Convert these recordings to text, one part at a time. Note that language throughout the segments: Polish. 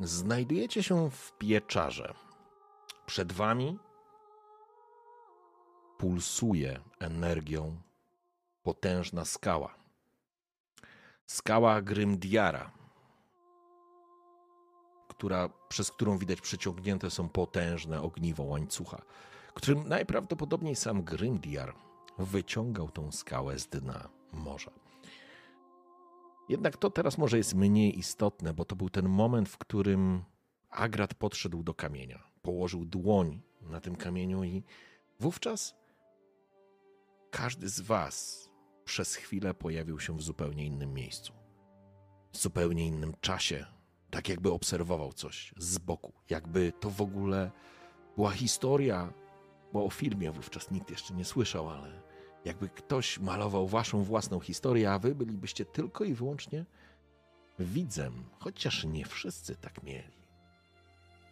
Znajdujecie się w pieczarze. Przed wami pulsuje energią potężna skała. Skała Grymdiara, która, przez którą widać przeciągnięte są potężne ogniwo łańcucha, którym najprawdopodobniej sam Grymdiar wyciągał tą skałę z dna morza. Jednak to teraz może jest mniej istotne, bo to był ten moment, w którym Agrat podszedł do kamienia, położył dłoń na tym kamieniu i wówczas każdy z Was przez chwilę pojawił się w zupełnie innym miejscu, w zupełnie innym czasie, tak jakby obserwował coś z boku, jakby to w ogóle była historia, bo o filmie wówczas nikt jeszcze nie słyszał, ale jakby ktoś malował waszą własną historię, a wy bylibyście tylko i wyłącznie widzem, chociaż nie wszyscy tak mieli.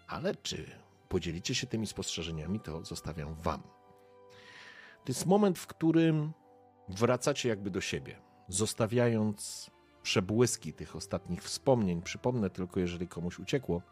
Ale czy podzielicie się tymi spostrzeżeniami, to zostawiam wam. To jest moment, w którym wracacie jakby do siebie, zostawiając przebłyski tych ostatnich wspomnień. Przypomnę tylko, jeżeli komuś uciekło,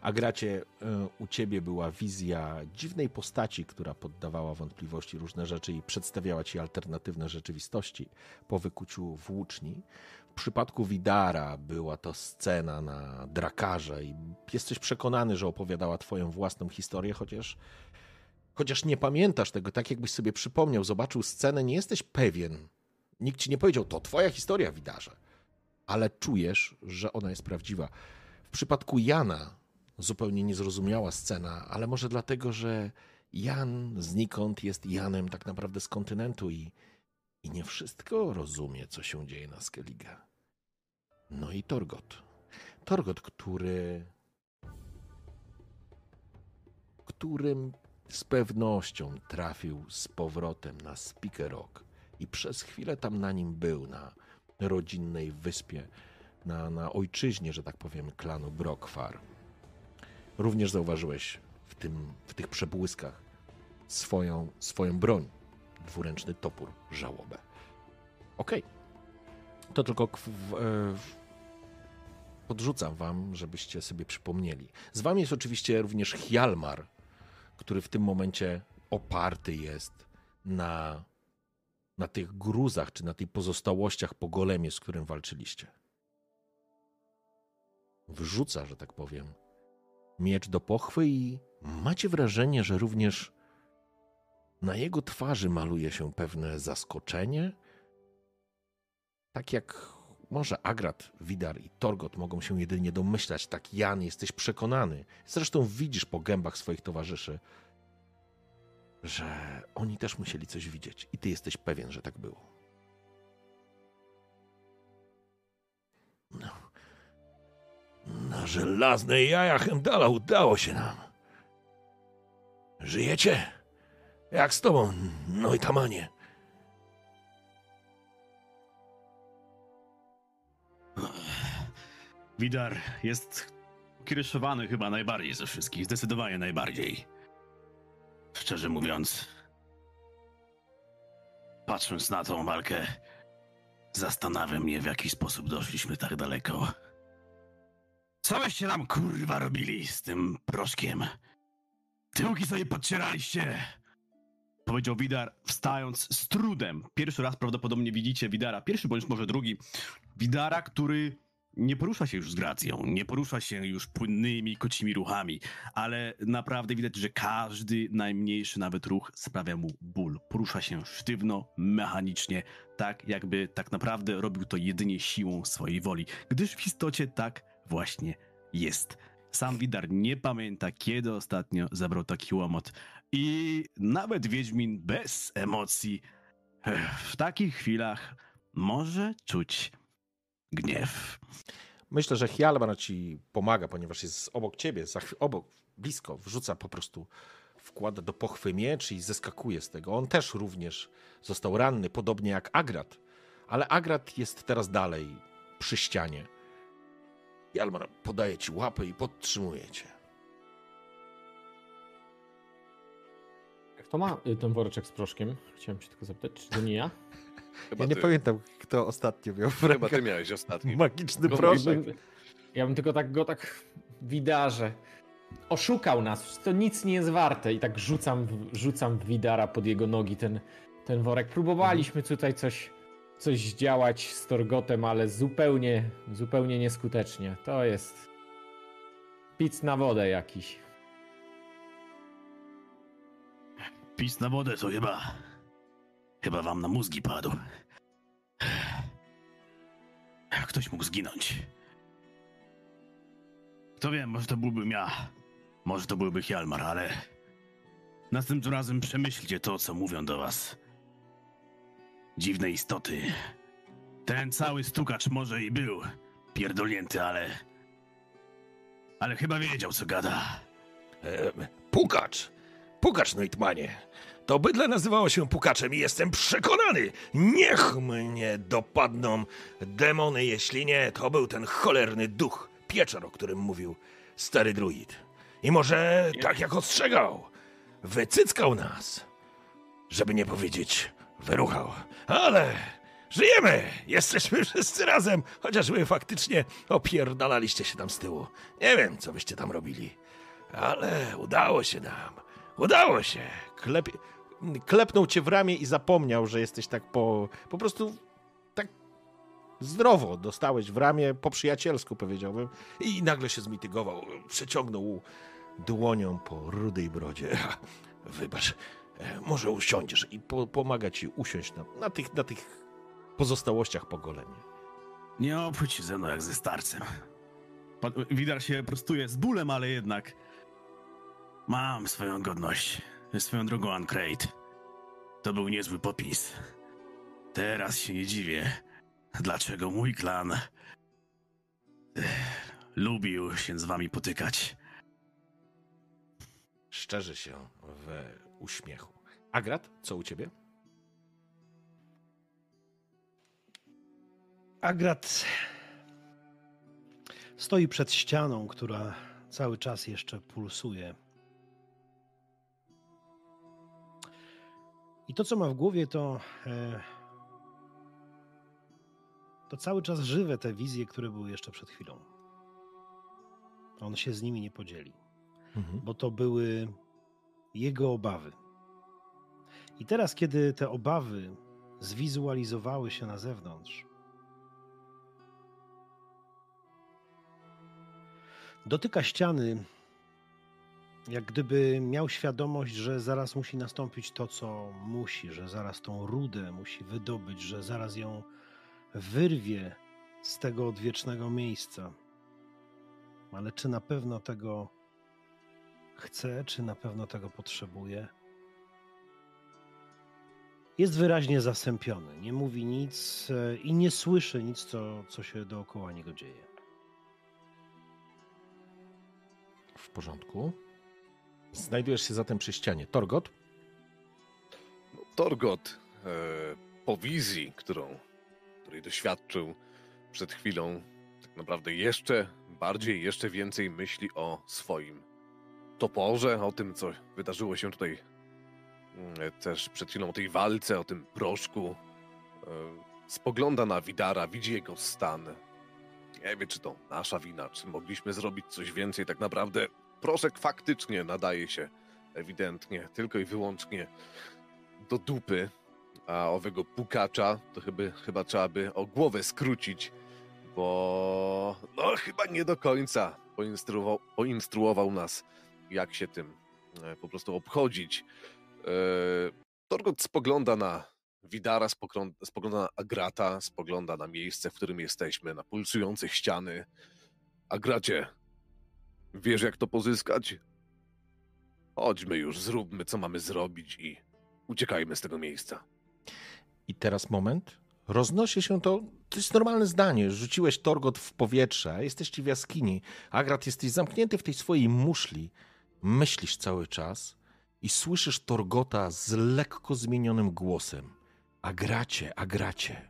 a gracie e, u ciebie była wizja dziwnej postaci, która poddawała wątpliwości różne rzeczy i przedstawiała ci alternatywne rzeczywistości po wykuciu włóczni. W przypadku Widara była to scena na drakarze i jesteś przekonany, że opowiadała twoją własną historię, chociaż chociaż nie pamiętasz tego, tak jakbyś sobie przypomniał, zobaczył scenę, nie jesteś pewien. Nikt ci nie powiedział, to twoja historia, Widarze. Ale czujesz, że ona jest prawdziwa. W przypadku Jana zupełnie niezrozumiała scena, ale może dlatego, że Jan znikąd jest Janem tak naprawdę z kontynentu i, i nie wszystko rozumie, co się dzieje na Skellige. No i Torgot. Torgot, który. którym z pewnością trafił z powrotem na Speaker Rock i przez chwilę tam na nim był, na rodzinnej wyspie, na, na ojczyźnie, że tak powiem, klanu Brokwar. Również zauważyłeś w, tym, w tych przebłyskach swoją, swoją broń, dwuręczny topór, żałobę. Okej. Okay. To tylko e, podrzucam wam, żebyście sobie przypomnieli. Z wami jest oczywiście również Hjalmar, który w tym momencie oparty jest na, na tych gruzach, czy na tych pozostałościach po golemie, z którym walczyliście. Wrzuca, że tak powiem, miecz do pochwy i macie wrażenie, że również na jego twarzy maluje się pewne zaskoczenie. Tak jak może Agrat, Widar i Torgot mogą się jedynie domyślać, tak Jan jesteś przekonany, zresztą widzisz po gębach swoich towarzyszy, że oni też musieli coś widzieć i ty jesteś pewien, że tak było. No. Na żelazne jaja Hemdala udało się nam. Żyjecie? Jak z tobą, no i tamanie? Widar jest kieruszowany chyba najbardziej ze wszystkich, zdecydowanie najbardziej. Szczerze mówiąc, patrząc na tą walkę, zastanawiam się, w jaki sposób doszliśmy tak daleko. Co byście nam kurwa robili z tym proszkiem? Tyłki sobie podcieraliście! Powiedział Widar, wstając z trudem. Pierwszy raz prawdopodobnie widzicie Widara, pierwszy bądź może drugi. Widara, który nie porusza się już z gracją, nie porusza się już płynnymi, kocimi ruchami, ale naprawdę widać, że każdy najmniejszy nawet ruch sprawia mu ból. Porusza się sztywno, mechanicznie, tak jakby tak naprawdę robił to jedynie siłą swojej woli, gdyż w istocie tak właśnie jest. Sam Widar nie pamięta, kiedy ostatnio zabrał taki łomot. I nawet Wiedźmin bez emocji w takich chwilach może czuć gniew. Myślę, że Hjalmar ci pomaga, ponieważ jest obok ciebie, obok, blisko, wrzuca po prostu, wkłada do pochwy miecz i zeskakuje z tego. On też również został ranny, podobnie jak Agrat, ale Agrat jest teraz dalej, przy ścianie. Hjalmar podaje ci łapę i podtrzymuje cię. Kto ma y, ten woreczek z proszkiem? Chciałem się tylko zapytać, czy to nie ja? Chyba Ja nie ty. pamiętam, kto ostatnio miał w Chyba rękach ty miałeś ostatni. magiczny No, proszek. Ja bym, ja bym tylko tak go tak widarze. Oszukał nas, to nic nie jest warte i tak rzucam, w- rzucam widara pod jego nogi ten, ten worek. Próbowaliśmy tutaj coś, coś działać z Torgotem, ale zupełnie, zupełnie nieskutecznie. To jest pic na wodę jakiś. Pis na wodę to chyba... Chyba wam na mózgi padł. Ktoś mógł zginąć. Kto wie, może to byłbym ja. Może to byłby Hjalmar, ale... Następnym razem przemyślcie to, co mówią do was. Dziwne istoty. Ten cały stukacz może i był pierdolnięty, ale... Ale chyba wiedział, co gada. E, Pukacz! Pukacz, Neutmanie! To bydle nazywało się Pukaczem i jestem przekonany! Niech mnie dopadną demony, jeśli nie, to był ten cholerny duch, pieczar, o którym mówił stary druid. I może, tak jak ostrzegał, wycyckał nas, żeby nie powiedzieć wyruchał. Ale żyjemy! Jesteśmy wszyscy razem, chociaż wy faktycznie opierdalaliście się tam z tyłu. Nie wiem, co byście tam robili. Ale udało się nam. Udało się. Klep... Klepnął cię w ramię i zapomniał, że jesteś tak po. Po prostu tak zdrowo dostałeś w ramię, po przyjacielsku powiedziałbym. I nagle się zmitygował. Przeciągnął dłonią po rudej brodzie. Wybacz, może usiądziesz i po, pomaga ci usiąść na, na, tych, na tych pozostałościach po golemie. Nie obchodź się ze mną jak ze starcem. Widar się prostuje z bólem, ale jednak. Mam swoją godność. Swoją drogą Ancrate. To był niezły popis. Teraz się nie dziwię, dlaczego mój klan ech, lubił się z wami potykać. Szczerzy się w uśmiechu. Agrat, co u ciebie? Agrat stoi przed ścianą, która cały czas jeszcze pulsuje. I to, co ma w głowie, to. E, to cały czas żywe te wizje, które były jeszcze przed chwilą. On się z nimi nie podzieli, Mhm. bo to były jego obawy. I teraz, kiedy te obawy zwizualizowały się na zewnątrz, dotyka ściany, jak gdyby miał świadomość, że zaraz musi nastąpić to, co musi, że zaraz tą rudę musi wydobyć, że zaraz ją wyrwie z tego odwiecznego miejsca. Ale czy na pewno tego chce, czy na pewno tego potrzebuje? Jest wyraźnie zasępiony, nie mówi nic e, i nie słyszy nic, co, co się dookoła niego dzieje. W porządku. Znajdujesz się zatem przy ścianie. Torgot? No, Torgot e, po wizji, którą, której doświadczył przed chwilą, tak naprawdę jeszcze bardziej, jeszcze więcej myśli o swoim toporze, o tym, co wydarzyło się tutaj mm, też przed chwilą, o tej walce, o tym proszku. E, spogląda na Widara, widzi jego stan. Nie wie, czy to nasza wina, czy mogliśmy zrobić coś więcej. Tak naprawdę proszek faktycznie nadaje się ewidentnie tylko i wyłącznie do dupy, a owego pukacza to chyba, chyba trzeba by o głowę skrócić, bo no chyba nie do końca poinstruował, poinstruował nas, jak się tym e, po prostu obchodzić. E, Torgot spogląda na Widara, spogląda, na Agrata, spogląda na miejsce, w którym jesteśmy, na pulsujące ściany. Agracie, wiesz jak to pozyskać? Chodźmy już, zróbmy co mamy zrobić i uciekajmy z tego miejsca. I teraz moment. Roznosi się to, to jest normalne zdanie. Rzuciłeś Torgot w powietrze, jesteście w jaskini. Agrat, jesteś zamknięty w tej swojej muszli. Myślisz cały czas i słyszysz Torgota z lekko zmienionym głosem. Agracie, Agracie,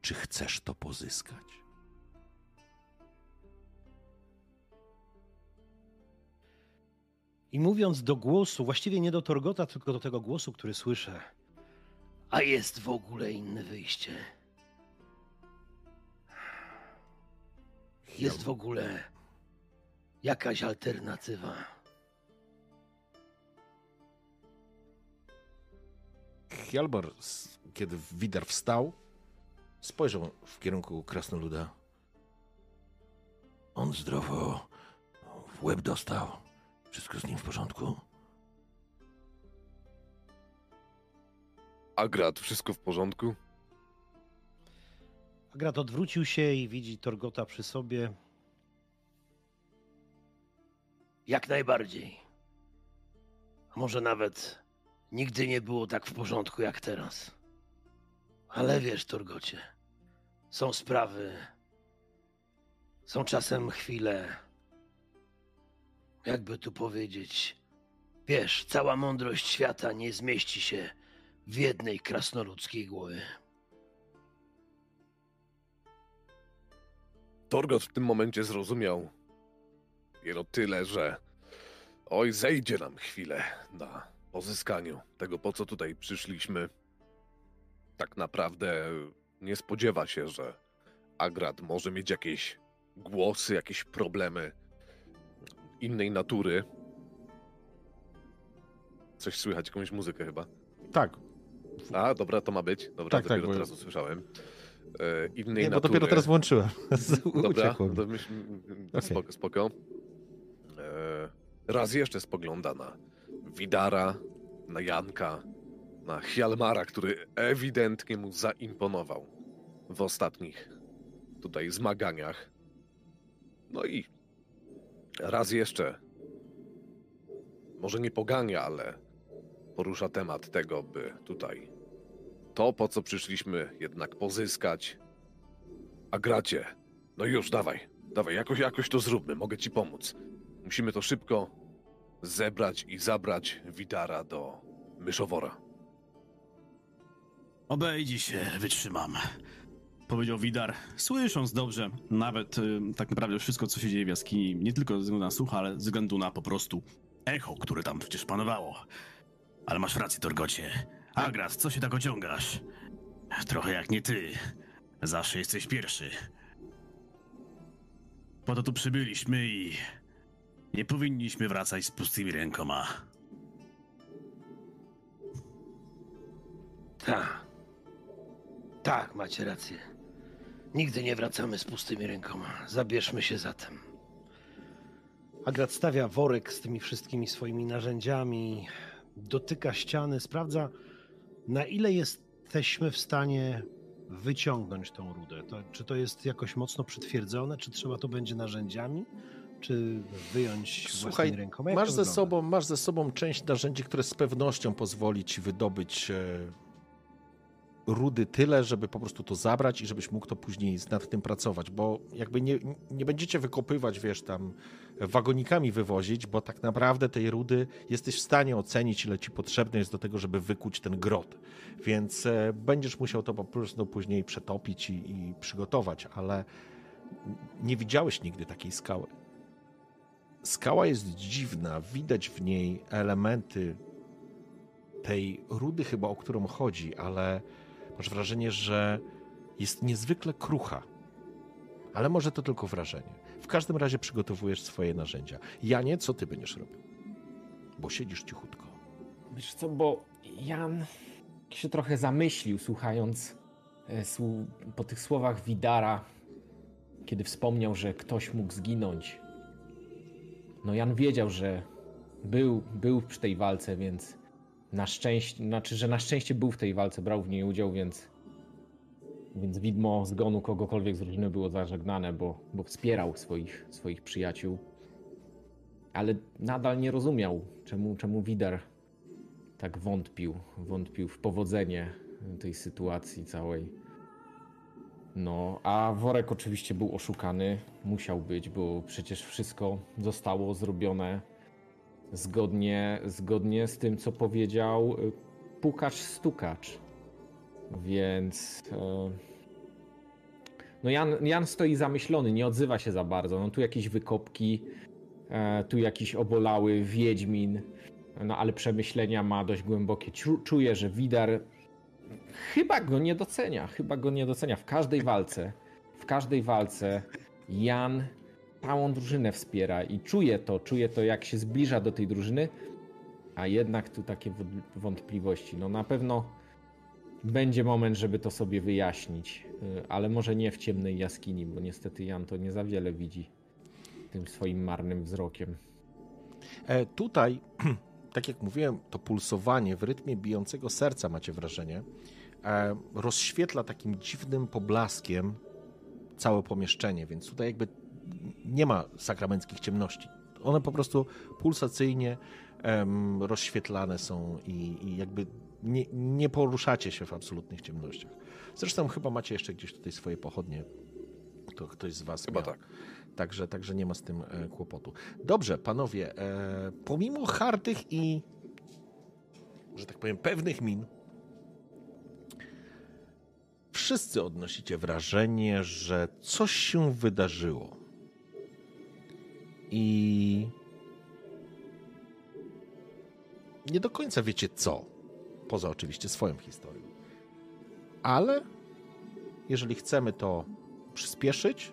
czy chcesz to pozyskać? I mówiąc do głosu, właściwie nie do Torgota, tylko do tego głosu, który słyszę. A jest w ogóle inne wyjście. Jest w ogóle jakaś alternatywa. Hjalmar, kiedy Widar wstał, spojrzał w kierunku krasnoluda. On zdrowo w łeb dostał. Wszystko z nim w porządku? Agrat, wszystko w porządku? Agrat odwrócił się i widzi Torgota przy sobie. Jak najbardziej. Może nawet nigdy nie było tak w porządku jak teraz. Ale wiesz, Torgocie, są sprawy, są czasem chwile, jakby tu powiedzieć, wiesz, cała mądrość świata nie zmieści się w jednej krasnoludzkiej głowie. Torgot w tym momencie zrozumiał jeno tyle, że oj, zejdzie nam chwilę na pozyskaniu tego, po co tutaj przyszliśmy. Tak naprawdę nie spodziewa się, że Agrat może mieć jakieś głosy, jakieś problemy innej natury. Coś słychać, jakąś muzykę chyba. Tak, A, dobra, to ma być. Dobra, Tak, tak, dopiero bo- teraz usłyszałem. E, innej nie, bo natury. dopiero teraz włączyłem. Dobra, to myśl, Okej. spoko, spoko. Raz jeszcze spogląda na Widara, na Janka, na Hjalmara, który ewidentnie mu zaimponował w ostatnich tutaj zmaganiach. No i raz jeszcze, może nie pogania, ale porusza temat tego, by tutaj to, po co przyszliśmy, jednak pozyskać. A gracie, no już, dawaj, dawaj, jakoś, jakoś to zróbmy, mogę ci pomóc. Musimy to szybko zebrać i zabrać Widara do myszowora. Obejdzie się, wytrzymam. Powiedział Widar, słysząc dobrze, nawet y, tak naprawdę wszystko, co się dzieje w jaskini, nie tylko ze względu na słuch, ale ze względu na po prostu echo, które tam przecież panowało. Ale masz rację, Torgocie. Agras, co się tak ociągasz? Trochę jak nie ty. Zawsze jesteś pierwszy. Po to tu przybyliśmy i nie powinniśmy wracać z pustymi rękoma. Tak. Tak, macie rację. Nigdy nie wracamy z pustymi rękoma. Zabierzmy się zatem. Agrat stawia worek z tymi wszystkimi swoimi narzędziami, dotyka ściany, sprawdza, na ile jesteśmy w stanie wyciągnąć tą rudę. To, czy to jest jakoś mocno przytwierdzone, czy trzeba to będzie narzędziami, czy wyjąć Słuchaj, rękoma? Jak masz ze, sobą, masz ze sobą część narzędzi, które z pewnością pozwoli ci wydobyć e, rudy tyle, żeby po prostu to zabrać i żebyś mógł to później nad tym pracować, bo jakby nie, nie będziecie wykopywać, wiesz, tam wagonikami wywozić, bo tak naprawdę tej rudy jesteś w stanie ocenić, ile ci potrzebne jest do tego, żeby wykuć ten grot. Więc e, będziesz musiał to po prostu później przetopić i, i przygotować, ale nie widziałeś nigdy takiej skały. Skała jest dziwna, widać w niej elementy tej rudy chyba, o którą chodzi, ale masz wrażenie, że jest niezwykle krucha. Ale może to tylko wrażenie. W każdym razie przygotowujesz swoje narzędzia. Janie, co ty będziesz robił? Bo siedzisz cichutko. Wiesz co, bo Jan się trochę zamyślił, słuchając e, po tych słowach Widara, kiedy wspomniał, że ktoś mógł zginąć. No Jan wiedział, że był, był przy tej walce, więc na szczęście, znaczy, że na szczęście był w tej walce, brał w niej udział, więc więc widmo zgonu kogokolwiek z rodziny było zażegnane, bo, bo wspierał swoich, swoich przyjaciół. Ale nadal nie rozumiał, czemu, czemu Widar tak wątpił, wątpił w powodzenie tej sytuacji całej. No, a worek oczywiście był oszukany, musiał być, bo przecież wszystko zostało zrobione zgodnie, zgodnie z tym, co powiedział y, pukacz stukacz. Więc. E, no, Jan, Jan stoi zamyślony, nie odzywa się za bardzo. No, tu jakieś wykopki, e, tu jakiś obolały wiedźmin, no ale przemyślenia ma dość głębokie. Czuje, że Widar chyba go nie docenia, chyba go nie docenia. W każdej walce, w każdej walce Jan całą drużynę wspiera i czuje to, czuje to jak się zbliża do tej drużyny, a jednak tu takie wątpliwości. No na pewno będzie moment, żeby to sobie wyjaśnić, y, ale może nie w ciemnej jaskini, bo niestety Jan to nie za wiele widzi tym swoim marnym wzrokiem. E, tutaj, tak jak mówiłem, to pulsowanie w rytmie bijącego serca, macie wrażenie, rozświetla takim dziwnym poblaskiem całe pomieszczenie, więc tutaj jakby nie ma sakramenckich ciemności. One po prostu pulsacyjnie em, rozświetlane są i, i jakby nie, nie, poruszacie się w absolutnych ciemnościach. Zresztą chyba macie jeszcze gdzieś tutaj swoje pochodnie. To ktoś z was Chyba miał. tak. Także, także nie ma z tym e, kłopotu. Dobrze, panowie, e, pomimo hardych i, że tak powiem, pewnych min, wszyscy odnosicie wrażenie, że coś się wydarzyło. I nie do końca wiecie co, poza oczywiście swoją historią. Ale jeżeli chcemy to przyspieszyć,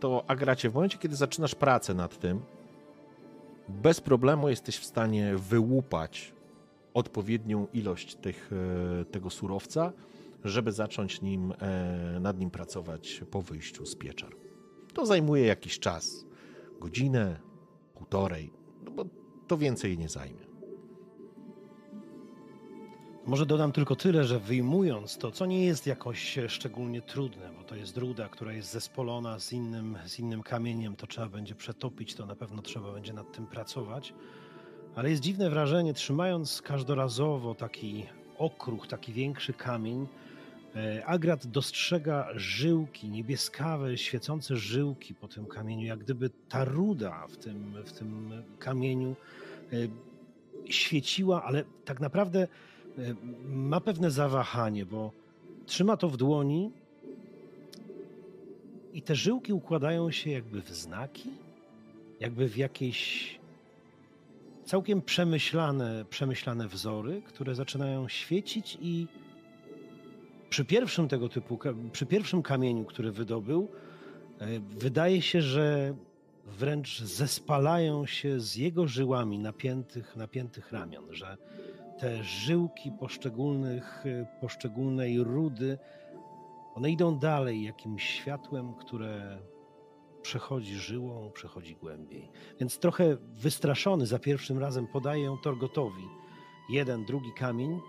to agracie w momencie, kiedy zaczynasz pracę nad tym, bez problemu jesteś w stanie wyłupać odpowiednią ilość tych, e, tego surowca, żeby zacząć nim, e, nad nim pracować po wyjściu z pieczar. To zajmuje jakiś czas godzinę, półtorej, no bo to więcej nie zajmie. Może dodam tylko tyle, że wyjmując to, co nie jest jakoś szczególnie trudne, bo to jest ruda, która jest zespolona z innym, z innym kamieniem, to trzeba będzie przetopić, to na pewno trzeba będzie nad tym pracować. Ale jest dziwne wrażenie, trzymając każdorazowo taki okruch, taki większy kamień, Agrat dostrzega żyłki, niebieskawe, świecące żyłki po tym kamieniu, jak gdyby ta ruda w tym, w tym kamieniu e, świeciła, ale tak naprawdę E, ma pewne zawahanie, bo trzyma to w dłoni i te żyłki układają się jakby w znaki, jakby w jakieś całkiem przemyślane, przemyślane wzory, które zaczynają świecić i przy pierwszym tego typu, przy pierwszym kamieniu, który wydobył, e, wydaje się, że wręcz zespalają się z jego żyłami napiętych, napiętych ramion, że te żyłki poszczególnych, poszczególnej rudy, one idą dalej jakimś światłem, które przechodzi żyłą, przechodzi głębiej. Więc trochę wystraszony za pierwszym razem podaję ją Torgotowi. Jeden, drugi kamień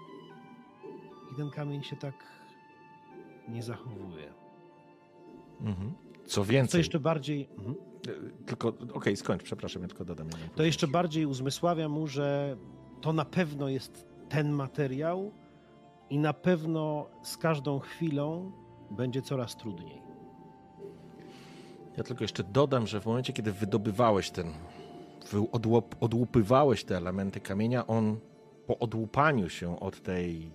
i ten kamień się tak nie zachowuje. Mhm. Co więcej... Co jeszcze bardziej... Mhm. E, tylko, okej, okay, skończ, przepraszam, ja tylko dodam To jeszcze bardziej uzmysławia mu, że to na pewno jest ten materiał i na pewno z każdą chwilą będzie coraz trudniej. Ja tylko jeszcze dodam, że w momencie, kiedy wydobywałeś ten, odłup, odłupywałeś te elementy kamienia, on po odłupaniu się od tej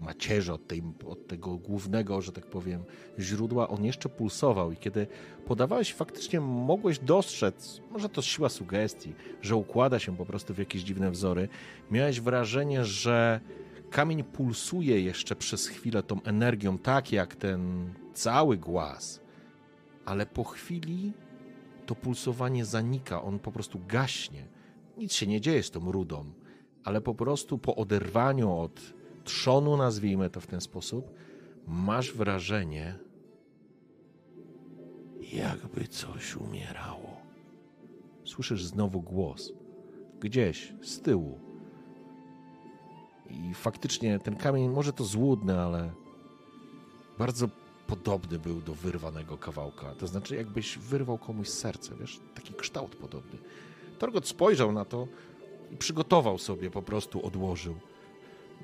macierzy, od, tej, od tego głównego, że tak powiem, źródła, on jeszcze pulsował i kiedy podawałeś, faktycznie mogłeś dostrzec, może to siła sugestii, że układa się po prostu w jakieś dziwne wzory, miałeś wrażenie, że kamień pulsuje jeszcze przez chwilę tą energią, tak jak ten cały głaz, ale po chwili to pulsowanie zanika, on po prostu gaśnie. Nic się nie dzieje z tą rudą, ale po prostu po oderwaniu od trzonu, nazwijmy to w ten sposób, masz wrażenie, jakby coś umierało. Słyszysz znowu głos, gdzieś z tyłu. I faktycznie ten kamień, może to złudny, ale bardzo podobny był do wyrwanego kawałka. To znaczy, jakbyś wyrwał komuś serce, wiesz, taki kształt podobny. Torgot spojrzał na to i przygotował sobie, po prostu odłożył.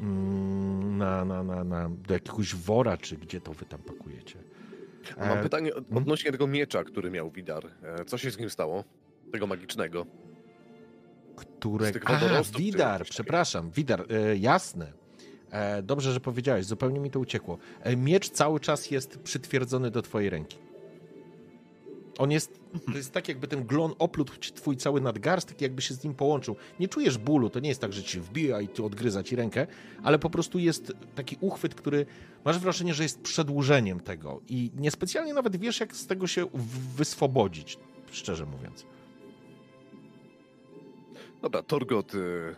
Mm, na, na, na, na, do jakiegoś wora, czy gdzie to wy tam pakujecie. Mam E, pytanie od- odnośnie tego miecza, który miał Widar. E, Co się z nim stało? Tego magicznego. które... Widar, przepraszam, Widar, e, jasne. E, dobrze, że powiedziałeś, zupełnie mi to uciekło. E, miecz cały czas jest przytwierdzony do twojej ręki. On jest, to jest tak jakby ten glon oplótł twój cały nadgarstek, jakby się z nim połączył. Nie czujesz bólu, to nie jest tak, że ci wbija i tu odgryza ci rękę, ale po prostu jest taki uchwyt, który masz wrażenie, że jest przedłużeniem tego i niespecjalnie nawet wiesz, jak z tego się wyswobodzić, szczerze mówiąc. Dobra, Torgot, y,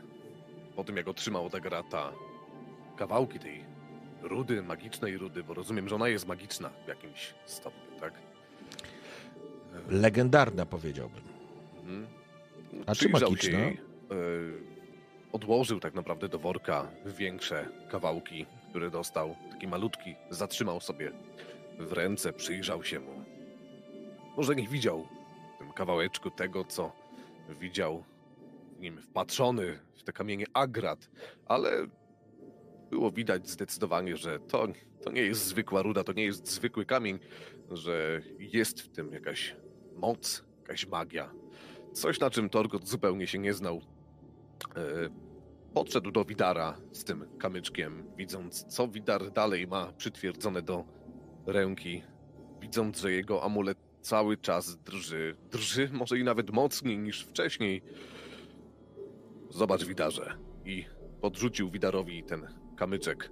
po tym jak otrzymał od Agrata kawałki tej rudy, magicznej rudy, bo rozumiem, że ona jest magiczna w jakimś stopniu, tak? Legendarna powiedziałbym. Mhm. A czy magiczna? jej, y, odłożył tak naprawdę do worka większe kawałki, które dostał, taki malutki, zatrzymał sobie w ręce, przyjrzał się mu. Może nie widział w tym kawałeczku tego, co widział w nim wpatrzony w te kamienie agrat, ale było widać zdecydowanie, że to, to nie jest zwykła ruda, to nie jest zwykły kamień, że jest w tym jakaś moc, jakaś magia. Coś, na czym Torgot zupełnie się nie znał. E, podszedł do Widara z tym kamyczkiem, widząc, co Widar dalej ma przytwierdzone do ręki, widząc, że jego amulet cały czas drży. Drży może i nawet mocniej niż wcześniej. Zobacz, Widarze. I podrzucił Widarowi ten kamyczek.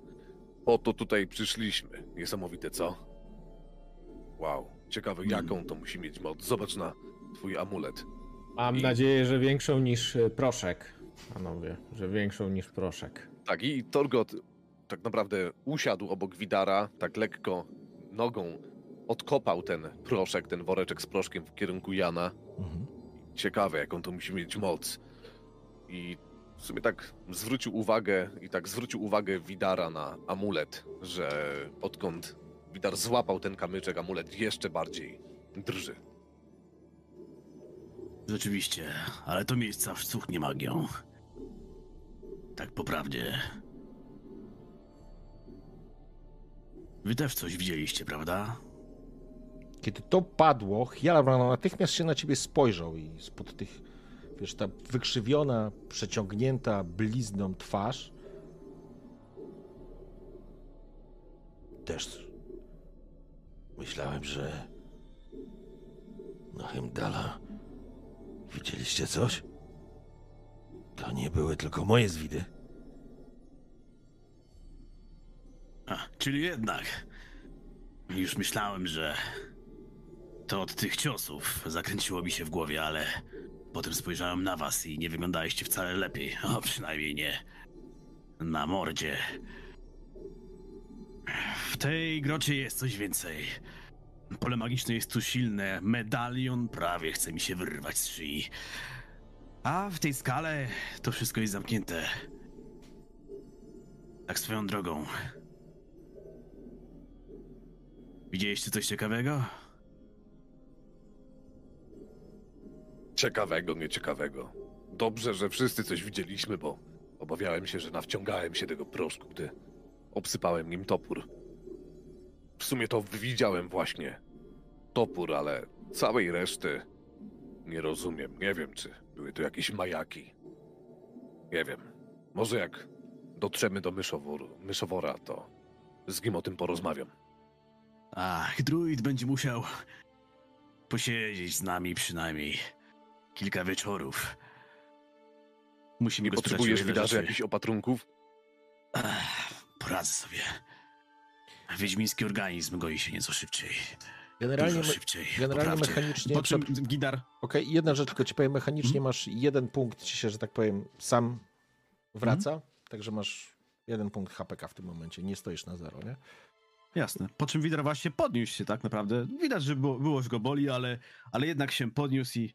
Po to tutaj przyszliśmy. Niesamowite, co? Wow. Ciekawe, jaką to musi mieć moc. Zobacz na twój amulet. Mam I- nadzieję, że większą niż y, proszek. Panowie, że większą niż proszek. Tak, i Torgot tak naprawdę usiadł obok Widara, tak lekko nogą odkopał ten proszek, ten woreczek z proszkiem w kierunku Jana. Mhm. Ciekawe, jaką to musi mieć moc. I w sumie tak zwrócił uwagę, i tak zwrócił uwagę Widara na amulet, że odkąd Widar złapał ten kamyczek, amulet jeszcze bardziej drży. Rzeczywiście, ale to miejsce aż cuchnie magią. Tak po prawdzie. Wy też coś widzieliście, prawda? Kiedy to padło, Hjalmar natychmiast się na ciebie spojrzał i spod tych, wiesz, ta wykrzywiona, przeciągnięta blizną twarz też myślałem, że na Heimdala widzieliście coś? To nie były tylko moje zwidy. A, czyli jednak. Już myślałem, że to od tych ciosów zakręciło mi się w głowie, ale potem spojrzałem na was i nie wyglądaliście wcale lepiej. O, przynajmniej nie na mordzie. W tej grocie jest coś więcej. Pole magiczne jest tu silne. Medalion prawie chce mi się wyrwać z szyi. A w tej skale to wszystko jest zamknięte. Tak swoją drogą. Widzieliście coś ciekawego? Ciekawego, nieciekawego. Dobrze, że wszyscy coś widzieliśmy, bo obawiałem się, że nawciągałem się tego proszku, gdy obsypałem nim topór. W sumie to widziałem właśnie topór, ale całej reszty nie rozumiem. Nie wiem, czy były to jakieś majaki. Nie wiem. Może jak dotrzemy do myszowora, to z kim o tym porozmawiam. Ach, druid będzie musiał posiedzieć z nami przynajmniej kilka wieczorów. Musimy Nie potrzebujesz rzeczy. jakichś opatrunków? Ech, poradzę sobie. Wiedźmiński organizm goi się nieco szybciej. Generalnie, Dużo szybciej. generalnie mechanicznie... Po czym Gidar Okej, jedna rzecz tylko ci powiem, mechanicznie masz jeden punkt ci się, że tak powiem, sam wraca, także masz jeden punkt HPK w tym momencie, nie stoisz na zero, nie? Jasne. Po czym Widar właśnie podniósł się tak naprawdę. Widać, że było, było że go boli, ale, ale jednak się podniósł i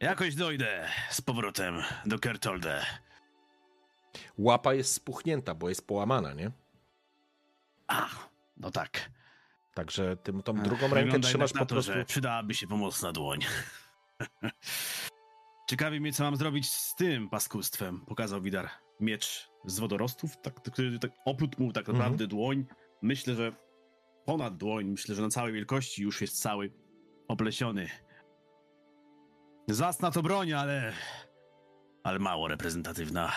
Jakoś dojdę z powrotem do Kertolde. Łapa jest spuchnięta, bo jest połamana, nie? Ach, no tak. Także tym, tą Ech, drugą rękę trzymasz po to, prostu... że przydałaby się pomocna dłoń. ciekawi mnie, co mam zrobić z tym paskustwem. Pokazał Widar miecz z wodorostów, tak, który tak mu tak Mhm. naprawdę dłoń. Myślę, że ponad dłoń, myślę, że na całej wielkości już jest cały oplesiony. Zacna to broń, ale... ale mało reprezentatywna.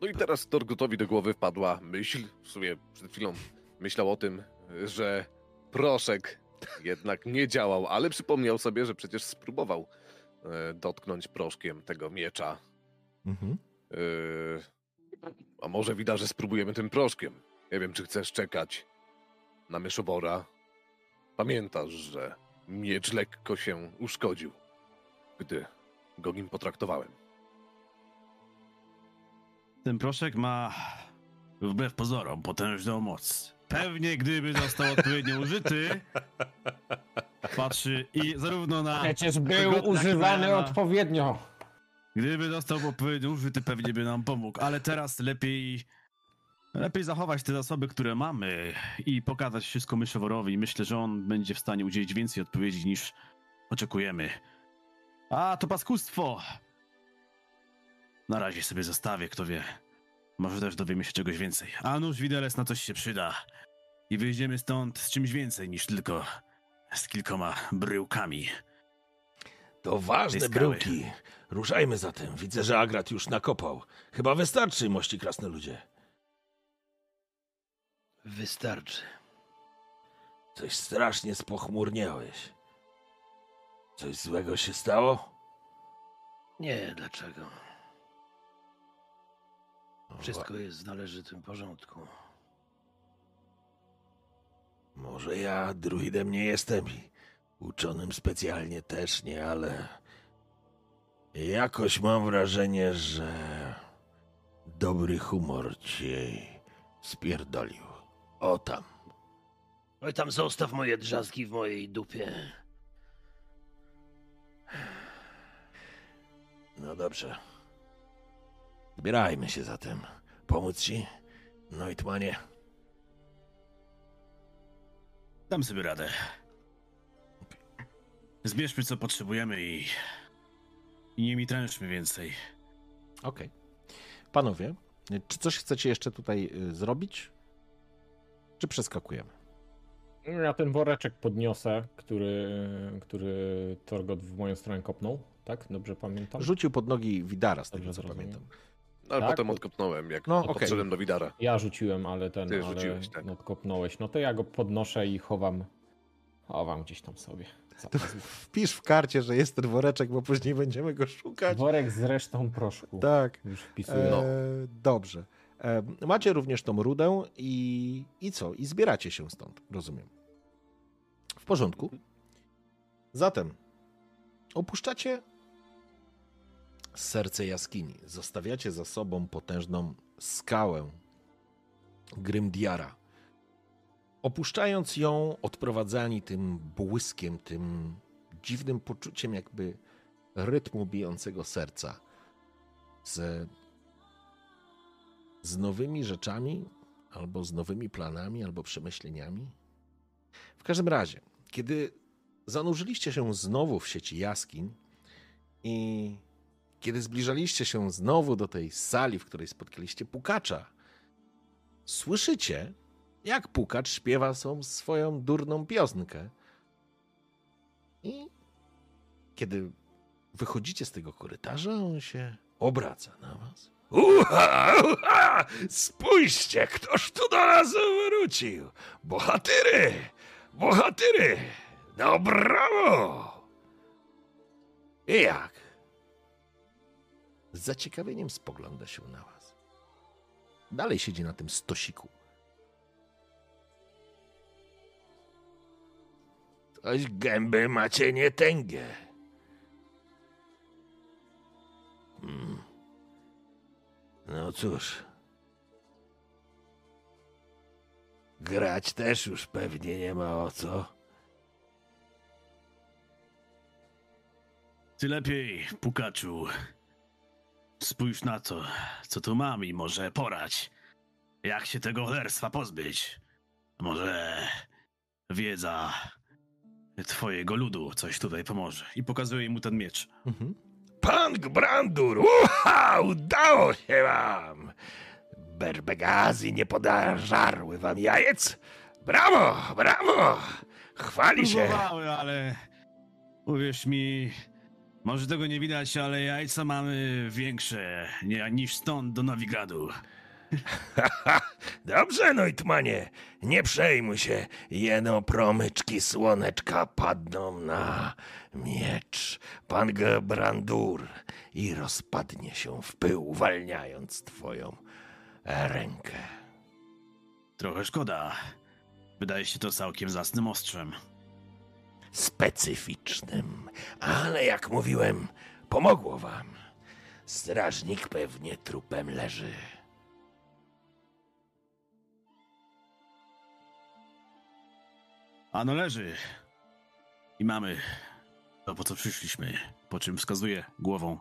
No i teraz Torgutowi do głowy wpadła myśl, w sumie przed chwilą myślał o tym, że proszek jednak nie działał, ale przypomniał sobie, że przecież spróbował e, dotknąć proszkiem tego miecza. Mhm. E, a może widać, że spróbujemy tym proszkiem. Nie wiem, czy chcesz czekać na myszobora. Pamiętasz, że miecz lekko się uszkodził, gdy go nim potraktowałem. Ten proszek ma, wbrew pozorom, potężną moc. Pewnie gdyby został odpowiednio użyty, patrzy i zarówno na... Przecież był używany na- odpowiednio. Gdyby został odpowiednio użyty, pewnie by nam pomógł, ale teraz lepiej... Lepiej zachować te zasoby, które mamy i pokazać wszystko myszoworowi. Myślę, że on będzie w stanie udzielić więcej odpowiedzi niż oczekujemy. A, to paskustwo! Na razie sobie zostawię, kto wie. Może też dowiemy się czegoś więcej. A nóż widelec na coś się przyda. I wyjdziemy stąd z czymś więcej niż tylko z kilkoma bryłkami. To ważne bryłki. Ruszajmy zatem. Widzę, że Agrat już nakopał. Chyba wystarczy, mości krasne ludzie. Wystarczy. Coś strasznie spochmurniałeś. Coś złego się stało? Nie, dlaczego? Wszystko jest w należytym porządku. Może ja druidem nie jestem i uczonym specjalnie też nie, ale jakoś mam wrażenie, że dobry humor cię spierdolił. O tam. Oj, tam zostaw moje drzazgi w mojej dupie. No dobrze. Zbierajmy się zatem. Pomóc ci? No i tmanie. Dam sobie radę. Zbierzmy co potrzebujemy i. i nie mitręczmy więcej. Okej. Panowie, czy coś chcecie jeszcze tutaj y, zrobić? Czy przeskakujemy? Ja ten woreczek podniosę, który, który Torgot w moją stronę kopnął, tak? Dobrze pamiętam? Rzucił pod nogi Widara, z tego Dobrze co zrozumiałem. pamiętam. No, ale Tak? potem odkopnąłem, jak No, no, podszedłem do Widara. Ja rzuciłem, ale ten, Ty ale rzuciłeś, tak. no, kopnąłeś. No to ja go podnoszę i chowam, chowam gdzieś tam sobie. wpisz w karcie, że jest ten woreczek, bo później będziemy go szukać. Worek z resztą proszku. Tak. Już wpisuję. E, Dobrze. E, macie również tą rudę i, i co? I zbieracie się stąd, rozumiem. W porządku. Zatem opuszczacie serce jaskini. Zostawiacie za sobą potężną skałę Grimdiara. Opuszczając ją, odprowadzani tym błyskiem, tym dziwnym poczuciem jakby rytmu bijącego serca. Z z nowymi rzeczami, albo z nowymi planami, albo przemyśleniami. W każdym razie, kiedy zanurzyliście się znowu w sieci jaskiń i kiedy zbliżaliście się znowu do tej sali, w której spotkaliście pukacza, słyszycie, jak pukacz śpiewa swoją durną piosenkę. I kiedy wychodzicie z tego korytarza, on się obraca na was. Uha, uha! Spójrzcie, ktoż tu do nas wrócił! Bohatyry! Bohatyry! No brawo! I jak? Z zaciekawieniem spogląda się na was. Dalej siedzi na tym stosiku. Coś gęby macie nietęgie. Hmm. No cóż. Grać też już pewnie nie ma o co. Ty lepiej, pukaczu. Spójrz na to, co tu mam i może porać. Jak się tego cholerstwa pozbyć? Może wiedza twojego ludu coś tutaj pomoże. I pokazuje mu ten miecz. Mhm. Pan Brandur! Uha! Udało się wam! Berbegazi nie podażarły wam jajec? Brawo! Brawo! Chwali się! Próbowały, ale uwierz mi, może tego nie widać, ale jajca mamy większe nie, niż stąd do Nowigradu. Dobrze, Neutmanie, nie przejmuj się. Jeno promyczki słoneczka padną na miecz pan Brandur i rozpadnie się w pył, uwalniając twoją rękę. Trochę szkoda. Wydaje się to całkiem zacnym ostrzem. Specyficznym, ale jak mówiłem, pomogło wam. Strażnik pewnie trupem leży. Ano leży. I mamy to, po co przyszliśmy. Po czym wskazuje głową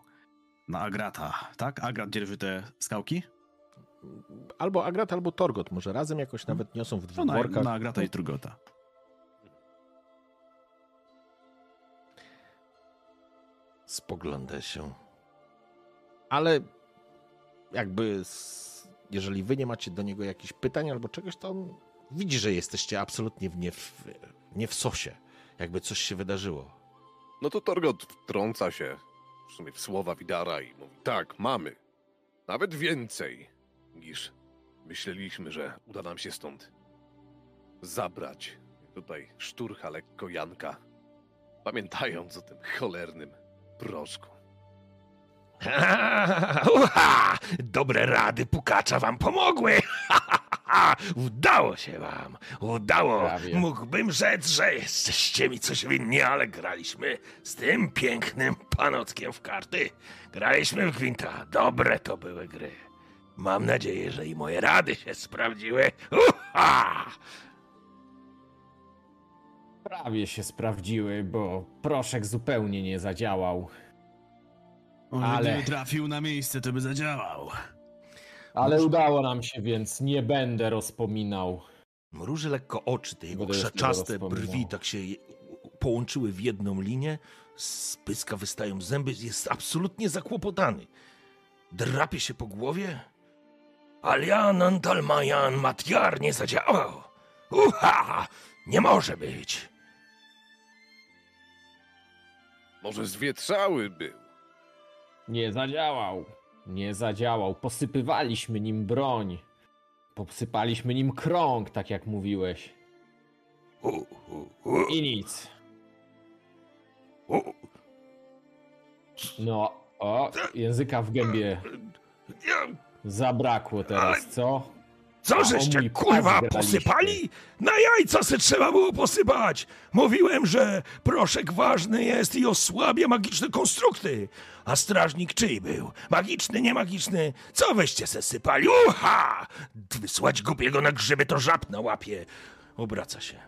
na Agrata. Tak? Agrat dzierży te skałki? Albo Agrat, albo Torgot. Może razem jakoś nawet niosą w No, dwóch na, workach. na Agrata i Trugota. Spogląda się. Ale jakby, jeżeli wy nie macie do niego jakichś pytań albo czegoś, to on widzi, że jesteście absolutnie w nie, w, nie w sosie. Jakby coś się wydarzyło. No to Torgot wtrąca się w sumie w słowa Widara i mówi: Tak, mamy. Nawet więcej niż myśleliśmy, że uda nam się stąd zabrać. Tutaj szturcha lekko Janka, pamiętając o tym cholernym proszku. Uha! Dobre rady pukacza wam pomogły! Udało się wam! Udało! Prawie. Mógłbym rzec, że jesteście mi coś winni, ale graliśmy z tym pięknym panockiem w karty. Graliśmy w gwinta. Dobre to były gry. Mam nadzieję, że i moje rady się sprawdziły. Uha! Prawie się sprawdziły, bo proszek zupełnie nie zadziałał. Może Ale- gdyby trafił na miejsce, to by zadziałał. Ale udało nam się, więc nie będę rozpominał. Mruży lekko oczy, te jego krzaczaste brwi tak się połączyły w jedną linię, z pyska wystają zęby, jest absolutnie zakłopotany. Drapie się po głowie. Alian Antalmajan Matiar nie zadziałał. Uha! Nie może być. Może zwietrzały był. Nie zadziałał. Nie zadziałał. Posypywaliśmy nim broń. Posypaliśmy nim krąg, tak jak mówiłeś. I nic. No, o, języka w gębie zabrakło teraz, co? Co żeście kurwa posypali? Na jajca se trzeba było posypać. Mówiłem, że proszek ważny jest i osłabia magiczne konstrukty. A strażnik czyj był? Magiczny, nie magiczny? Co wyście se sypali? Uha! Wysłać głupiego na grzyby to żab na łapie. Obraca się.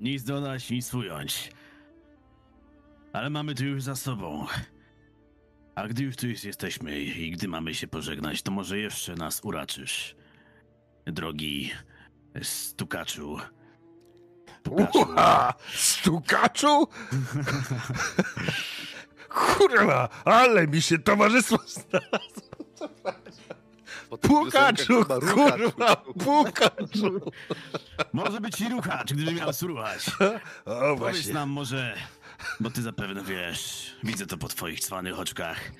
Nic dodać, nic ująć. Ale mamy to już za sobą. A gdy już tu już jesteśmy i gdy mamy się pożegnać, to może jeszcze nas uraczysz. Drogi stukaczu. Pukaczu. Uha! Stukaczu? Kurwa, ale mi się towarzystwo znalazło. Pukaczu, kurwa, pukaczu. Może być i ruchacz, gdyby miał słuchać. O, Powiedz właśnie. nam może, bo ty zapewne wiesz, widzę to po twoich cwanych oczkach.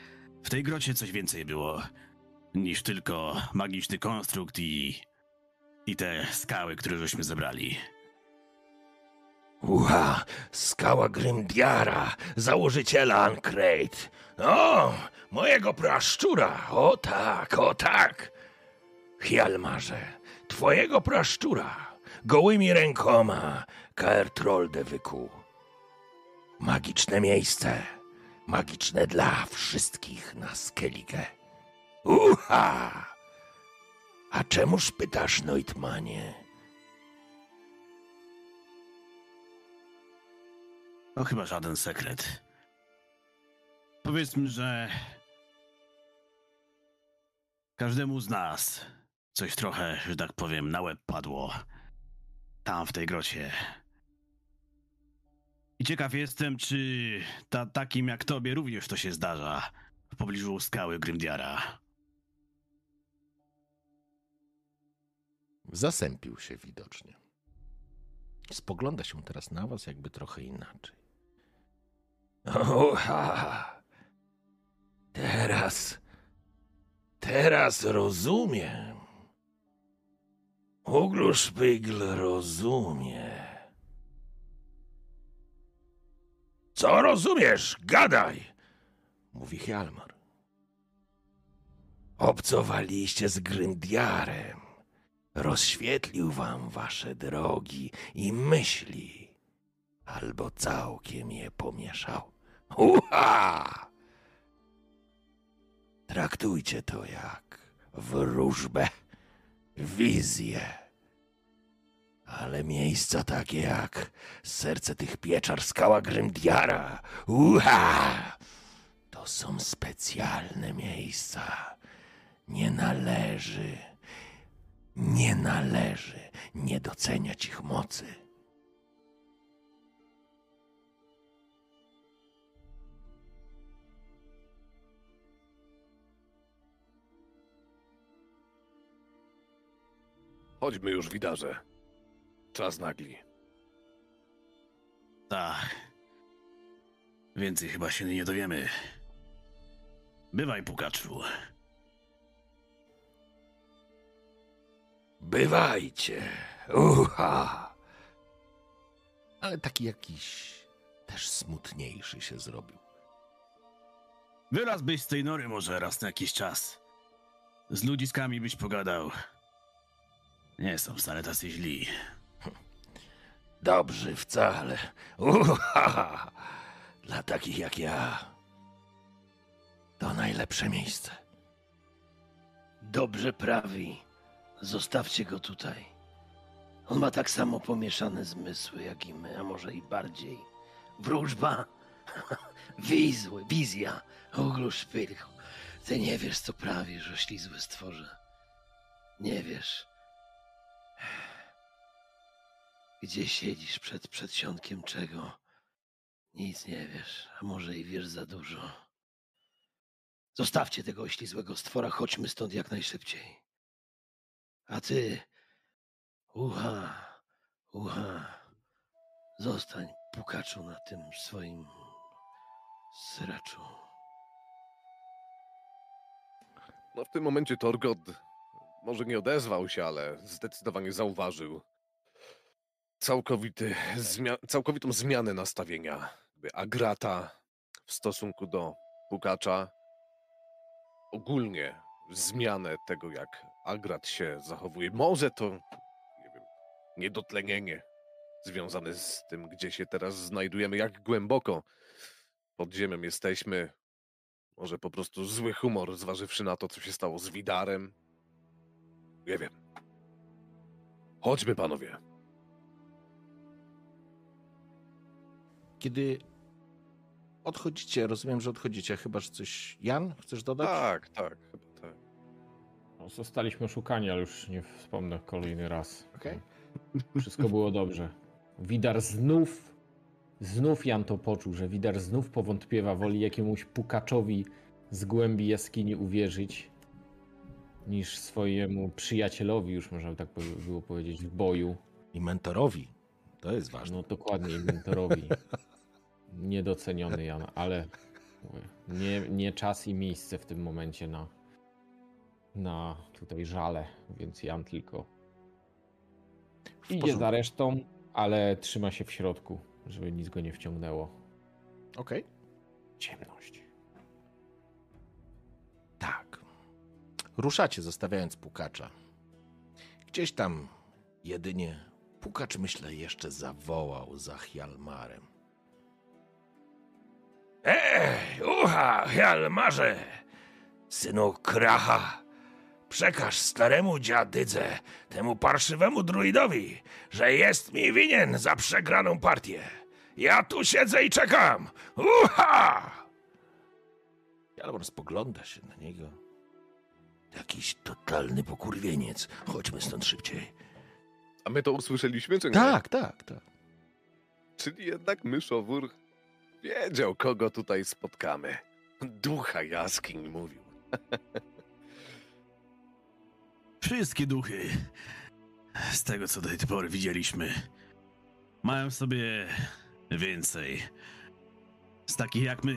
W tej grocie coś więcej było niż tylko magiczny konstrukt i, i te skały, które żeśmy zebrali. Uha, skała Grimdiara, założyciela Ancrate. O, mojego praszczura, o tak, o tak. Hjalmarze, twojego praszczura, gołymi rękoma, Kaertrolde wykuł. Magiczne miejsce, magiczne dla wszystkich na Skellige. Uha! A czemuż pytasz, Noitmanie? No chyba żaden sekret. Powiedzmy, że każdemu z nas coś trochę, że tak powiem, na łeb padło. tam w tej grocie. I ciekaw jestem, czy ta, takim jak tobie również to się zdarza w pobliżu skały Grimdiara. Zasępił się widocznie. Spogląda się teraz na was jakby trochę inaczej. Oha! Teraz. Teraz rozumiem. Ugluszpygl rozumie. Co rozumiesz? Gadaj! Mówi Hjalmar. Obcowaliście z Gryndiarem. Rozświetlił wam wasze drogi i myśli. Albo całkiem je pomieszał. Uha! Traktujcie to jak wróżbę, wizję. Ale miejsca takie jak serce tych pieczar skała Grymdiara, uha! To są specjalne miejsca. Nie należy, nie należy nie doceniać ich mocy. Chodźmy już, widarze. Czas nagli. Tak. Więcej chyba się nie dowiemy. Bywaj, pukaczu. Bywajcie. Uha. Ale taki jakiś też smutniejszy się zrobił. Wyraz byś z tej nory może raz na jakiś czas. Z ludziskami byś pogadał. Nie są wcale tacy źli. Dobrzy wcale. Uha. Dla takich jak ja. To najlepsze miejsce. Dobrze prawi. Zostawcie go tutaj. On ma tak samo pomieszane zmysły jak i my, a może i bardziej. Wróżba, wizły, wizja, ogluszpyrch. Ty nie wiesz, co prawisz, oślizły stworze. Nie wiesz. Gdzie siedzisz przed przedsionkiem czego? Nic nie wiesz, a może i wiesz za dużo. Zostawcie tego oślizłego stwora, chodźmy stąd jak najszybciej. A ty, ucha, ucha, zostań pukaczu na tym swoim sraczu. No w tym momencie Torgot może nie odezwał się, ale zdecydowanie zauważył całkowity, zmia- całkowitą zmianę nastawienia Agrata w stosunku do Pukacza. Ogólnie zmianę tego, jak Agrat się zachowuje. Może to, nie wiem, niedotlenienie związane z tym, gdzie się teraz znajdujemy, jak głęboko pod ziemią jesteśmy. Może po prostu zły humor, zważywszy na to, co się stało z Widarem. Nie wiem. Chodźmy, panowie. Kiedy odchodzicie, rozumiem, że odchodzicie, chyba że coś. Jan, chcesz dodać? Tak, tak, chyba tak. No, Zostaliśmy oszukani, ale już nie wspomnę kolejny raz. Okej. Wszystko było dobrze. Widar znów, znów Jan to poczuł, że Widar znów powątpiewa, woli jakiemuś pukaczowi z głębi jaskini uwierzyć, niż swojemu przyjacielowi, już można by tak było powiedzieć, w boju. I mentorowi. To jest ważne. No dokładnie, mentorowi. Niedoceniony Jan, ale nie, nie czas i miejsce w tym momencie na, na tutaj żale, więc Jan tylko idzie za resztą, ale trzyma się w środku, żeby nic go nie wciągnęło. Okej. Ciemność. Tak. Ruszacie, zostawiając pukacza. Gdzieś tam jedynie pukacz, myślę, jeszcze zawołał za Hjalmarem. Ej, ucha, Hjalmarze! Synu Kracha, przekaż staremu dziadydze, temu parszywemu druidowi, że jest mi winien za przegraną partię. Ja tu siedzę i czekam! Ucha! Hjalmar spogląda się na niego. Jakiś totalny pokurwieniec. Chodźmy stąd szybciej. A my to usłyszeliśmy, czy nie? Tak, tak, tak. Czyli jednak myszowór wiedział, kogo tutaj spotkamy. Ducha jaskiń mówił. Wszystkie duchy, z tego co do tej pory widzieliśmy, mają w sobie więcej z takich jak my,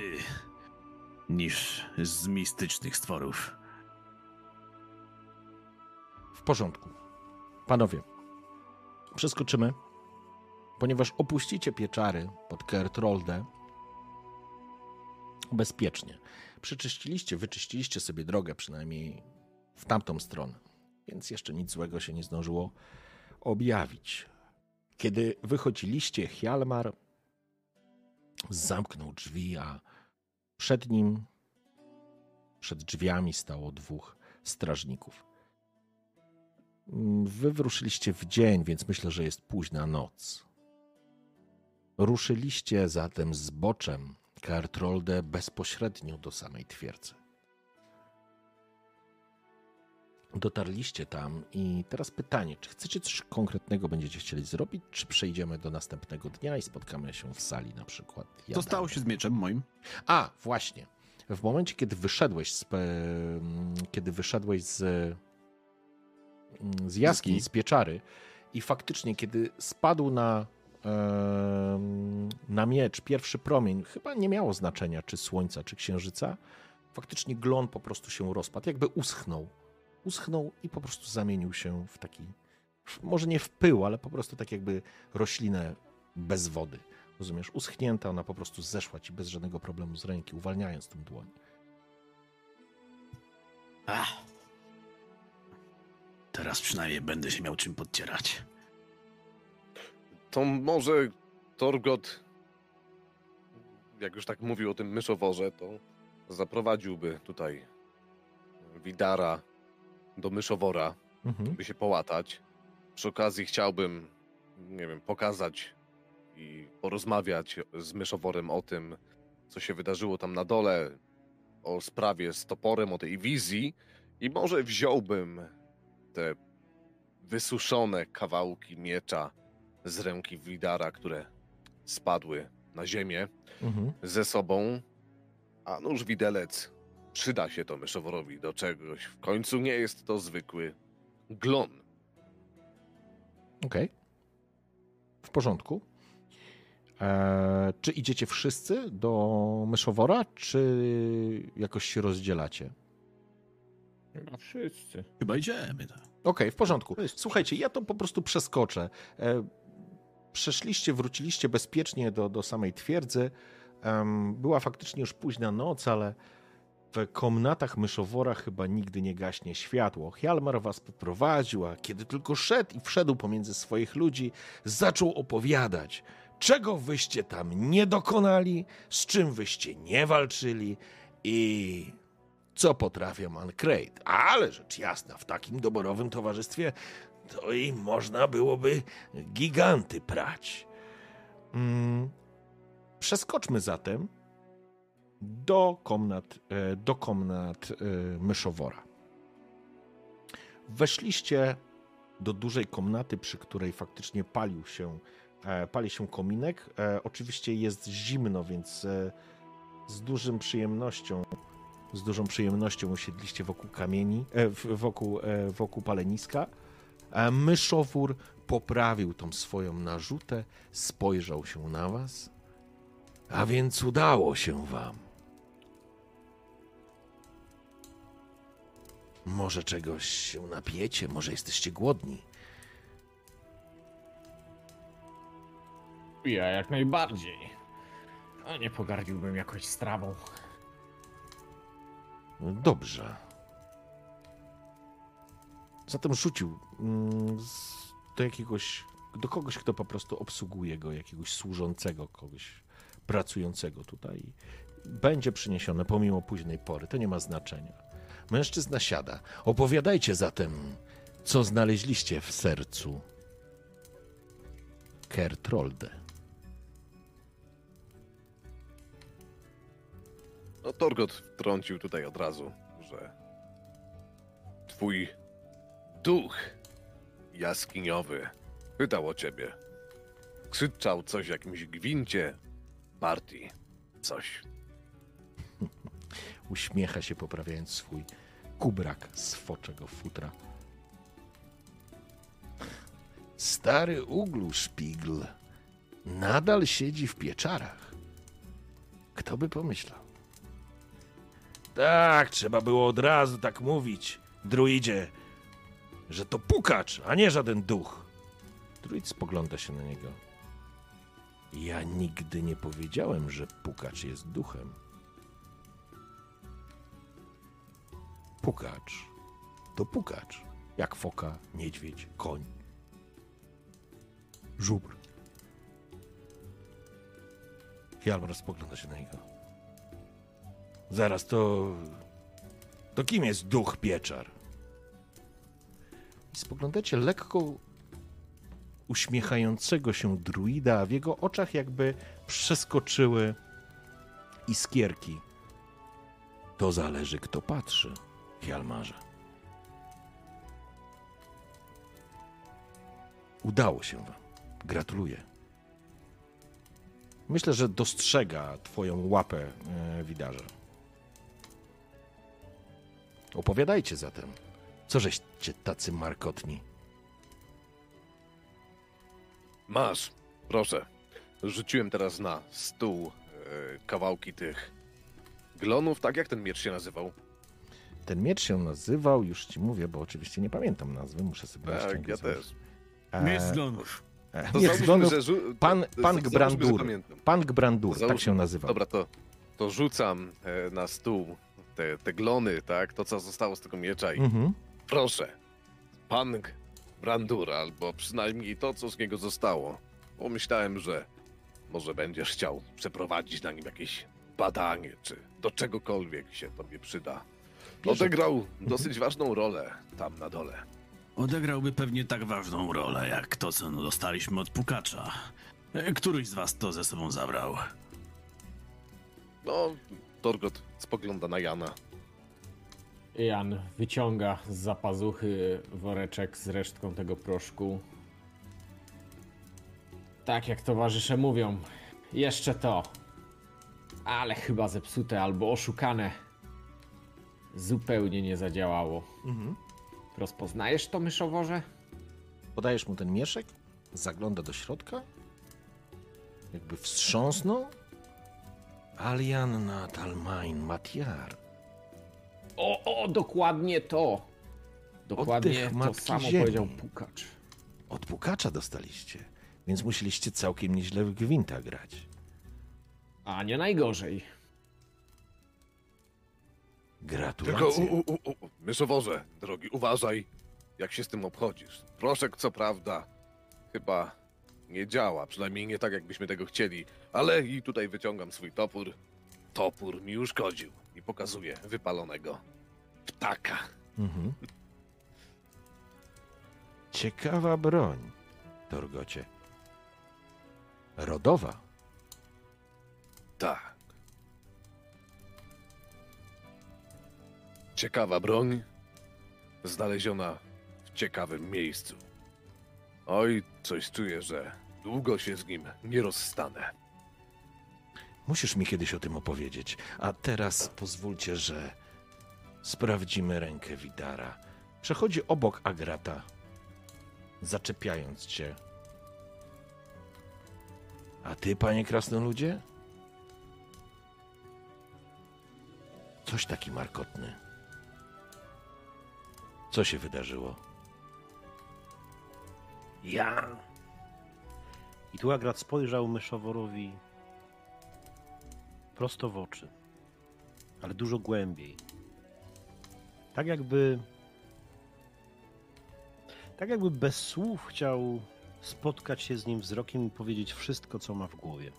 niż z mistycznych stworów. W porządku. Panowie, przeskoczymy, ponieważ opuścicie pieczary pod Kertroldę bezpiecznie. Przeczyściliście, wyczyściliście sobie drogę przynajmniej w tamtą stronę, więc jeszcze nic złego się nie zdążyło objawić. Kiedy wychodziliście, Hjalmar zamknął drzwi, a przed nim, przed drzwiami stało dwóch strażników. Wy wyruszyliście w dzień, więc myślę, że jest późna noc. Ruszyliście zatem zboczem Kertrolde bezpośrednio do samej twierdzy. Dotarliście tam i teraz pytanie, czy chcecie coś konkretnego będziecie chcieli zrobić, czy przejdziemy do następnego dnia i spotkamy się w sali na przykład? Co jadalnej? stało się z mieczem moim? A, właśnie. W momencie, kiedy wyszedłeś z, kiedy wyszedłeś z, z jaskiń, z pieczary i faktycznie, kiedy spadł na, na miecz pierwszy promień, chyba nie miało znaczenia, czy słońca, czy księżyca, faktycznie glon po prostu się rozpadł, jakby uschnął. Uschnął i po prostu zamienił się w taki, może nie w pył, ale po prostu tak jakby roślinę bez wody. Rozumiesz? Uschnięta, ona po prostu zeszła ci bez żadnego problemu z ręki, uwalniając tą dłoń. Ach. Teraz przynajmniej będę się miał czym podcierać. To może Torgot, jak już tak mówił o tym myszoworze, to zaprowadziłby tutaj Widara do myszowora, Mhm. by się połatać. Przy okazji chciałbym, nie wiem, pokazać i porozmawiać z myszoworem o tym, co się wydarzyło tam na dole, o sprawie z toporem, o tej wizji i może wziąłbym te wysuszone kawałki miecza z ręki Widara, które spadły na ziemię Mhm. ze sobą, a nóż widelec przyda się to myszoworowi do czegoś. W końcu nie jest to zwykły glon. Okej. W porządku. Eee, czy idziecie wszyscy do myszowora, czy jakoś się rozdzielacie? No wszyscy. Chyba idziemy. Tak. Okej, w porządku. Słuchajcie, ja to po prostu przeskoczę. E, Przeszliście, wróciliście bezpiecznie do, do samej twierdzy. Była faktycznie już późna noc, ale w komnatach myszowora chyba nigdy nie gaśnie światło. Hjalmar was poprowadził, a kiedy tylko szedł i wszedł pomiędzy swoich ludzi, zaczął opowiadać, czego wyście tam nie dokonali, z czym wyście nie walczyli i co potrafią Mancrate. Ale rzecz jasna, w takim doborowym towarzystwie to i można byłoby giganty prać. Mm. Przeskoczmy zatem do komnat, e, do komnat e, myszowora. Weszliście do dużej komnaty, przy której faktycznie palił się, e, pali się kominek. Oczywiście jest zimno, więc z dużym przyjemnością z dużą przyjemnością usiedliście wokół kamieni, wokół, wokół paleniska. A myszowór poprawił tą swoją narzutę, spojrzał się na was. A więc udało się wam. Może czegoś się napiecie, może jesteście głodni. Ja jak najbardziej. A nie pogardziłbym jakoś strawą. Dobrze. Zatem rzucił mm, do jakiegoś, do kogoś, kto po prostu obsługuje go, jakiegoś służącego, kogoś pracującego tutaj. Będzie przyniesione pomimo późnej pory, to nie ma znaczenia. Mężczyzna siada. Opowiadajcie zatem, co znaleźliście w sercu Kertrolde. No Torgot wtrącił tutaj od razu, że twój duch jaskiniowy Pytał o ciebie. Krzyczał coś w jakimś gwincie partii. Coś. Uśmiecha się, poprawiając swój kubrak z foczego futra. Stary uglu szpigl nadal siedzi w pieczarach. Kto by pomyślał? Tak, trzeba było od razu tak mówić, druidzie, że to pukacz, a nie żaden duch. Druid spogląda się na niego. Ja nigdy nie powiedziałem, że pukacz jest duchem. Pukacz to pukacz. Jak foka, niedźwiedź, koń. Żubr. Hjalmar spogląda się na niego. Zaraz to. To kim jest duch pieczar? I spoglądacie lekko uśmiechającego się druida, a w jego oczach jakby przeskoczyły iskierki. To zależy, kto patrzy, Hjalmarze. Udało się wam. Gratuluję. Myślę, że dostrzega twoją łapę, e, widarze. Opowiadajcie zatem. Co żeście tacy markotni? Masz, proszę. Rzuciłem teraz na stół e, kawałki tych glonów, tak jak ten miecz się nazywał. Ten miecz się nazywał, już ci mówię, bo oczywiście nie pamiętam nazwy, muszę sobie Tak, ja też. E, Miecz zgonów. e, To Miecz rzu- pan, pan Gbrandur. Pan Gbrandur, tak się nazywał. Dobra, to, to rzucam e, na stół te, te glony, tak? To, co zostało z tego miecza i Mhm. Proszę, pan Brandur, albo przynajmniej to, co z niego zostało. Pomyślałem, że może będziesz chciał przeprowadzić na nim jakieś badanie, czy do czegokolwiek się tobie przyda. Odegrał dosyć ważną rolę tam na dole. Odegrałby pewnie tak ważną rolę, jak to, co dostaliśmy od pukacza. Któryś z was to ze sobą zabrał? No, Torgot spogląda na Jana. Jan wyciąga z zapazuchy woreczek z resztką tego proszku. Tak jak towarzysze mówią, jeszcze to. Ale chyba zepsute albo oszukane. Zupełnie nie zadziałało. Mhm. Rozpoznajesz to myszoworze? Podajesz mu ten mieszek, zagląda do środka, jakby wstrząsnął. Alian Talmain Matiar. O, o, dokładnie to. Dokładnie Oddech to matki samo ziemi. powiedział pukacz. Od pukacza dostaliście, więc musieliście całkiem nieźle w gwinta grać. A nie najgorzej. Tylko, Gratulacje. u, u, u, u, myszoworze, drogi, uważaj, jak się z tym obchodzisz. Proszek, co prawda, chyba nie działa, przynajmniej nie tak, jakbyśmy tego chcieli, ale i tutaj wyciągam swój topór. Topór mi uszkodził i pokazuję wypalonego ptaka. Mhm. Ciekawa broń, Torgocie. Rodowa. Tak. Ciekawa broń, znaleziona w ciekawym miejscu. Oj, coś czuję, że długo się z nim nie rozstanę. Musisz mi kiedyś o tym opowiedzieć. A teraz pozwólcie, że sprawdzimy rękę Widara. Przechodzi obok Agrata, zaczepiając cię. A ty, panie krasnoludzie? Coś taki markotny. Co się wydarzyło? Ja. I tu Agrat spojrzał myszoworowi prosto w oczy, ale dużo głębiej. Tak jakby. Tak jakby bez słów chciał spotkać się z nim wzrokiem i powiedzieć wszystko, co ma w głowie.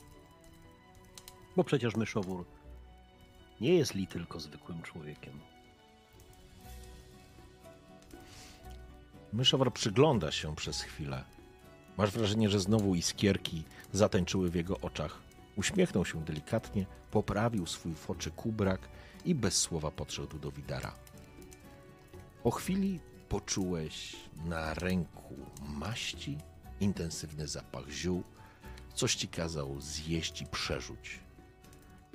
Bo przecież myszowór nie jest li tylko zwykłym człowiekiem. Myszowar przygląda się przez chwilę. Masz wrażenie, że znowu iskierki zatańczyły w jego oczach. Uśmiechnął się delikatnie, poprawił swój foczy kubrak i bez słowa podszedł do Widara. Po chwili poczułeś na ręku maści intensywny zapach ziół. Coś ci kazał zjeść i przerzuć.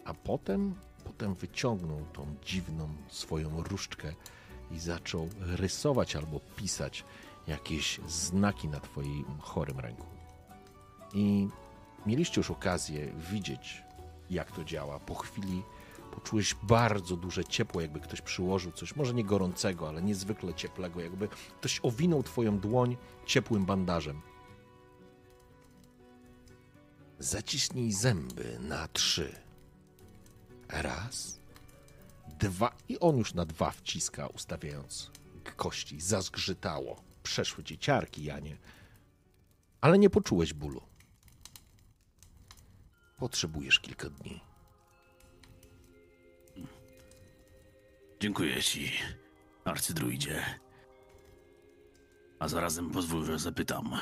A potem, potem wyciągnął tą dziwną swoją różdżkę i zaczął rysować albo pisać jakieś znaki na twoim chorym ręku. I mieliście już okazję widzieć, jak to działa. Po chwili poczułeś bardzo duże ciepło, jakby ktoś przyłożył coś, może nie gorącego, ale niezwykle ciepłego, jakby ktoś owinął twoją dłoń ciepłym bandażem. Zaciśnij zęby na trzy. Raz, dwa i on już na dwa wciska, ustawiając kości. Zazgrzytało. Przeszły ci ciarki, Janie. Ale nie poczułeś bólu. Potrzebujesz kilka dni. Dziękuję ci, arcydruidzie. A zarazem pozwól, że zapytam.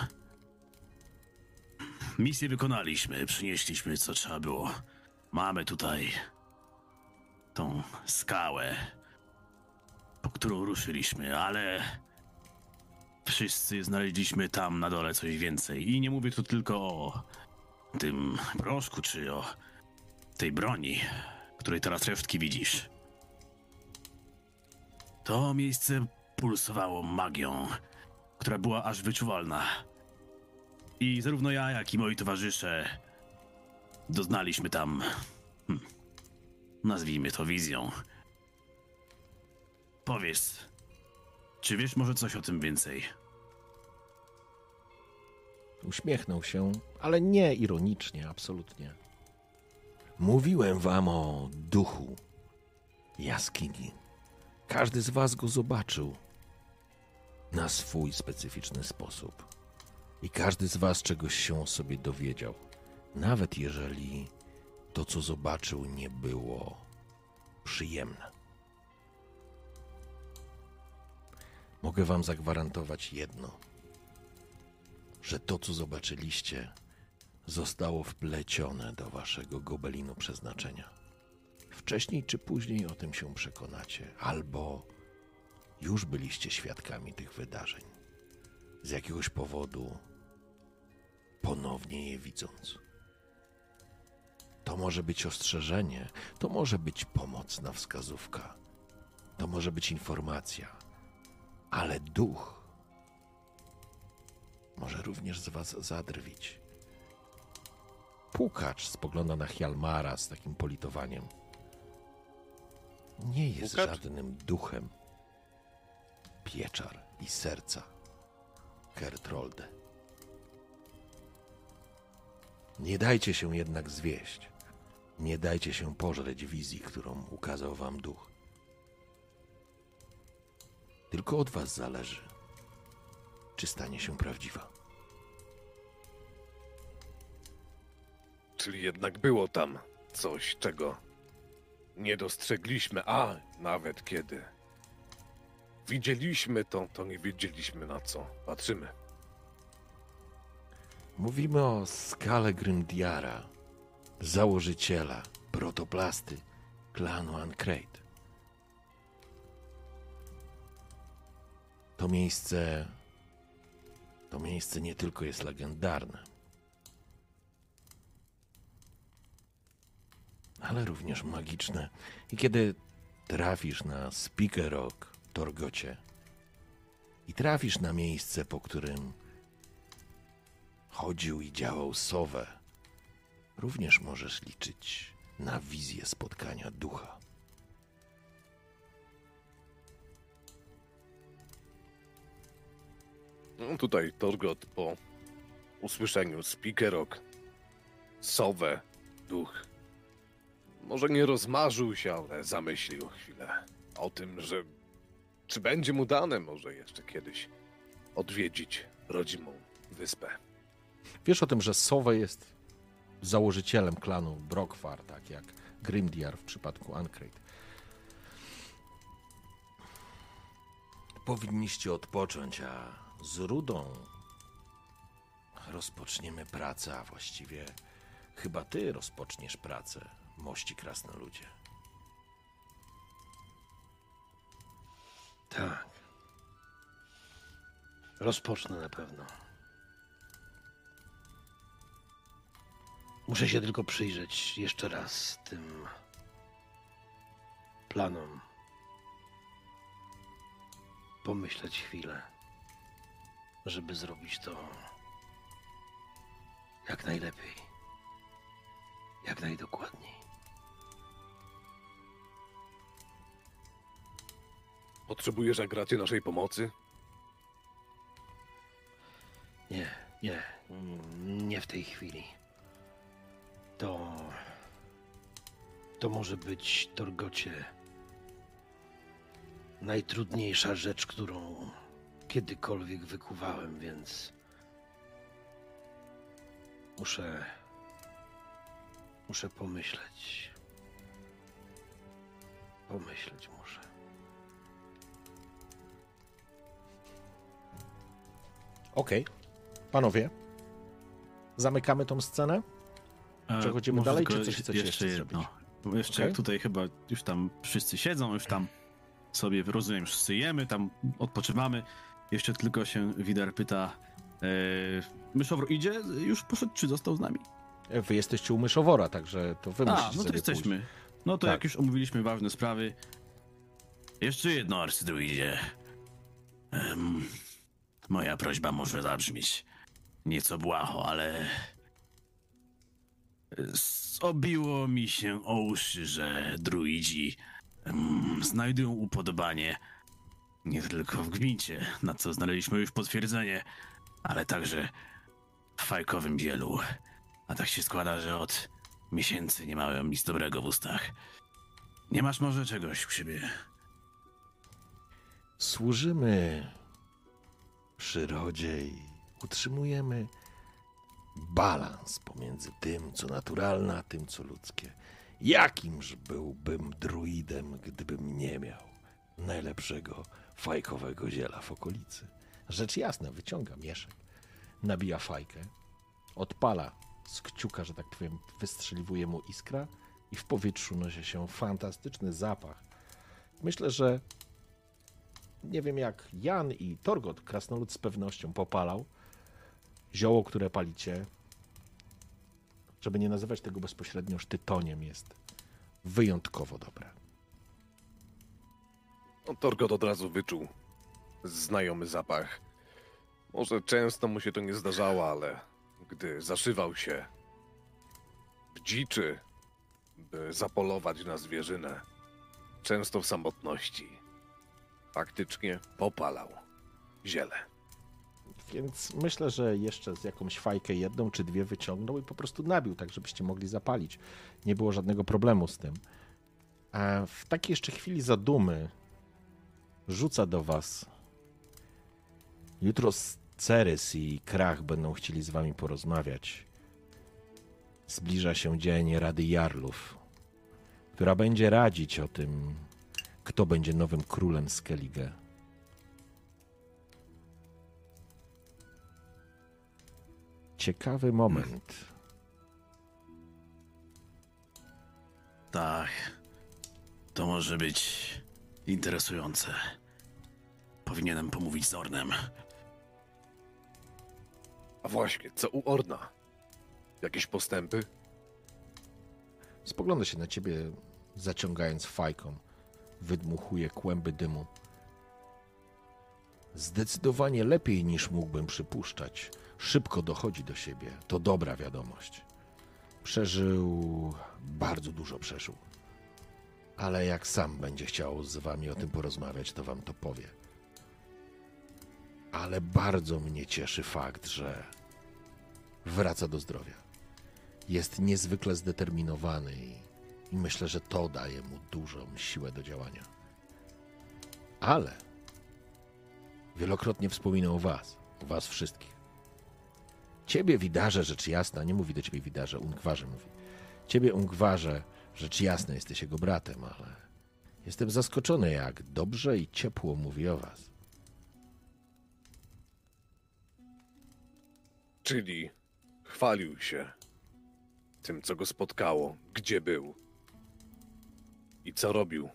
Misję wykonaliśmy, przynieśliśmy co trzeba było. Mamy tutaj tą skałę, po którą ruszyliśmy, ale wszyscy znaleźliśmy tam na dole coś więcej. I nie mówię tu tylko o tym proszku, czy o tej broni, której teraz resztki widzisz. To miejsce pulsowało magią, która była aż wyczuwalna. I zarówno ja, jak i moi towarzysze doznaliśmy tam. Hmm, nazwijmy to wizją. Powiedz, czy wiesz może coś o tym więcej? Uśmiechnął się, ale nie ironicznie, absolutnie. Mówiłem wam o duchu jaskini. Każdy z was go zobaczył na swój specyficzny sposób. I każdy z was czegoś się o sobie dowiedział, nawet jeżeli to, co zobaczył, nie było przyjemne. Mogę wam zagwarantować jedno, że to, co zobaczyliście, zostało wplecione do waszego gobelinu przeznaczenia. Wcześniej czy później o tym się przekonacie, albo już byliście świadkami tych wydarzeń. Z jakiegoś powodu ponownie je widząc. To może być ostrzeżenie, to może być pomocna wskazówka, to może być informacja, ale duch może również z was zadrwić. Pukacz spogląda na Hjalmara z takim politowaniem. Nie jest Pukacz? żadnym duchem. Pieczar i serca. Kertrolde. Nie dajcie się jednak zwieść. Nie dajcie się pożreć wizji, którą ukazał wam duch. Tylko od was zależy, czy stanie się prawdziwa. Czyli jednak było tam coś, czego nie dostrzegliśmy, a nawet kiedy widzieliśmy to, to nie wiedzieliśmy na co patrzymy. Mówimy o skale Grimdiara, założyciela protoplasty klanu Ancrate. To miejsce. To miejsce nie tylko jest legendarne, ale również magiczne. I kiedy trafisz na Speaker Rock, Torgocie, i trafisz na miejsce, po którym chodził i działał Sowę, również możesz liczyć na wizję spotkania ducha. No tutaj Torgot po usłyszeniu Spikerok, Sowę, duch. Może nie rozmarzył się, ale zamyślił chwilę o tym, że czy będzie mu dane może jeszcze kiedyś odwiedzić rodzimą wyspę. Wiesz o tym, że Sowe jest założycielem klanu Brokfar, tak jak Grimdiar w przypadku Ancrate. Powinniście odpocząć, a z Rudą rozpoczniemy pracę, a właściwie chyba ty rozpoczniesz pracę, mości krasnoludzie. Tak. Rozpocznę na pewno. Muszę się tylko przyjrzeć jeszcze raz tym planom. Pomyśleć chwilę, żeby zrobić to jak najlepiej, jak najdokładniej. Potrzebujesz, Agracie, naszej pomocy? Nie, nie, nie w tej chwili. To. To może być, Torgocie, najtrudniejsza rzecz, którą kiedykolwiek wykuwałem, więc. Muszę. Muszę pomyśleć. Pomyśleć muszę. Okej. Panowie, zamykamy tą scenę? E, Przechodzimy dalej, czy coś chcecie jeszcze jedno. zrobić? Bo jeszcze jak tutaj chyba już tam wszyscy siedzą, już tam sobie, rozumiem, już syjemy, tam odpoczywamy. Jeszcze tylko się Widar pyta, Myszowro idzie? Już poszedł, czy został z nami? Wy jesteście u myszowora, także to wy A, musicie no to sobie jesteśmy. No to Tak. jak już omówiliśmy ważne sprawy, jeszcze jedno, arcydruidzie. Em, moja prośba może zabrzmieć nieco błaho, ale... Obiło mi się o uszy, że druidzi em, znajdują upodobanie nie tylko w gmincie, na co znaleźliśmy już potwierdzenie, ale także w fajkowym bielu. A tak się składa, że od miesięcy nie miałem nic dobrego w ustach. Nie masz może czegoś u siebie? Służymy przyrodzie i utrzymujemy balans pomiędzy tym, co naturalne, a tym, co ludzkie. Jakimż byłbym druidem, gdybym nie miał najlepszego fajkowego ziela w okolicy? Rzecz jasna, wyciąga mieszek, nabija fajkę, odpala z kciuka, że tak powiem, wystrzeliwuje mu iskra i w powietrzu nosi się fantastyczny zapach. Myślę, że nie wiem jak Jan i Torgot, krasnolud z pewnością popalał zioło, które palicie, żeby nie nazywać tego bezpośrednio sztytoniem, jest wyjątkowo dobre. No, Torgot od razu wyczuł znajomy zapach. Może często mu się to nie zdarzało, ale gdy zaszywał się w dziczy, by zapolować na zwierzynę, często w samotności, faktycznie popalał ziele. Więc myślę, że jeszcze z jakąś fajkę jedną czy dwie wyciągnął i po prostu nabił, tak żebyście mogli zapalić. Nie było żadnego problemu z tym. A w takiej jeszcze chwili zadumy rzuca do was. Jutro Ceres i Krach będą chcieli z wami porozmawiać. Zbliża się dzień Rady Jarlów, która będzie radzić o tym, kto będzie nowym królem Skellige. Ciekawy moment. Tak. To może być interesujące. Powinienem pomówić z Ornem. A właśnie, co u Orna? Jakieś postępy? Spogląda się na ciebie, zaciągając fajką. Wydmuchuje kłęby dymu. Zdecydowanie lepiej niż mógłbym przypuszczać. Szybko dochodzi do siebie. To dobra wiadomość. Przeżył, bardzo dużo przeżył. Ale jak sam będzie chciał z wami o tym porozmawiać, to wam to powie. Ale bardzo mnie cieszy fakt, że wraca do zdrowia jest niezwykle zdeterminowany i, myślę, że to daje mu dużą siłę do działania. Ale wielokrotnie wspominał was, was wszystkich. Ciebie widarze, rzecz jasna, nie mówi do ciebie widarze, Ungwarze mówi. Ciebie Ungwarze, rzecz jasna, jesteś jego bratem, ale jestem zaskoczony, jak dobrze i ciepło mówi o was. Czyli chwalił się tym, co go spotkało, gdzie był i co robił.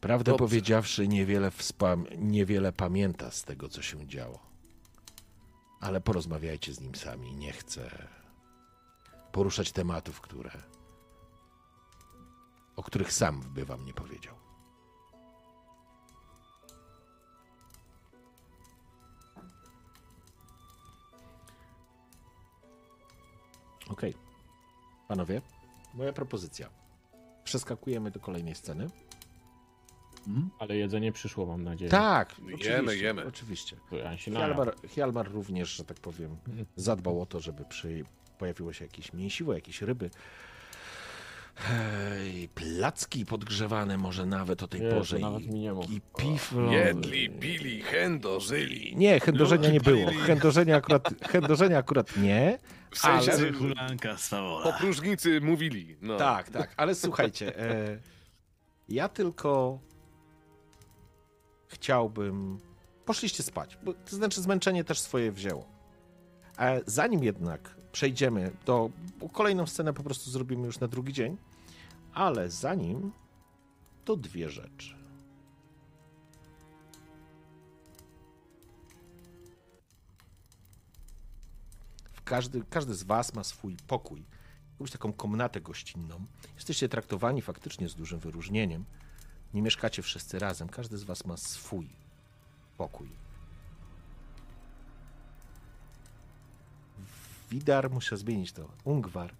Prawdę Dobrze. powiedziawszy, niewiele, wspam- niewiele pamięta z tego, co się działo. Ale porozmawiajcie z nim sami. Nie chcę. poruszać tematów, które o których sam by wam nie powiedział. Okej. Panowie, moja propozycja. Przeskakujemy do kolejnej sceny. Ale jedzenie przyszło, mam nadzieję. Tak, Jemy, oczywiście, jemy. Oczywiście. Hjalmar, Hjalmar również, że tak powiem, zadbał o to, żeby przy, pojawiło się jakieś mięsiwo, jakieś ryby. Hej, placki podgrzewane może nawet o tej Jezu, porze. nawet i, mi nie. I piflo. Jedli, pili, chędożyli. Nie, chędożenia nie było. Chędożenia akurat, chędożenia akurat nie. W sensie, Ale- Hulanka stawola. popróżnicy mówili. No. Tak, tak, ale słuchajcie, e, ja tylko chciałbym. Poszliście spać, bo, to znaczy zmęczenie też swoje wzięło. E, zanim jednak przejdziemy do. Kolejną scenę po prostu zrobimy już na drugi dzień, ale zanim to dwie rzeczy. Każdy, każdy z Was ma swój pokój, jakąś taką komnatę gościnną. Jesteście traktowani faktycznie z dużym wyróżnieniem. Nie mieszkacie wszyscy razem, każdy z Was ma swój pokój. Widar, muszę zmienić to. Ungwar.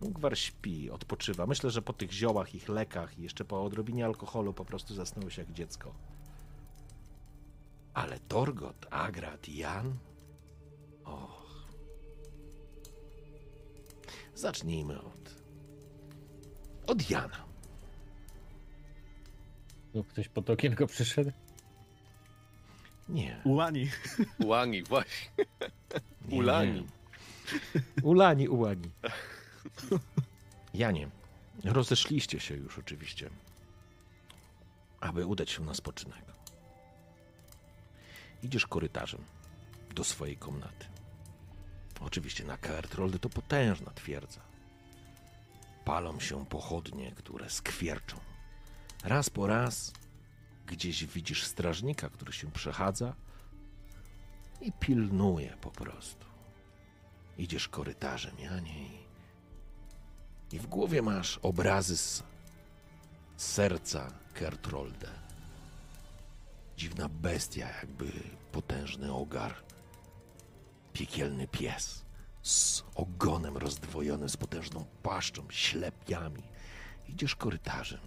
Ungwar śpi, odpoczywa. Myślę, że po tych ziołach, ich lekach i jeszcze po odrobinie alkoholu po prostu zasnął się jak dziecko. Ale Torgot, Agrat i Jan? Och. Zacznijmy od. od Jana. No, ktoś pod okienko przyszedł? Nie. Ułani. Ułani, właśnie. nie. Ulani. Ulani, ułani. Janie, rozeszliście się już oczywiście, aby udać się na spoczynek. Idziesz korytarzem do swojej komnaty. Oczywiście na Kaertroldy to potężna twierdza. Palą się pochodnie, które skwierczą. Raz po raz gdzieś widzisz strażnika, który się przechadza i pilnuje po prostu. Idziesz korytarzem, Janie, i, i w głowie masz obrazy z serca Kertrolde. Dziwna bestia, jakby potężny ogar. Piekielny pies z ogonem rozdwojonym, z potężną paszczą, ślepiami. Idziesz korytarzem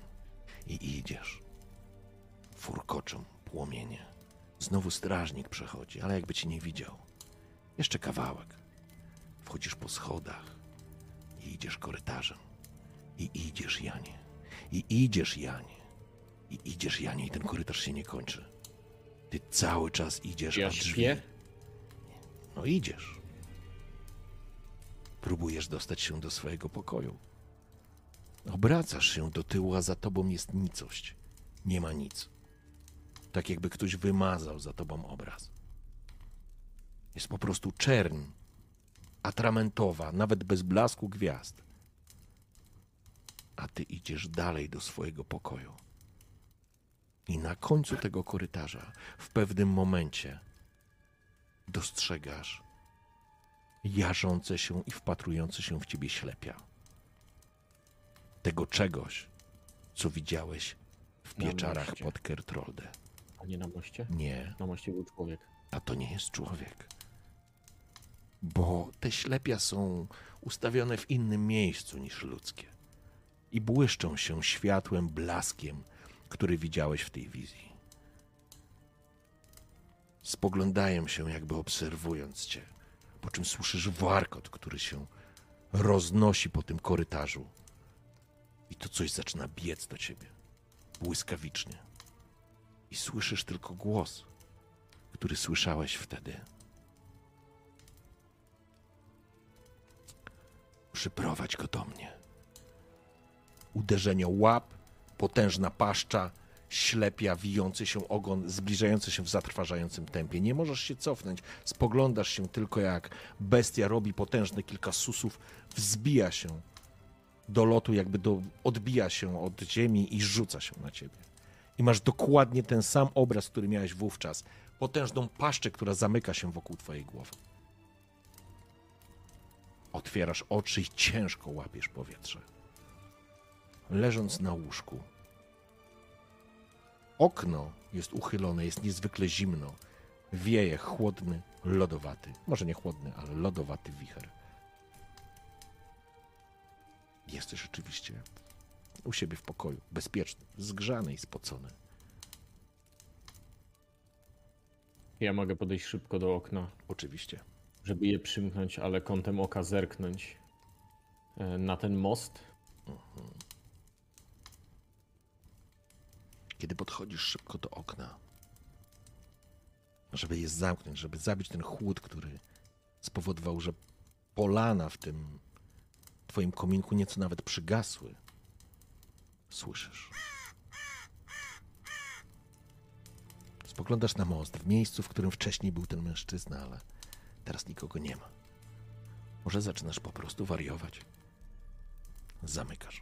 i idziesz. Furkoczą płomienie. Znowu strażnik przechodzi, ale jakby cię nie widział. Jeszcze kawałek. Wchodzisz po schodach i idziesz korytarzem. I idziesz, Janie. I idziesz, Janie. I idziesz, Janie, i ten korytarz się nie kończy. Ty cały czas idziesz, Ja a drzwi... śpię? No idziesz. Próbujesz dostać się do swojego pokoju. Obracasz się do tyłu, a za tobą jest nicość. Nie ma nic. Tak jakby ktoś wymazał za tobą obraz. Jest po prostu czerń, atramentowa, nawet bez blasku gwiazd. A ty idziesz dalej do swojego pokoju. I na końcu tego korytarza, w pewnym momencie, dostrzegasz jarzące się i wpatrujące się w ciebie ślepia. Tego czegoś, co widziałeś w Na pieczarach moście. pod Kertrolde. A nie na moście? Nie, Na moście był człowiek. a to nie jest człowiek. Bo te ślepia są ustawione w innym miejscu niż ludzkie. I błyszczą się światłem, blaskiem, który widziałeś w tej wizji. Spoglądają się, jakby obserwując cię, po czym słyszysz warkot, który się roznosi po tym korytarzu. I to coś zaczyna biec do ciebie, błyskawicznie. I słyszysz tylko głos, który słyszałeś wtedy. Przyprowadź go do mnie. Uderzenie łap, potężna paszcza, ślepia, wijący się ogon, zbliżający się w zatrważającym tempie. Nie możesz się cofnąć. Spoglądasz się tylko jak bestia robi potężne kilka susów, wzbija się do lotu, jakby do, odbija się od ziemi i rzuca się na ciebie. I masz dokładnie ten sam obraz, który miałeś wówczas. Potężną paszczę, która zamyka się wokół twojej głowy. Otwierasz oczy i ciężko łapiesz powietrze. Leżąc na łóżku, okno jest uchylone, jest niezwykle zimno. Wieje chłodny, lodowaty, może nie chłodny, ale lodowaty wicher. Jesteś rzeczywiście u siebie w pokoju, bezpieczny, zgrzany i spocony. Ja mogę podejść szybko do okna, Oczywiście. Żeby je przymknąć, ale kątem oka zerknąć e, na ten most. Kiedy podchodzisz szybko do okna, żeby je zamknąć, żeby zabić ten chłód, który spowodował, że polana w tym twoim kominku nieco nawet przygasły, słyszysz. Spoglądasz na most, w miejscu, w którym wcześniej był ten mężczyzna, ale teraz nikogo nie ma. Może zaczynasz po prostu wariować. Zamykasz.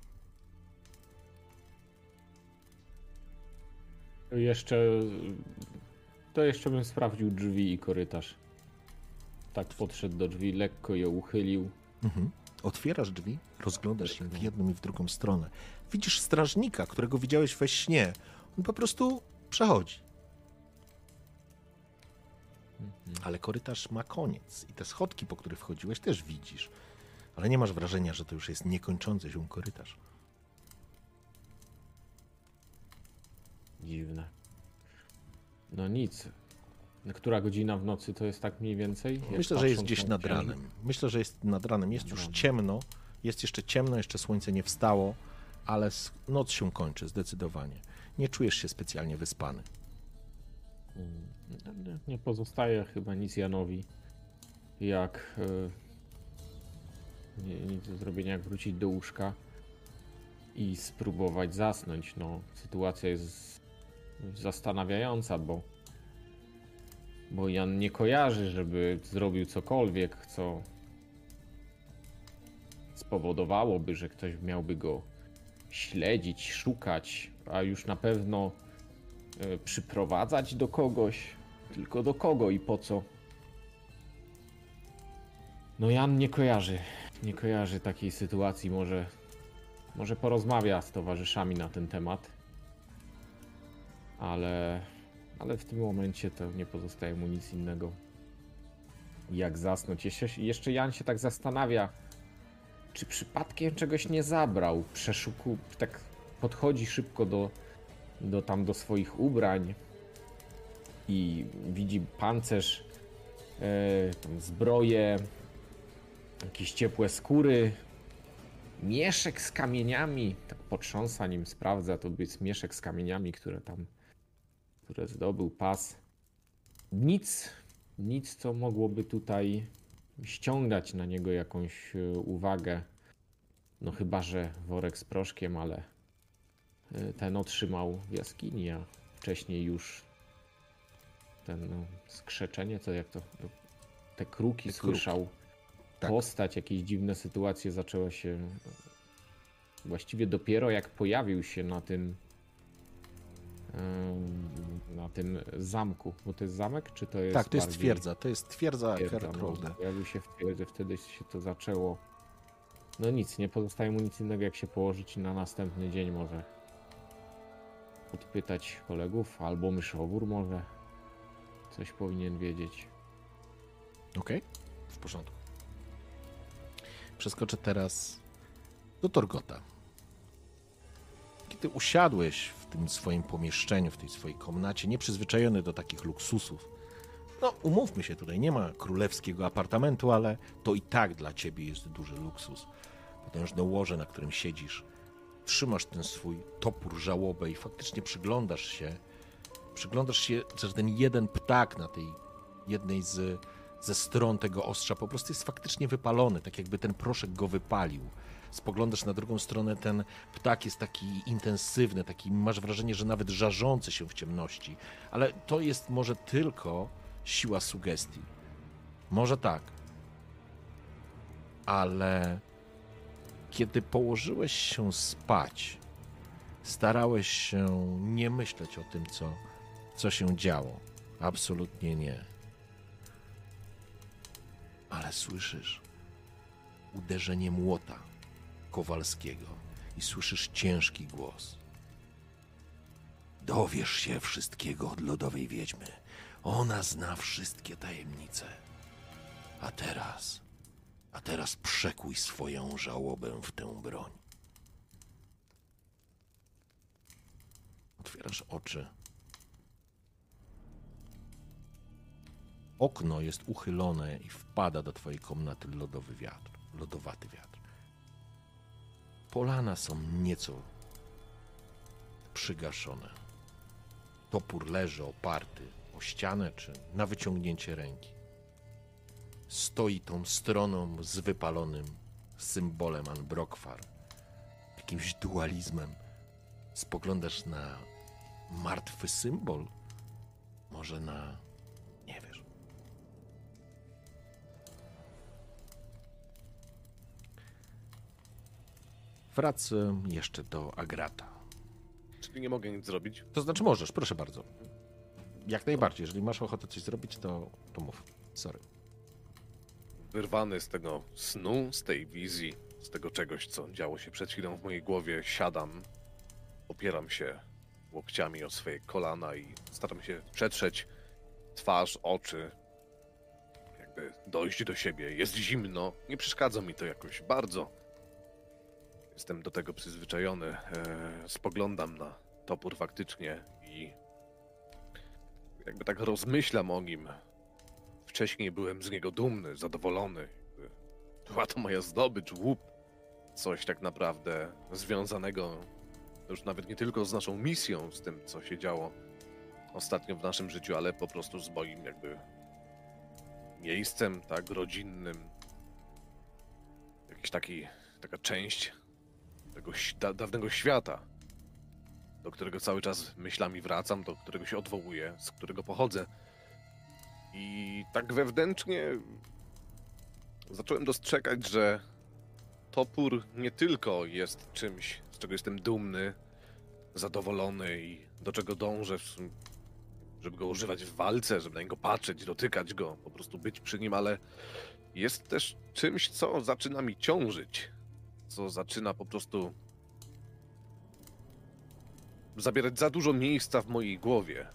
Jeszcze. To jeszcze bym sprawdził drzwi i korytarz. Tak podszedł do drzwi, lekko je uchylił. Mhm. Otwierasz drzwi, rozglądasz się w jedną i w drugą stronę. Widzisz strażnika, którego widziałeś we śnie. On po prostu przechodzi. Ale korytarz ma koniec i te schodki, po których wchodziłeś, też widzisz. Ale nie masz wrażenia, że to już jest niekończący się korytarz. Dziwne. No nic. Która godzina w nocy to jest tak mniej więcej? Myślę, że jest gdzieś na nad ranem. Myślę, że jest nad ranem. Jest już ciemno. Jest jeszcze ciemno, jeszcze słońce nie wstało, ale noc się kończy zdecydowanie. Nie czujesz się specjalnie wyspany. Mm, Nie, pozostaje chyba nic Janowi, jak e, nie, nic do zrobienia, jak wrócić do łóżka i spróbować zasnąć. No, sytuacja jest zastanawiająca, bo bo Jan nie kojarzy, żeby zrobił cokolwiek, co spowodowałoby, że ktoś miałby go śledzić, szukać, a już na pewno e, przyprowadzać do kogoś. Tylko do kogo i po co? No Jan nie kojarzy. Nie kojarzy takiej sytuacji. Może, może porozmawia z towarzyszami na ten temat. Ale, ale w tym momencie to nie pozostaje mu nic innego. Jak zasnąć? Jeszcze, jeszcze Jan się tak zastanawia, czy przypadkiem czegoś nie zabrał. Przeszuku, tak podchodzi szybko do, do tam do swoich ubrań i widzi pancerz, e, tam zbroję, jakieś ciepłe skóry, mieszek z kamieniami. Tak potrząsa nim, sprawdza, to jest mieszek z kamieniami, które tam, które zdobył pas. Nic, nic, co mogłoby tutaj ściągać na niego jakąś e, uwagę. No chyba, że worek z proszkiem, ale e, ten otrzymał w jaskini, a wcześniej już ten no, skrzeczenie, co jak to, to te kruki Te słyszał, Tak. postać, jakieś dziwne sytuacje zaczęła się właściwie dopiero jak pojawił się na tym na tym zamku, bo to jest zamek, czy to jest tak, to jest bardziej- twierdza. To jest twierdza Twierdza, no, Kerkrolde. Pojawił się w twierdzy, wtedy się to zaczęło. No nic, nie pozostaje mu nic innego jak się położyć na następny dzień może podpytać kolegów, albo myszowór może coś powinien wiedzieć. Okej, w porządku. Przeskoczę teraz do Torgota. Kiedy usiadłeś w tym swoim pomieszczeniu, w tej swojej komnacie, nieprzyzwyczajony do takich luksusów, no umówmy się tutaj, nie ma królewskiego apartamentu, ale to i tak dla ciebie jest duży luksus. Potężne łoże, na którym siedzisz, trzymasz ten swój topór żałobę i faktycznie przyglądasz się, przyglądasz się, że ten jeden ptak na tej jednej z, ze stron tego ostrza po prostu jest faktycznie wypalony, tak jakby ten proszek go wypalił. Spoglądasz na drugą stronę, ten ptak jest taki intensywny, taki masz wrażenie, że nawet żarzący się w ciemności. Ale to jest może tylko siła sugestii. Może tak. Ale kiedy położyłeś się spać, starałeś się nie myśleć o tym, co, co się działo. Absolutnie nie. Ale słyszysz uderzenie młota Kowalskiego i słyszysz ciężki głos. Dowiesz się wszystkiego od lodowej wiedźmy. Ona zna wszystkie tajemnice. A teraz, a teraz przekuj swoją żałobę w tę broń. Otwierasz oczy. Okno jest uchylone i wpada do twojej komnaty lodowy wiatr, lodowaty wiatr. Polana są nieco przygaszone. Topór leży oparty o ścianę czy na wyciągnięcie ręki. Stoi tą stroną z wypalonym symbolem Anbrokwar, jakimś dualizmem. Spoglądasz na martwy symbol, może na. Wracam jeszcze do Agrata. Czyli nie mogę nic zrobić. To znaczy możesz, proszę bardzo. Jak najbardziej, jeżeli masz ochotę coś zrobić, to, to mów. Sorry. Wyrwany z tego snu, z tej wizji, z tego czegoś, co działo się przed chwilą w mojej głowie, siadam, opieram się łokciami o swoje kolana i staram się przetrzeć twarz, oczy, jakby dojść do siebie. Jest zimno, nie przeszkadza mi to jakoś bardzo. Jestem do tego przyzwyczajony. E, spoglądam na topór faktycznie i jakby tak rozmyślam o nim. Wcześniej byłem z niego dumny, zadowolony. Była to moja zdobycz, łup. Coś tak naprawdę związanego już nawet nie tylko z naszą misją, z tym, co się działo ostatnio w naszym życiu, ale po prostu z moim jakby miejscem, tak, rodzinnym. Jakiś taki, taka część tego da, dawnego świata, do którego cały czas myślami wracam, do którego się odwołuję, z którego pochodzę. I tak wewnętrznie zacząłem dostrzegać, że topór nie tylko jest czymś, z czego jestem dumny, zadowolony i do czego dążę, żeby go używać w walce, żeby na niego patrzeć, dotykać go, po prostu być przy nim, ale jest też czymś, co zaczyna mi ciążyć, co zaczyna po prostu zabierać za dużo miejsca w mojej głowie.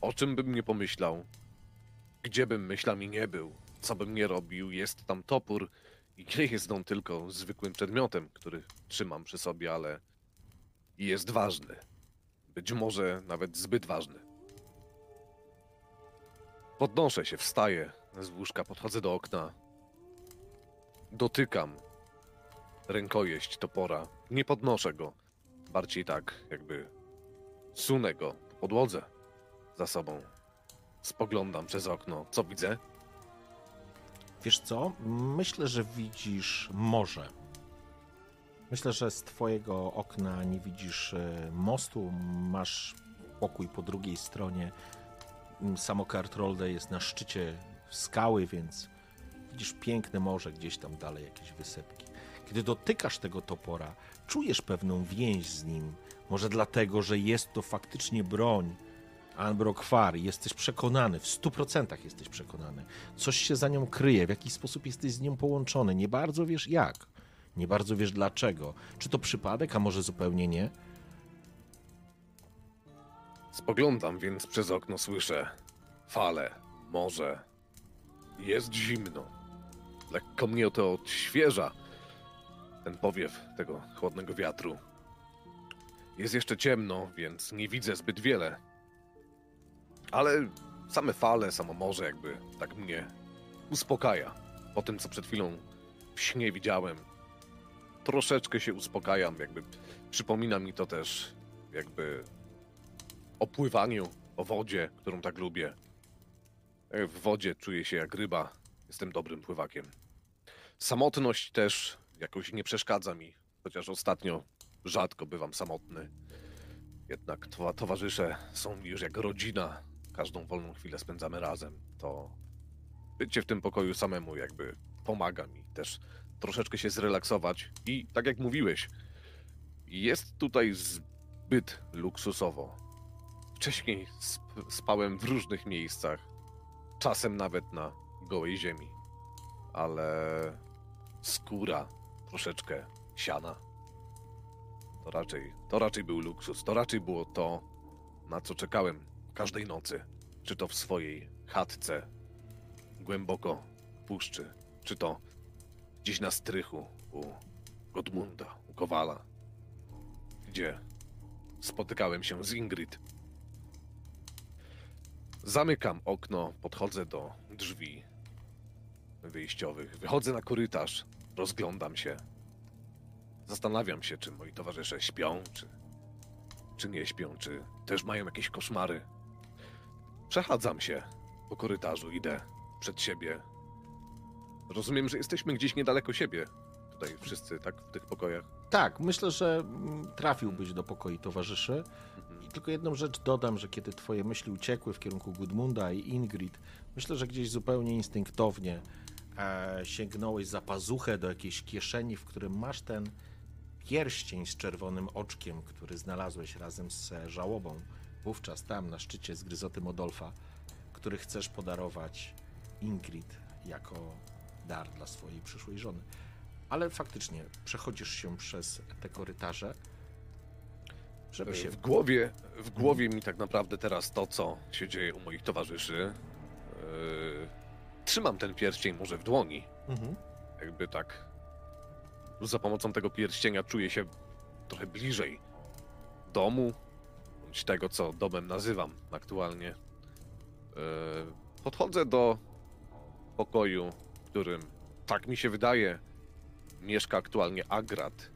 O czym bym nie pomyślał, gdzie bym myślami nie był, co bym nie robił, jest tam topór i nie jest on tylko zwykłym przedmiotem, który trzymam przy sobie, ale jest ważny. Być może nawet zbyt ważny. Podnoszę się, wstaję z łóżka, podchodzę do okna. Dotykam rękojeść topora. Nie podnoszę go. Bardziej tak, jakby sunę go po podłodze za sobą. Spoglądam przez okno. Co widzę? Wiesz co? Myślę, że widzisz morze. Myślę, że z twojego okna nie widzisz e, mostu, masz pokój po drugiej stronie. Mm, Samo Kartrolde jest na szczycie skały, więc widzisz piękne morze gdzieś tam dalej, jakieś wysepki. Kiedy dotykasz tego topora, czujesz pewną więź z nim. Może dlatego, że jest to faktycznie broń, Anbrokwar, jesteś przekonany, w stu procentach jesteś przekonany. Coś się za nią kryje, w jakiś sposób jesteś z nią połączony. Nie bardzo wiesz jak, nie bardzo wiesz dlaczego. Czy to przypadek, a może zupełnie nie? Spoglądam więc przez okno, słyszę fale, morze. Jest zimno. Lekko mnie to odświeża. Ten powiew tego chłodnego wiatru. Jest jeszcze ciemno, więc nie widzę zbyt wiele. Ale same fale, samo morze jakby tak mnie uspokaja. Po tym, co przed chwilą w śnie widziałem, troszeczkę się uspokajam, jakby przypomina mi to też jakby o pływaniu, o wodzie, którą tak lubię. E, W wodzie czuję się jak ryba. Jestem dobrym pływakiem. Samotność też jakoś nie przeszkadza mi, chociaż ostatnio rzadko bywam samotny. Jednak towa- towarzysze są mi już jak rodzina. Każdą wolną chwilę spędzamy razem. To bycie w tym pokoju samemu jakby pomaga mi też troszeczkę się zrelaksować. I tak jak mówiłeś, jest tutaj zbyt luksusowo. Wcześniej sp- spałem w różnych miejscach, czasem nawet na gołej ziemi, ale skóra, troszeczkę siana. To raczej, to raczej był luksus. To raczej było to, na co czekałem każdej nocy. Czy to w swojej chatce, głęboko w puszczy, czy to gdzieś na strychu u Godmunda, u Kowala, gdzie spotykałem się z Ingrid. Zamykam okno, podchodzę do drzwi wyjściowych, wychodzę na korytarz, rozglądam się. Zastanawiam się, czy moi towarzysze śpią, czy, czy nie śpią, czy też mają jakieś koszmary. Przechadzam się po korytarzu, idę przed siebie. Rozumiem, że jesteśmy gdzieś niedaleko siebie. Tutaj wszyscy, tak? W tych pokojach. Tak, myślę, że mm, trafiłbyś do pokoi towarzyszy. I tylko jedną rzecz dodam, że kiedy twoje myśli uciekły w kierunku Gudmunda i Ingrid, myślę, że gdzieś zupełnie instynktownie sięgnąłeś za pazuchę do jakiejś kieszeni, w którym masz ten pierścień z czerwonym oczkiem, który znalazłeś razem z e, żałobą wówczas tam na szczycie z Gryzoty Modolfa, który chcesz podarować Ingrid jako dar dla swojej przyszłej żony. Ale faktycznie przechodzisz się przez te korytarze, żeby się W głowie, w głowie mi tak naprawdę teraz to, co się dzieje u moich towarzyszy. Yy, trzymam ten pierścień może w dłoni. Mhm. Jakby tak. Za pomocą tego pierścienia czuję się trochę bliżej domu, bądź tego, co domem nazywam aktualnie. Yy, podchodzę do pokoju, w którym, tak mi się wydaje, mieszka aktualnie Agrat.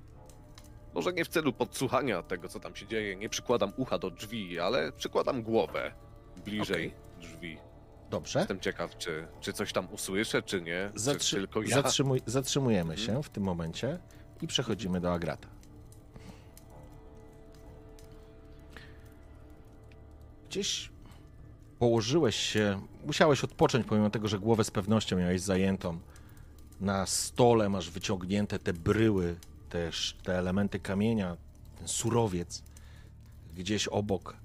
Może nie w celu podsłuchania tego, co tam się dzieje, nie przykładam ucha do drzwi, ale przykładam głowę bliżej drzwi. Dobrze. Jestem ciekaw, czy, czy coś tam usłyszę, czy nie. czy Zatrzy- tylko ja. zatrzymuj, zatrzymujemy Mhm. się w tym momencie i przechodzimy do Agrata. Gdzieś położyłeś się, musiałeś odpocząć, pomimo tego, że głowę z pewnością miałeś zajętą. Na stole masz wyciągnięte te bryły, też te elementy kamienia, ten surowiec. Gdzieś obok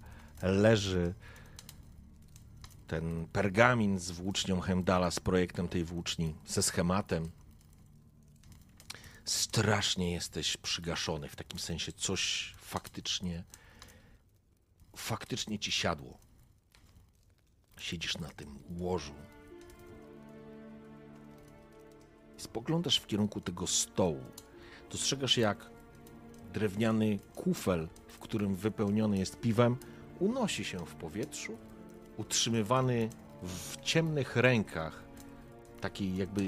leży ten pergamin z włócznią Hemdala, z projektem tej włóczni, ze schematem. Strasznie jesteś przygaszony, w takim sensie coś faktycznie, faktycznie ci siadło. Siedzisz na tym łożu. Spoglądasz w kierunku tego stołu. Dostrzegasz, jak drewniany kufel, w którym wypełniony jest piwem, unosi się w powietrzu, utrzymywany w ciemnych rękach takiej jakby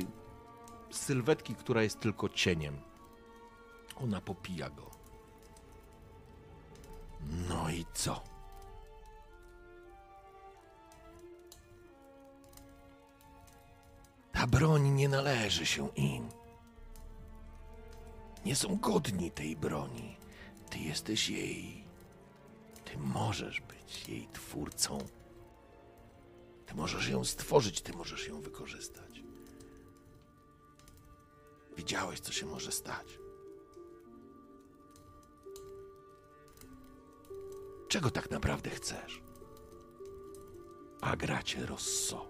sylwetki, która jest tylko cieniem. Ona popija go. No i co? Ta broń nie należy się im. Nie są godni tej broni. Ty jesteś jej. Ty możesz być jej twórcą. Ty możesz ją stworzyć, ty możesz ją wykorzystać. Widziałeś, co się może stać. Czego tak naprawdę chcesz? A gracie Rosso.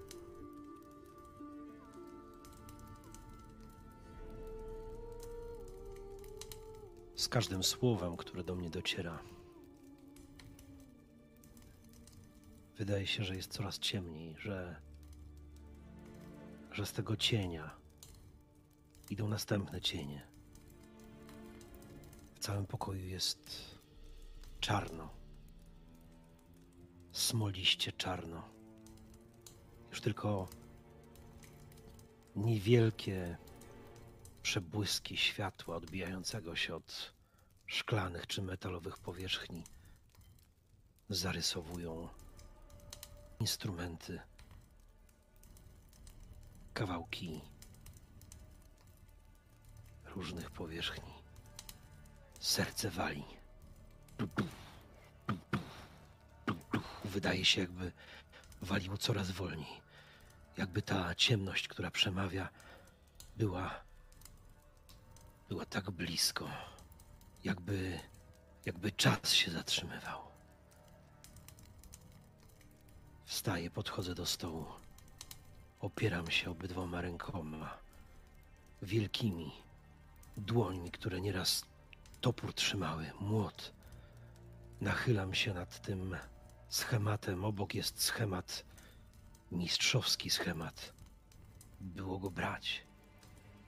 Z każdym słowem, które do mnie dociera, wydaje się, że jest coraz ciemniej, że, że z tego cienia idą następne cienie. W całym pokoju jest czarno. Smoliście czarno. Już tylko niewielkie przebłyski światła odbijającego się od szklanych czy metalowych powierzchni zarysowują instrumenty, kawałki różnych powierzchni. Serce wali. Tu, tu, tu. Wydaje się, jakby waliło coraz wolniej. Jakby ta ciemność, która przemawia, była była tak blisko, jakby, jakby czas się zatrzymywał. Wstaję, podchodzę do stołu. Opieram się obydwoma rękoma wielkimi dłońmi, które nieraz topór trzymały, młot. Nachylam się nad tym schematem. Obok jest schemat, mistrzowski schemat. Było go brać.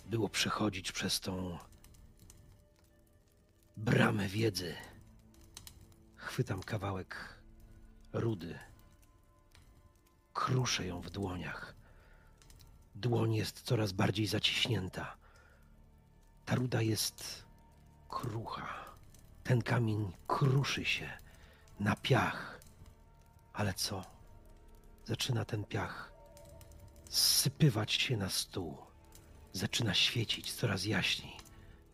Było przechodzić przez tą bramę wiedzy. Chwytam kawałek rudy. Kruszę ją w dłoniach. Dłoń jest coraz bardziej zaciśnięta. Ta ruda jest krucha. Ten kamień kruszy się na piach. Ale co? Zaczyna ten piach zsypywać się na stół. Zaczyna świecić coraz jaśniej.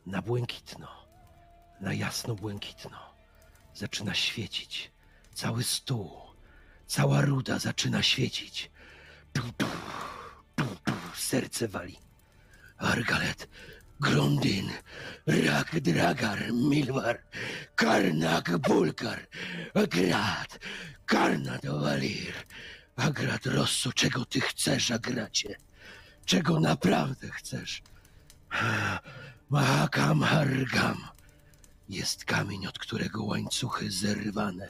Na błękitno. Na jasno błękitno. Zaczyna świecić. Cały stół. Cała ruda zaczyna świecić. Tu, tu, tu, tu. Serce wali. Argalet, Grondin, Rak Dragar, Milwar, Karnak Bulkar, Agrat, Karnat Walir, Agrat Rosso, czego ty chcesz, Agracie? Czego naprawdę chcesz? Mahakam Hargam. Jest kamień, od którego łańcuchy zerwane.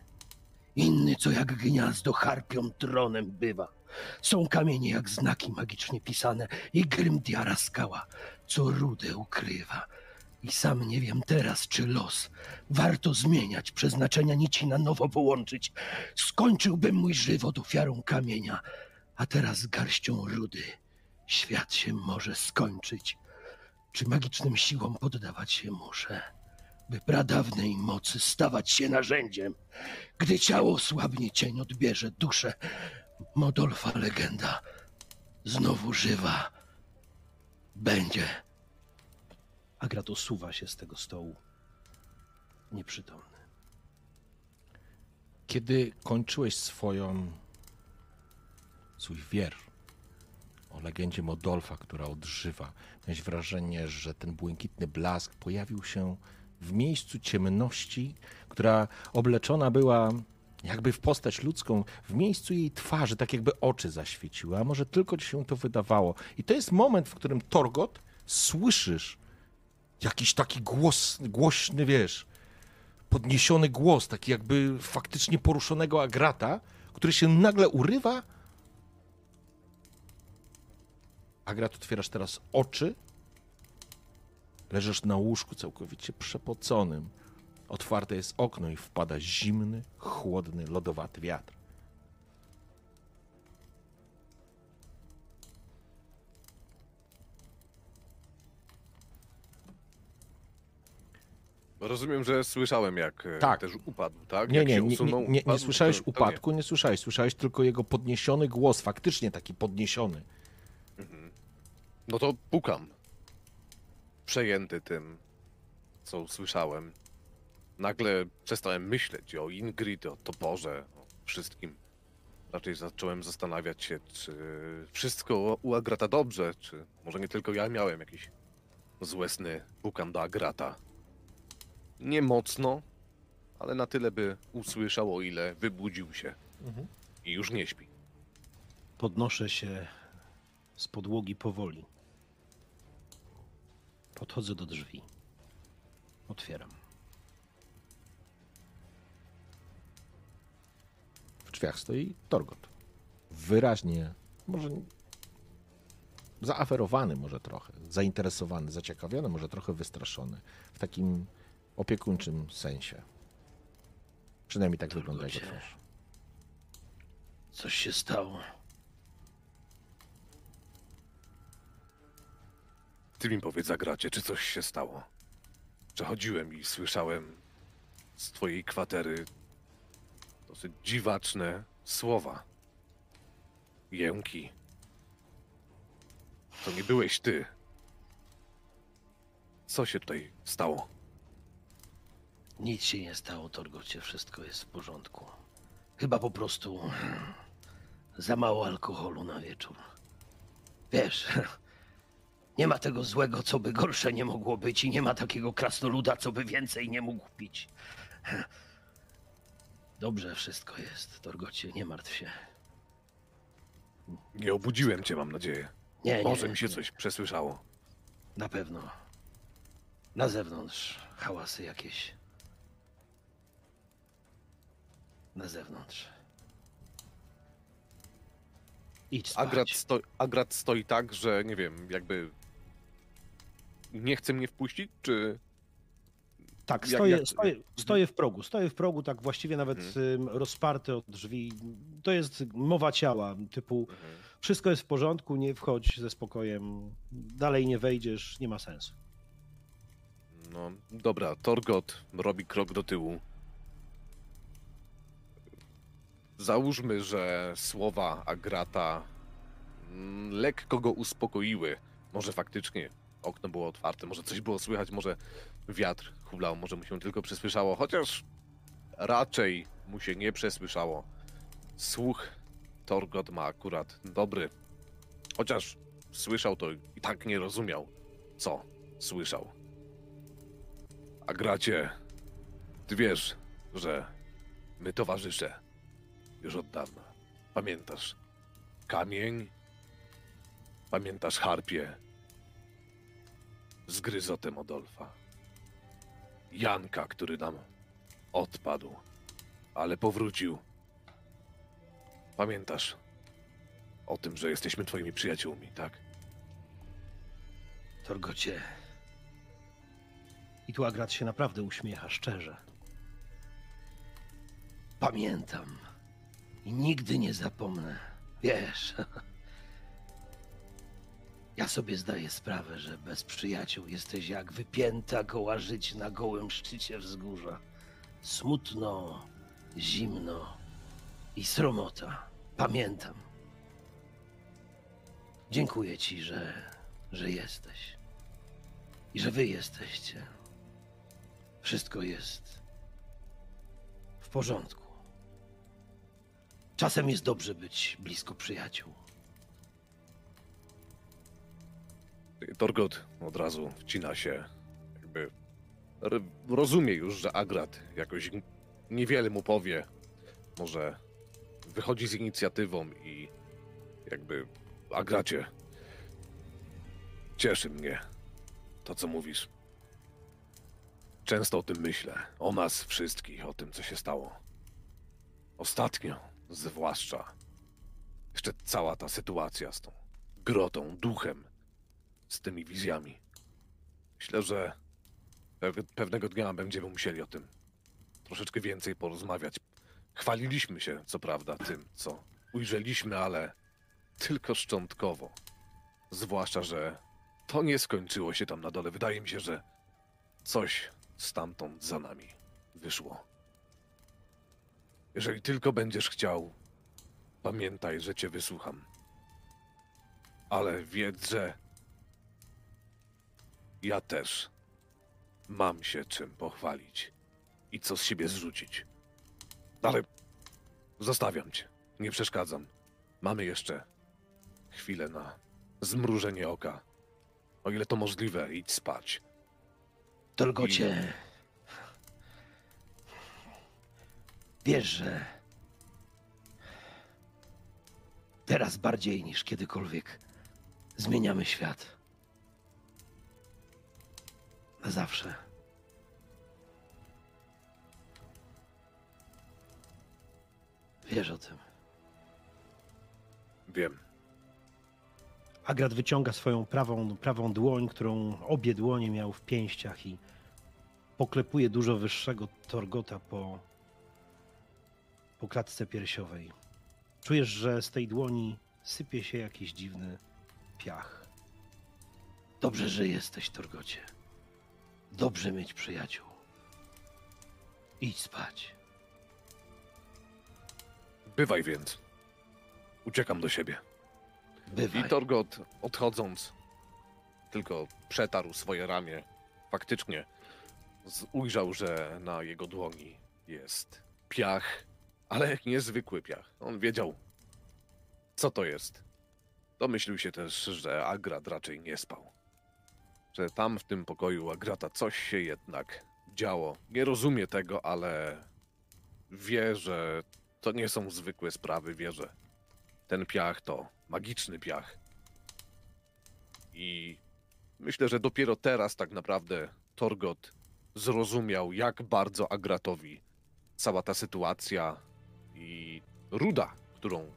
Inny, co jak gniazdo harpią tronem bywa. Są kamienie jak znaki magicznie pisane i Grimdiara skała, co rudę ukrywa. I sam nie wiem teraz, czy los warto zmieniać, przeznaczenia nici na nowo połączyć. Skończyłbym mój żywot ofiarą kamienia, a teraz garścią rudy. Świat się może skończyć. Czy magicznym siłom poddawać się muszę, by pradawnej mocy stawać się narzędziem? Gdy ciało słabnie, cień odbierze duszę. Modolfa legenda znowu żywa będzie. Agrat osuwa się z tego stołu. Nieprzytomny. Kiedy kończyłeś swoją swój wiersz o legendzie Modolfa, która odżywa, miałeś wrażenie, że ten błękitny blask pojawił się w miejscu ciemności, która obleczona była jakby w postać ludzką, w miejscu jej twarzy, tak jakby oczy zaświeciły, a może tylko ci się to wydawało. I to jest moment, w którym Torgot słyszysz jakiś taki głos, głośny, wiesz, podniesiony głos, taki jakby faktycznie poruszonego Agrata, który się nagle urywa. Agrat, otwierasz teraz oczy. Leżysz na łóżku całkowicie przepoconym. Otwarte jest okno i wpada zimny, chłodny, lodowaty wiatr. Rozumiem, że słyszałem, jak e, Tak. też upadł, tak? Nie, jak nie, nie, nie, usunął, nie, nie upadł, słyszałeś to- to upadku, nie słyszałeś. Słyszałeś tylko jego podniesiony głos, faktycznie taki podniesiony. No to pukam. Przejęty tym, co usłyszałem. Nagle przestałem myśleć o Ingrid, o toporze, o wszystkim. Raczej zacząłem zastanawiać się, czy wszystko u Agrata dobrze, czy może nie tylko ja miałem jakiś złe sny. Pukam do Agrata. Nie mocno, ale na tyle, by usłyszał, o ile wybudził się. I już nie śpi. Podnoszę się z podłogi powoli. Podchodzę do drzwi. Otwieram. W drzwiach stoi Torgot. Wyraźnie, może zaaferowany może trochę, zainteresowany, zaciekawiony, może trochę wystraszony. W takim opiekuńczym sensie. Przynajmniej tak wygląda jego twarz. Coś się stało. Ty mi powiedz, Agracie, czy coś się stało? Przechodziłem i słyszałem z twojej kwatery dosyć dziwaczne słowa. Jęki. To nie byłeś ty. Co się tutaj stało? Nic się nie stało, Torgocie. Wszystko jest w porządku. Chyba po prostu za mało alkoholu na wieczór. Wiesz, nie ma tego złego, co by gorsze nie mogło być i nie ma takiego krasnoluda, co by więcej nie mógł pić. Dobrze wszystko jest, Torgocie, nie martw się. Nie obudziłem cię, mam nadzieję. Nie, nie. Może mi się coś przesłyszało. Na pewno. Na zewnątrz hałasy jakieś. Na zewnątrz. Idź spać. Agrat, sto, Agrat stoi tak, że nie wiem, jakby nie chce mnie wpuścić, czy Tak, Jak- stoję, jak- stoję, stoję w progu. Stoję w progu, tak właściwie nawet Mhm. rozparty od drzwi. To jest mowa ciała, typu wszystko jest w porządku, nie wchodź ze spokojem, dalej nie wejdziesz, nie ma sensu. No, dobra, Torgot robi krok do tyłu. Załóżmy, że słowa Agrata mm, lekko go uspokoiły. Może faktycznie okno było otwarte, może coś było słychać, może wiatr hulał, może mu się tylko przesłyszało, chociaż raczej mu się nie przesłyszało. Słuch Torgot ma akurat dobry, chociaż słyszał to i tak nie rozumiał, co słyszał. A gracie, ty wiesz, że my towarzysze już od dawna. Pamiętasz kamień? Pamiętasz harpie? Z gryzotem Odolfa. Janka, który nam odpadł, ale powrócił. Pamiętasz o tym, że jesteśmy twoimi przyjaciółmi, tak? Torgocie, I tu Agrat się naprawdę uśmiecha, szczerze. pamiętam i nigdy nie zapomnę. Wiesz, ja sobie zdaję sprawę, że bez przyjaciół jesteś jak wypięta goła żyć na gołym szczycie wzgórza. Smutno, zimno i sromota. Pamiętam. Dziękuję ci, że, że jesteś. I że wy jesteście. Wszystko jest w porządku. Czasem jest dobrze być blisko przyjaciół. Torgot od razu wcina się, jakby rozumie już, że Agrat jakoś niewiele mu powie. Może wychodzi z inicjatywą i jakby Agracie, cieszy mnie to, co mówisz. Często o tym myślę, o nas wszystkich, o tym, co się stało. Ostatnio, zwłaszcza, jeszcze cała ta sytuacja z tą grotą, duchem z tymi wizjami. Myślę, że pew- pewnego dnia będziemy musieli o tym troszeczkę więcej porozmawiać. Chwaliliśmy się, co prawda, tym, co ujrzeliśmy, ale tylko szczątkowo. Zwłaszcza, że to nie skończyło się tam na dole. Wydaje mi się, że coś stamtąd za nami wyszło. Jeżeli tylko będziesz chciał, pamiętaj, że cię wysłucham. Ale wiedz, że ja też mam się czym pochwalić i co z siebie zrzucić. Ale zostawiam cię, nie przeszkadzam. Mamy jeszcze chwilę na zmrużenie oka. O ile to możliwe, idź spać. Torgocie, wiesz, że teraz bardziej niż kiedykolwiek zmieniamy świat. Na zawsze. Wiesz o tym. Wiem. Agrat wyciąga swoją prawą, prawą dłoń, którą obie dłonie miał w pięściach i poklepuje dużo wyższego Torgota po, po klatce piersiowej. Czujesz, że z tej dłoni sypie się jakiś dziwny piach. Dobrze, że jesteś, Torgocie. Dobrze mieć przyjaciół. Idź spać. Bywaj więc. Uciekam do siebie. Bywaj. I Torgot, odchodząc, tylko przetarł swoje ramię. Faktycznie ujrzał, że na jego dłoni jest piach, ale niezwykły piach. On wiedział, co to jest. Domyślił się też, że Agrat raczej nie spał. Że tam w tym pokoju Agrata coś się jednak działo. Nie rozumie tego, ale wie, że to nie są zwykłe sprawy. Wie, że ten piach to magiczny piach. I myślę, że dopiero teraz tak naprawdę Torgot zrozumiał, jak bardzo Agratowi cała ta sytuacja i ruda, którą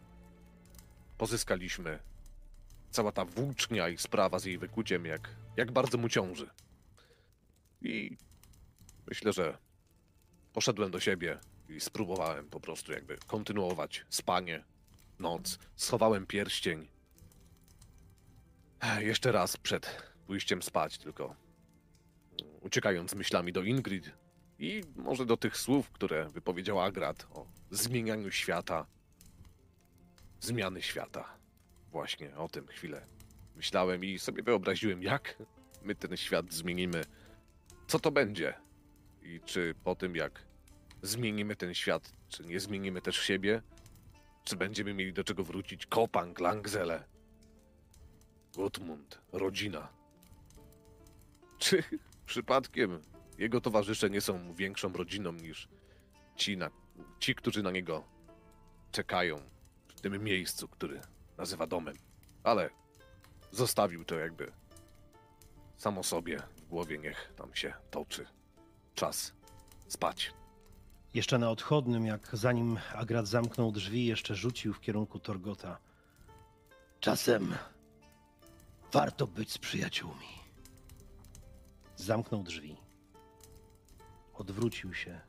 pozyskaliśmy, cała ta włócznia i sprawa z jej wykuciem, jak, jak bardzo mu ciąży. I myślę, że poszedłem do siebie i spróbowałem po prostu jakby kontynuować spanie, noc. Schowałem pierścień. Jeszcze raz przed pójściem spać, tylko uciekając myślami do Ingrid i może do tych słów, które wypowiedział Agrat o zmienianiu świata, zmiany świata. Właśnie o tym chwilę myślałem i sobie wyobraziłem, jak my ten świat zmienimy. Co to będzie? I czy po tym, jak zmienimy ten świat, czy nie zmienimy też siebie? Czy będziemy mieli do czego wrócić? Kopang, Langzele, Gutmund, rodzina. Czy przypadkiem jego towarzysze nie są większą rodziną niż ci, na, ci, którzy na niego czekają w tym miejscu, który nazywa domem? Ale zostawił to jakby samo sobie w głowie, niech tam się toczy. Czas spać. Jeszcze na odchodnym, jak zanim Agrat zamknął drzwi, jeszcze rzucił w kierunku Torgota. Czasem warto być z przyjaciółmi. Zamknął drzwi. Odwrócił się.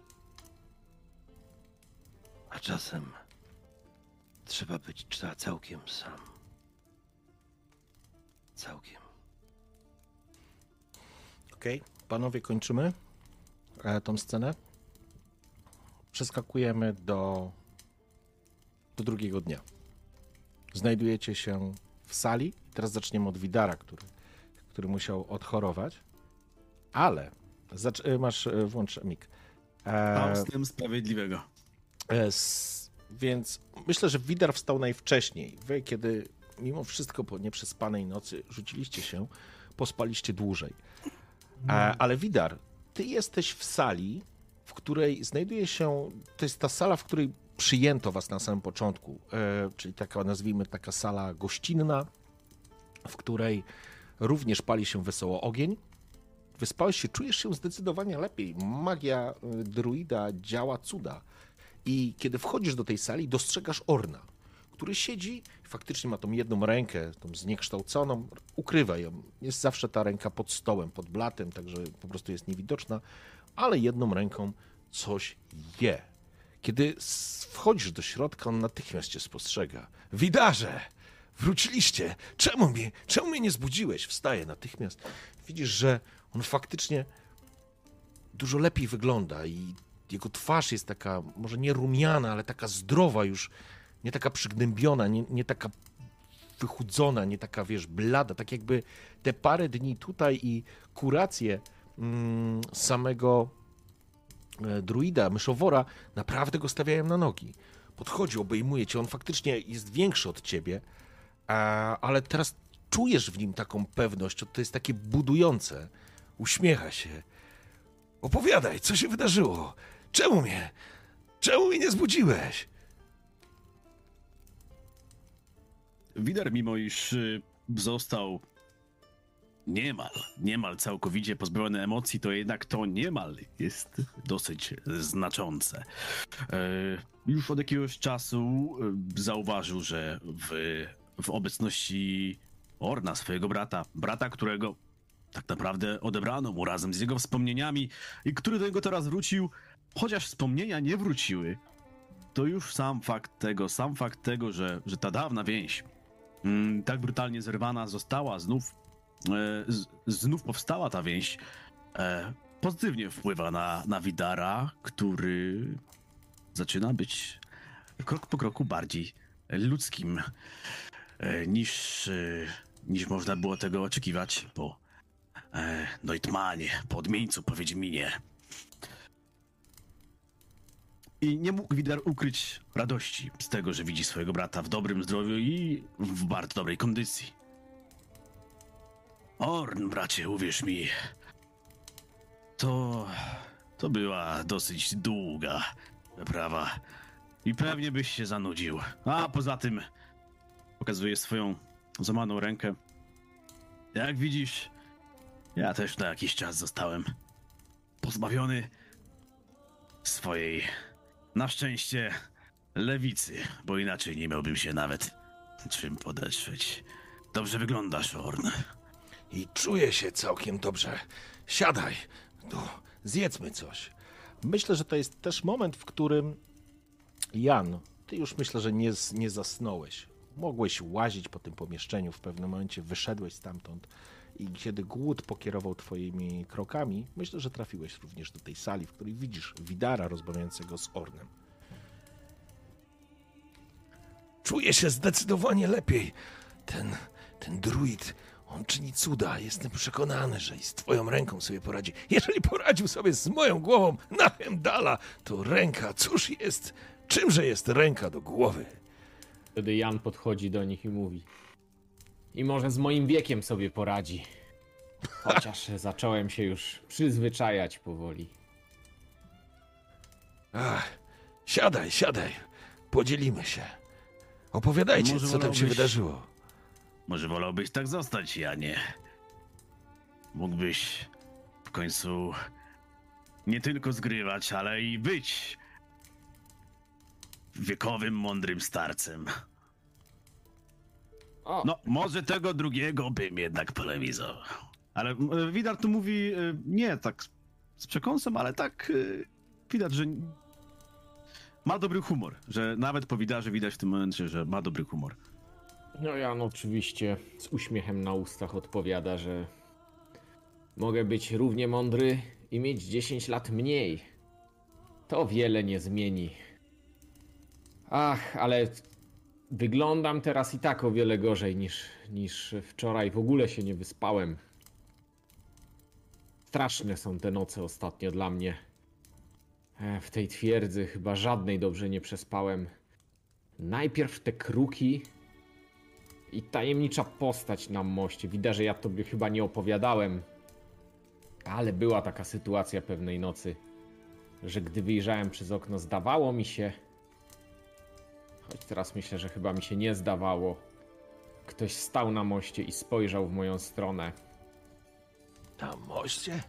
A czasem trzeba być całkiem sam. Całkiem. Okej, panowie, kończymy e, tą scenę. Przeskakujemy do, do drugiego dnia. Znajdujecie się w sali. Teraz zaczniemy od Widara, który, który musiał odchorować. Ale zacz, e, masz, e, włącz mik. E, Faustem Sprawiedliwego. E, s- Więc myślę, że Widar wstał najwcześniej. Wy, kiedy mimo wszystko po nieprzespanej nocy rzuciliście się, pospaliście dłużej. Ale Widar, ty jesteś w sali, w której znajduje się. To jest ta sala, w której przyjęto was na samym początku. E, Czyli taka, nazwijmy, taka sala gościnna, w której również pali się wesoło ogień. Wyspałeś się, czujesz się zdecydowanie lepiej. Magia druida działa cuda. I kiedy wchodzisz do tej sali, dostrzegasz Orna, który siedzi, faktycznie ma tą jedną rękę, tą zniekształconą, ukrywa ją. Jest zawsze ta ręka pod stołem, pod blatem, także po prostu jest niewidoczna, ale jedną ręką coś je. Kiedy wchodzisz do środka, on natychmiast cię spostrzega. Widarze! Wróciliście! Czemu mnie, czemu mnie nie zbudziłeś? Wstaje natychmiast. Widzisz, że on faktycznie dużo lepiej wygląda i jego twarz jest taka, może nie rumiana, ale taka zdrowa już, nie taka przygnębiona, nie, nie taka wychudzona, nie taka, wiesz, blada, tak jakby te parę dni tutaj i kurację mm, samego e, druida, myszowora, naprawdę go stawiają na nogi. Podchodzi, obejmuje cię, on faktycznie jest większy od ciebie, a, ale teraz czujesz w nim taką pewność, to jest takie budujące. Uśmiecha się. Opowiadaj, co się wydarzyło? Czemu mnie? Czemu mnie nie zbudziłeś? Wider, mimo iż y, został niemal, niemal całkowicie pozbawiony emocji, to jednak to niemal jest dosyć znaczące. E, Już od jakiegoś czasu e, zauważył, że w, w obecności Orna, swojego brata, brata, którego tak naprawdę odebrano mu razem z jego wspomnieniami i który do niego teraz wrócił, chociaż wspomnienia nie wróciły, to już sam fakt tego, sam fakt tego, że, że ta dawna więź mm, tak brutalnie zerwana została, znów, e, z, znów powstała ta więź, e, pozytywnie wpływa na, na Widara, który zaczyna być krok po kroku bardziej ludzkim e, niż, e, niż można było tego oczekiwać po e, Neutmanie, po odmieńcu, po Wiedźminie. I nie mógł Widar ukryć radości z tego, że widzi swojego brata w dobrym zdrowiu i w bardzo dobrej kondycji. Orn, bracie, uwierz mi, to. to była dosyć długa wyprawa. I pewnie byś się zanudził. A poza tym, pokazuje swoją złamaną rękę. Jak widzisz, Ja też na jakiś czas zostałem pozbawiony swojej, na szczęście, lewicy, bo inaczej nie miałbym się nawet czym podeszwać. Dobrze wyglądasz, Orn. I czuję się całkiem dobrze. Siadaj, to zjedzmy coś. Myślę, że to jest też moment, w którym Jan, ty już myślę, że nie, nie zasnąłeś. Mogłeś łazić po tym pomieszczeniu, w pewnym momencie wyszedłeś stamtąd i kiedy głód pokierował twoimi krokami, myślę, że trafiłeś również do tej sali, w której widzisz Widara rozmawiającego z Ornem. Czuję się zdecydowanie lepiej. Ten, ten druid, on czyni cuda. Jestem przekonany, że i z twoją ręką sobie poradzi. Jeżeli poradził sobie z moją głową na Hemdala, to ręka, cóż jest, czymże jest ręka do głowy? Wtedy Jan podchodzi do nich i mówi. I może z moim wiekiem sobie poradzi. Chociaż zacząłem się już przyzwyczajać powoli. Ach, siadaj, siadaj. Podzielimy się. Opowiadajcie, Może co tam się wolałbyś- wydarzyło. Może wolałbyś tak zostać, Janie? Mógłbyś w końcu nie tylko zgrywać, ale i być wiekowym, mądrym starcem. O, No, może tego drugiego bym jednak polemizował. Ale e, Widar tu mówi e, nie tak z- przekąsem, ale tak e, widać, że ma dobry humor. Że nawet po Widarze widać w tym momencie, że ma dobry humor. No Jan oczywiście z uśmiechem na ustach odpowiada, że mogę być równie mądry i mieć 10 lat mniej. To wiele nie zmieni. Ach, ale wyglądam teraz i tak o wiele gorzej niż, niż wczoraj. W ogóle się nie wyspałem. Straszne są te noce ostatnio dla mnie. E, W tej twierdzy chyba żadnej dobrze nie przespałem. Najpierw te kruki, i tajemnicza postać na moście. Widać, że ja tobie chyba nie opowiadałem. Ale była taka sytuacja pewnej nocy, że gdy wyjrzałem przez okno, zdawało mi się. Choć teraz myślę, że chyba mi się nie zdawało. Ktoś stał na moście i spojrzał w moją stronę. Na moście?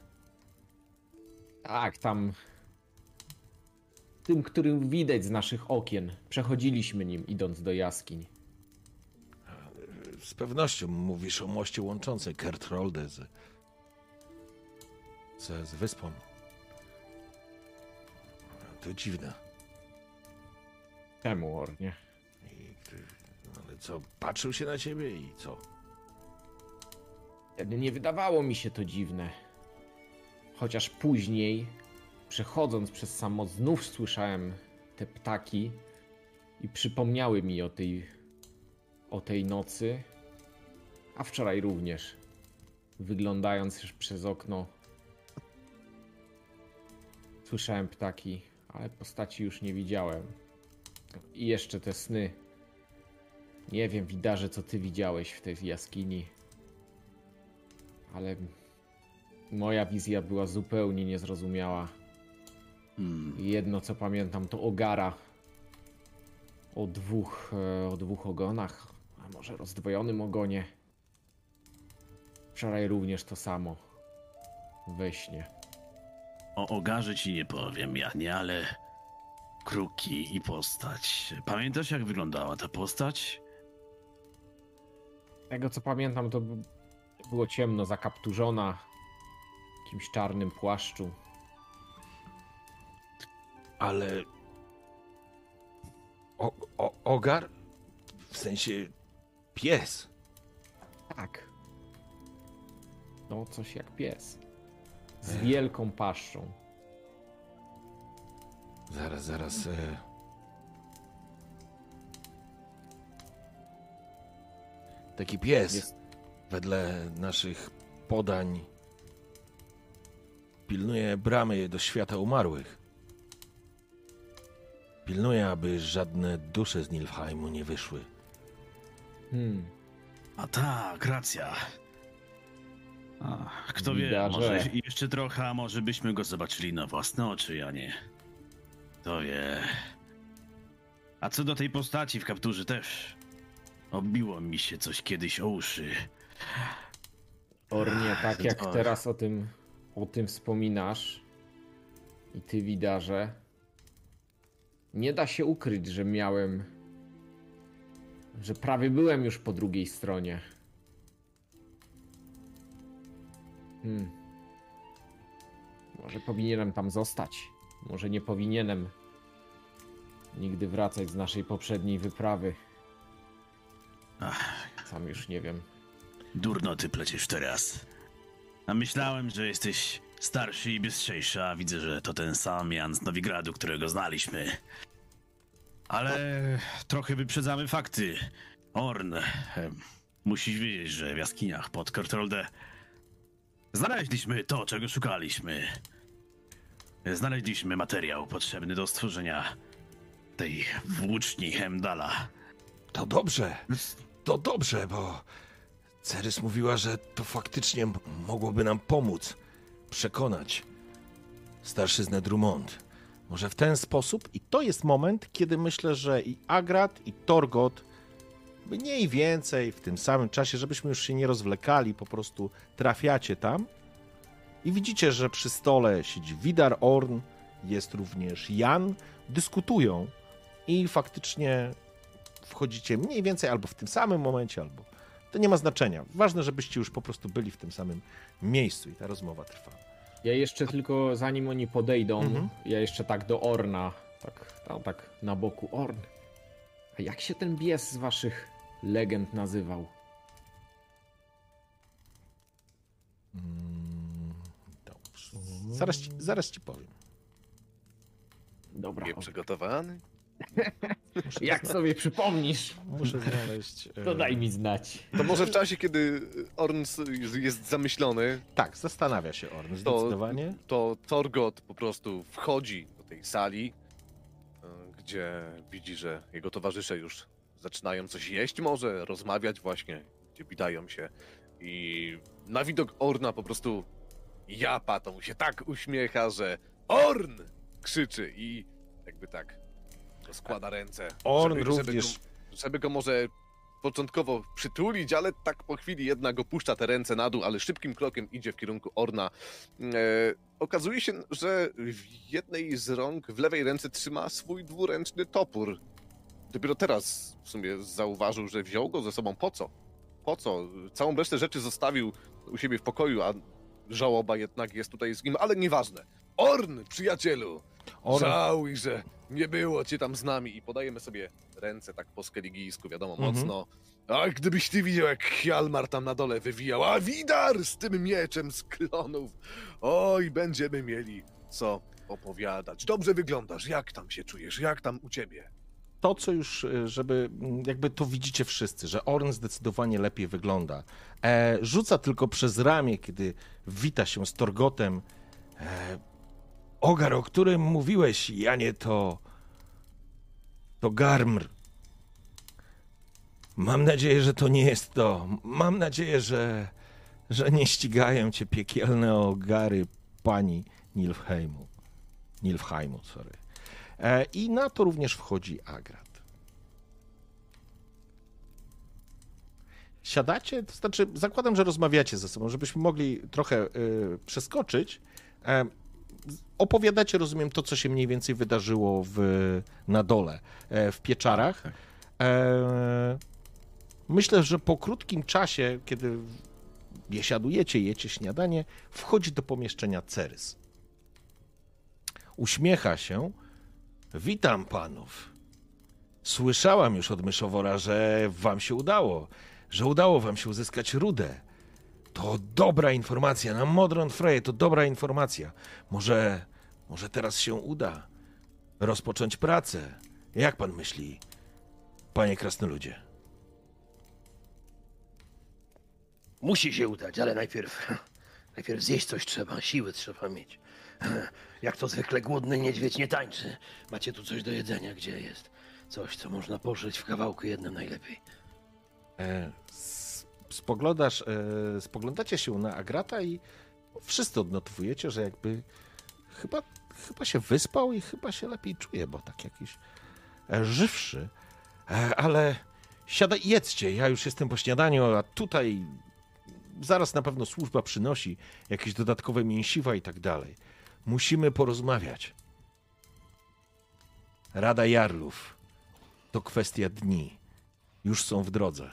Tak, tam. Tym, którym widać z naszych okien. Przechodziliśmy nim, idąc do jaskiń. Z pewnością mówisz o moście łączącej Kertrolde z, z, z wyspą. To dziwne. Czemu, Ornie? I, ty- no ale co, patrzył się na ciebie i co? Wtedy nie wydawało mi się to dziwne. Chociaż później, przechodząc przez samo, znów słyszałem te ptaki i przypomniały mi o tej, o tej nocy, a wczoraj również. Wyglądając już przez okno, słyszałem ptaki, ale postaci już nie widziałem. I jeszcze te sny. Nie wiem, widarze, co ty widziałeś w tej jaskini ale moja wizja była zupełnie niezrozumiała. Hmm. Jedno co pamiętam to Ogara o dwóch, e, o dwóch ogonach, a może rozdwojonym ogonie. Wczoraj również to samo. We śnie. O ogarze ci nie powiem, Janie, ale kruki i postać. Pamiętasz, jak wyglądała ta postać? Tego co pamiętam to było ciemno, zakapturzona w jakimś czarnym płaszczu. Ale. O, o, ogar? W sensie pies. Tak. No, coś jak pies. Z wielką paszczą. Zaraz, zaraz. E... Taki pies, Jest wedle naszych podań, pilnuje bramy do świata umarłych. Pilnuje, aby żadne dusze z Nilfheimu nie wyszły. Hmm. A tak, racja. A, kto wie, może jeszcze trochę, a może byśmy go zobaczyli na własne oczy, Janie. Kto wie. A co do tej postaci w kapturze też. Obiło mi się coś kiedyś o uszy. Ornie, tak jak Oj. teraz o tym, o tym wspominasz i ty widarze, nie da się ukryć, że miałem, że prawie byłem już po drugiej stronie. Hmm. Może powinienem tam zostać. Może nie powinienem nigdy wracać z naszej poprzedniej wyprawy. Ach, Sam już nie wiem. durno ty pleciesz teraz. A myślałem, że jesteś starszy i bystrzejszy, a widzę, że to ten sam Jan z Nowigradu, którego znaliśmy. Ale trochę wyprzedzamy fakty. Orn, em, musisz wiedzieć, że w jaskiniach pod Kortrolde znaleźliśmy to, czego szukaliśmy. Znaleźliśmy materiał potrzebny do stworzenia tej włóczni Hemdala. To dobrze, to dobrze, bo Cerys mówiła, że to faktycznie mogłoby nam pomóc przekonać starszyznę Drummond. Może w ten sposób, i to jest moment, kiedy myślę, że i Agrat, i Torgot, mniej więcej w tym samym czasie, żebyśmy już się nie rozwlekali, po prostu trafiacie tam i widzicie, że przy stole siedzi Widar Orn, jest również Jan, dyskutują i faktycznie wchodzicie mniej więcej albo w tym samym momencie, albo to nie ma znaczenia. Ważne, żebyście już po prostu byli w tym samym miejscu i ta rozmowa trwa. Ja jeszcze tylko, zanim oni podejdą, Mhm. ja jeszcze tak do Orna, tak, tam, tak na boku. Orn, a jak się ten bies z waszych legend nazywał? Zaraz ci, zaraz ci powiem. Dobra, Nie przygotowany? Muszę jak sobie przypomnisz, Muszę znaleźć. e, to daj mi znać. To może w czasie, kiedy Orn jest zamyślony, Tak, zastanawia się Orn, zdecydowanie. to Torgot po prostu wchodzi do tej sali, e, gdzie widzi, że jego towarzysze już zaczynają coś jeść może, rozmawiać właśnie, gdzie witają się i na widok Orna po prostu japa, to mu się tak uśmiecha, że Orn krzyczy i jakby tak rozkłada ręce. Orn żeby, również. Żeby go, żeby go może początkowo przytulić, ale tak po chwili jednak opuszcza te ręce na dół, ale szybkim krokiem idzie w kierunku Orna. E, okazuje się, że w jednej z rąk, w lewej ręce trzyma swój dwuręczny topór. Dopiero teraz w sumie zauważył, że wziął go ze sobą. Po co? Po co? Całą resztę rzeczy zostawił u siebie w pokoju, a żałoba jednak jest tutaj z nim, ale nieważne. Orn, przyjacielu! Orn, Żałuj, że nie było cię tam z nami i podajemy sobie ręce tak po skeligijsku, wiadomo, Mhm. mocno. A gdybyś ty widział, jak Hjalmar tam na dole wywijał, a Widar z tym mieczem z klonów. Oj, będziemy mieli co opowiadać. Dobrze wyglądasz, jak tam się czujesz, jak tam u ciebie? To, co już, e, żeby mm, jakby to widzicie wszyscy, że Orn zdecydowanie lepiej wygląda. E, rzuca tylko przez ramię, kiedy wita się z Torgotem. E, ogar, o którym mówiłeś, Janie, to. to Garmr. Mam nadzieję, że to nie jest to. Mam nadzieję, że. że nie ścigają cię piekielne ogary pani Nilfheimu. Nilfheimu, sorry. E, I na to również wchodzi Agrat. Siadacie, to znaczy zakładam, że rozmawiacie ze sobą, żebyśmy mogli trochę y, przeskoczyć. E, opowiadacie, rozumiem, to, co się mniej więcej wydarzyło w, na dole, e, w pieczarach. E, myślę, że po krótkim czasie, kiedy biesiadujecie, jecie śniadanie, wchodzi do pomieszczenia Cerys. Uśmiecha się, Witam panów. Słyszałam już od myszowora, że wam się udało, że udało wam się uzyskać rudę. To dobra informacja, na Modron Freje to dobra informacja. Może, może teraz się uda rozpocząć pracę. Jak pan myśli, panie krasnoludzie? Musi się udać, ale najpierw. Najpierw zjeść coś trzeba, siły trzeba mieć. Jak to zwykle głodny niedźwiedź nie tańczy. Macie tu coś do jedzenia, gdzie jest? Coś, co można pożyć w kawałku jednym najlepiej. E, spoglądasz, e, spoglądacie się na Agrata i wszyscy odnotowujecie, że jakby chyba, chyba się wyspał i chyba się lepiej czuje, bo tak jakiś e, żywszy. E, ale siadaj jedzcie, ja już jestem po śniadaniu, a tutaj zaraz na pewno służba przynosi jakieś dodatkowe mięsiwa i tak dalej. Musimy porozmawiać. Rada Jarlów to kwestia dni. Już są w drodze.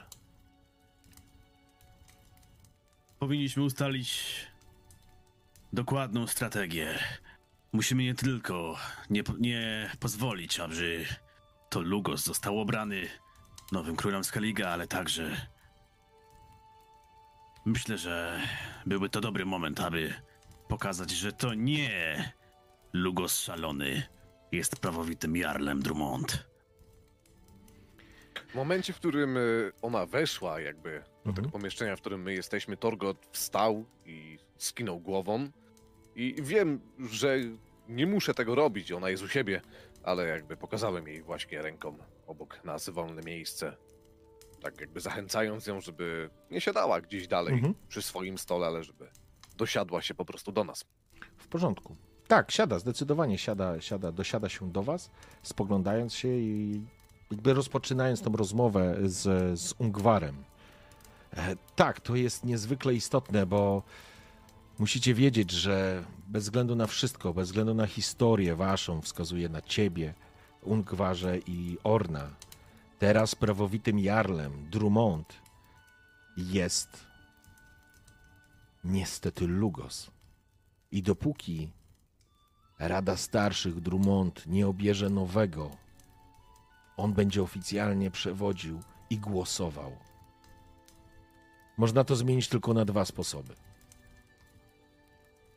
Powinniśmy ustalić dokładną strategię. Musimy nie tylko nie, nie pozwolić, aby to Lugos został obrany nowym królem Skaliga, ale także myślę, że byłby to dobry moment, aby pokazać, że to nie Lugos szalony jest prawowitym jarlem Drummond. W momencie, w którym y, ona weszła jakby do Mhm. tego pomieszczenia, w którym my jesteśmy, Torgot wstał i skinął głową. I wiem, że nie muszę tego robić, ona jest u siebie, ale jakby pokazałem jej właśnie ręką obok nas wolne miejsce. Tak jakby zachęcając ją, żeby nie siadała gdzieś dalej Mhm. przy swoim stole, ale żeby dosiadła się po prostu do nas. W porządku. Tak, siada, zdecydowanie siada, siada, dosiada się do was, spoglądając się i jakby rozpoczynając tą rozmowę z, z Ungwarem. E, tak, to jest niezwykle istotne, bo musicie wiedzieć, że bez względu na wszystko, bez względu na historię waszą, wskazuje na ciebie, Ungwarze i Orna, teraz prawowitym jarlem Drummond jest niestety Lugos. I dopóki Rada Starszych Drummond nie obierze nowego, on będzie oficjalnie przewodził i głosował. Można to zmienić tylko na dwa sposoby.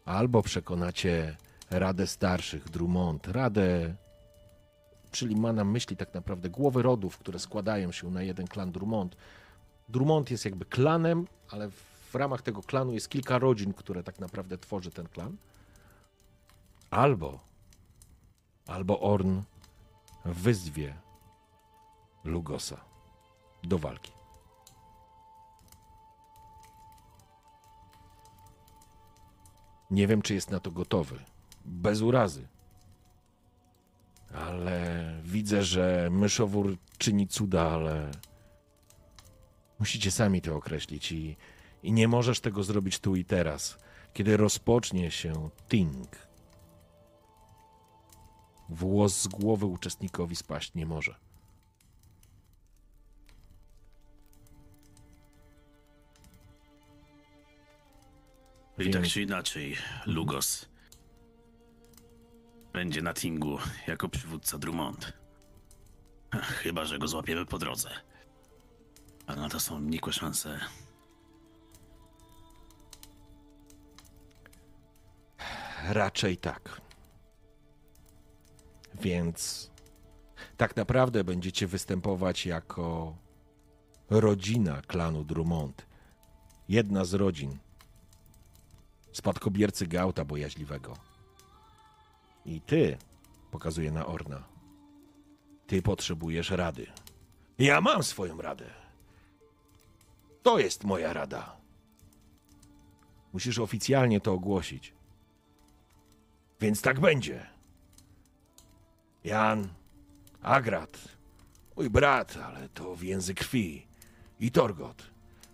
Albo przekonacie Radę Starszych Drummond, Radę, czyli ma na myśli tak naprawdę głowy rodów, które składają się na jeden klan Drummond. Drummond jest jakby klanem, ale w ramach tego klanu jest kilka rodzin, które tak naprawdę tworzy ten klan. Albo, albo Orn wyzwie Lugosa do walki. Nie wiem, czy jest na to gotowy. Bez urazy. Ale widzę, że myszowór czyni cuda, ale musicie sami to określić i, i nie możesz tego zrobić tu i teraz, kiedy rozpocznie się Ting. Włos z głowy uczestnikowi spaść nie może. I tak czy inaczej, Lugos będzie na Tingu jako przywódca Drummond. Chyba, że go złapiemy po drodze. Ale na to są nikłe szanse. Raczej tak. Więc tak naprawdę będziecie występować jako rodzina klanu Drummond. Jedna z rodzin. Spadkobiercy Gauta Bojaźliwego. I ty, pokazuje na Orna, ty potrzebujesz rady. Ja mam swoją radę. To jest moja rada. Musisz oficjalnie to ogłosić. Więc tak będzie. Jan, Agrat, mój brat, ale to więzy krwi. I Torgot.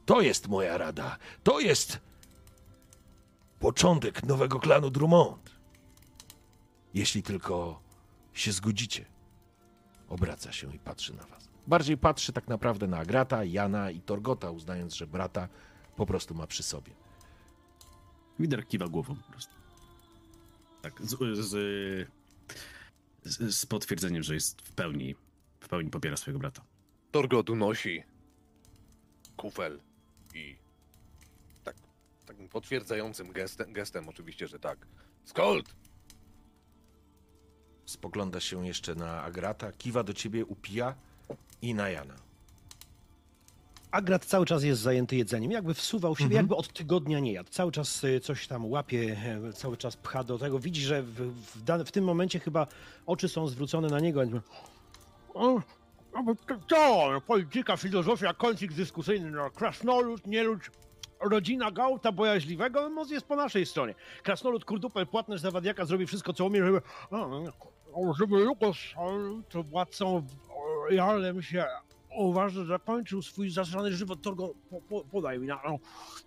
To jest moja rada. To jest początek nowego klanu Drummond. Jeśli tylko się zgodzicie. Obraca się i patrzy na was. Bardziej patrzy tak naprawdę na Agrata, Jana i Torgota, uznając, że brata po prostu ma przy sobie. Wider kiwa głową po prostu. Tak, z, z, z, z potwierdzeniem, że jest w pełni, w pełni popiera swojego brata. Torgot unosi kufel i tak, takim potwierdzającym gestem, gestem oczywiście, że tak. Skold! Spogląda się jeszcze na Agrata, kiwa do ciebie, upija i na Jana. Agrat cały czas jest zajęty jedzeniem, jakby wsuwał siebie, Mhm. jakby od tygodnia nie jadł. Cały czas y, coś tam łapie, e, cały czas pcha do tego. Widzi, że w, w, dan- w tym momencie chyba oczy są zwrócone na niego. O, to, polityka, filozofia, konflikt dyskusyjny, no, krasnolud, nielud, rodzina Gauta bojaźliwego, no, moc jest po naszej stronie. Krasnolud, kurdupel, płatnerz zawadiaka zrobi wszystko, co umie, żeby, żeby Lukos, to władcą, o, Jarlem się uważa, że zakończył swój zasrany żywot, to go po, po, podaj mi. No,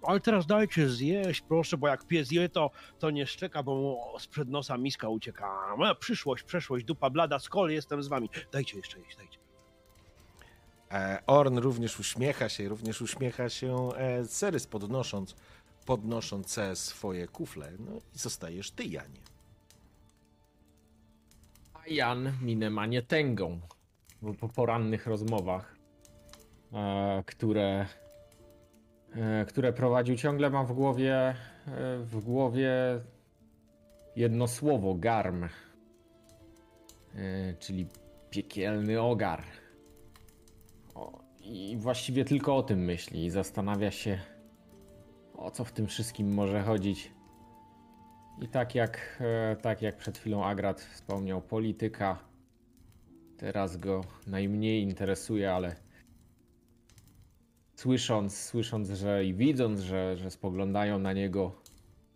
ale teraz dajcie zjeść, proszę, bo jak pies je, to, to nie szczeka, bo mu sprzed nosa miska ucieka. No, przyszłość, przeszłość, dupa blada, skol, jestem z wami. Dajcie jeszcze jeść, dajcie. E, Orn również uśmiecha się, również uśmiecha się e, Cerys podnosząc, podnosząc swoje kufle. No i zostajesz ty, Janie. A Jan minę ma nie tęgą, bo po porannych rozmowach, które, e, które prowadził, ciągle mam w głowie, e, w głowie jedno słowo, garm, e, czyli piekielny ogar. I właściwie tylko o tym myśli i zastanawia się, o co w tym wszystkim może chodzić. I tak jak, e, tak jak przed chwilą Agrat wspomniał, polityka teraz go najmniej interesuje, ale słysząc, słysząc, że i widząc, że, że spoglądają na niego,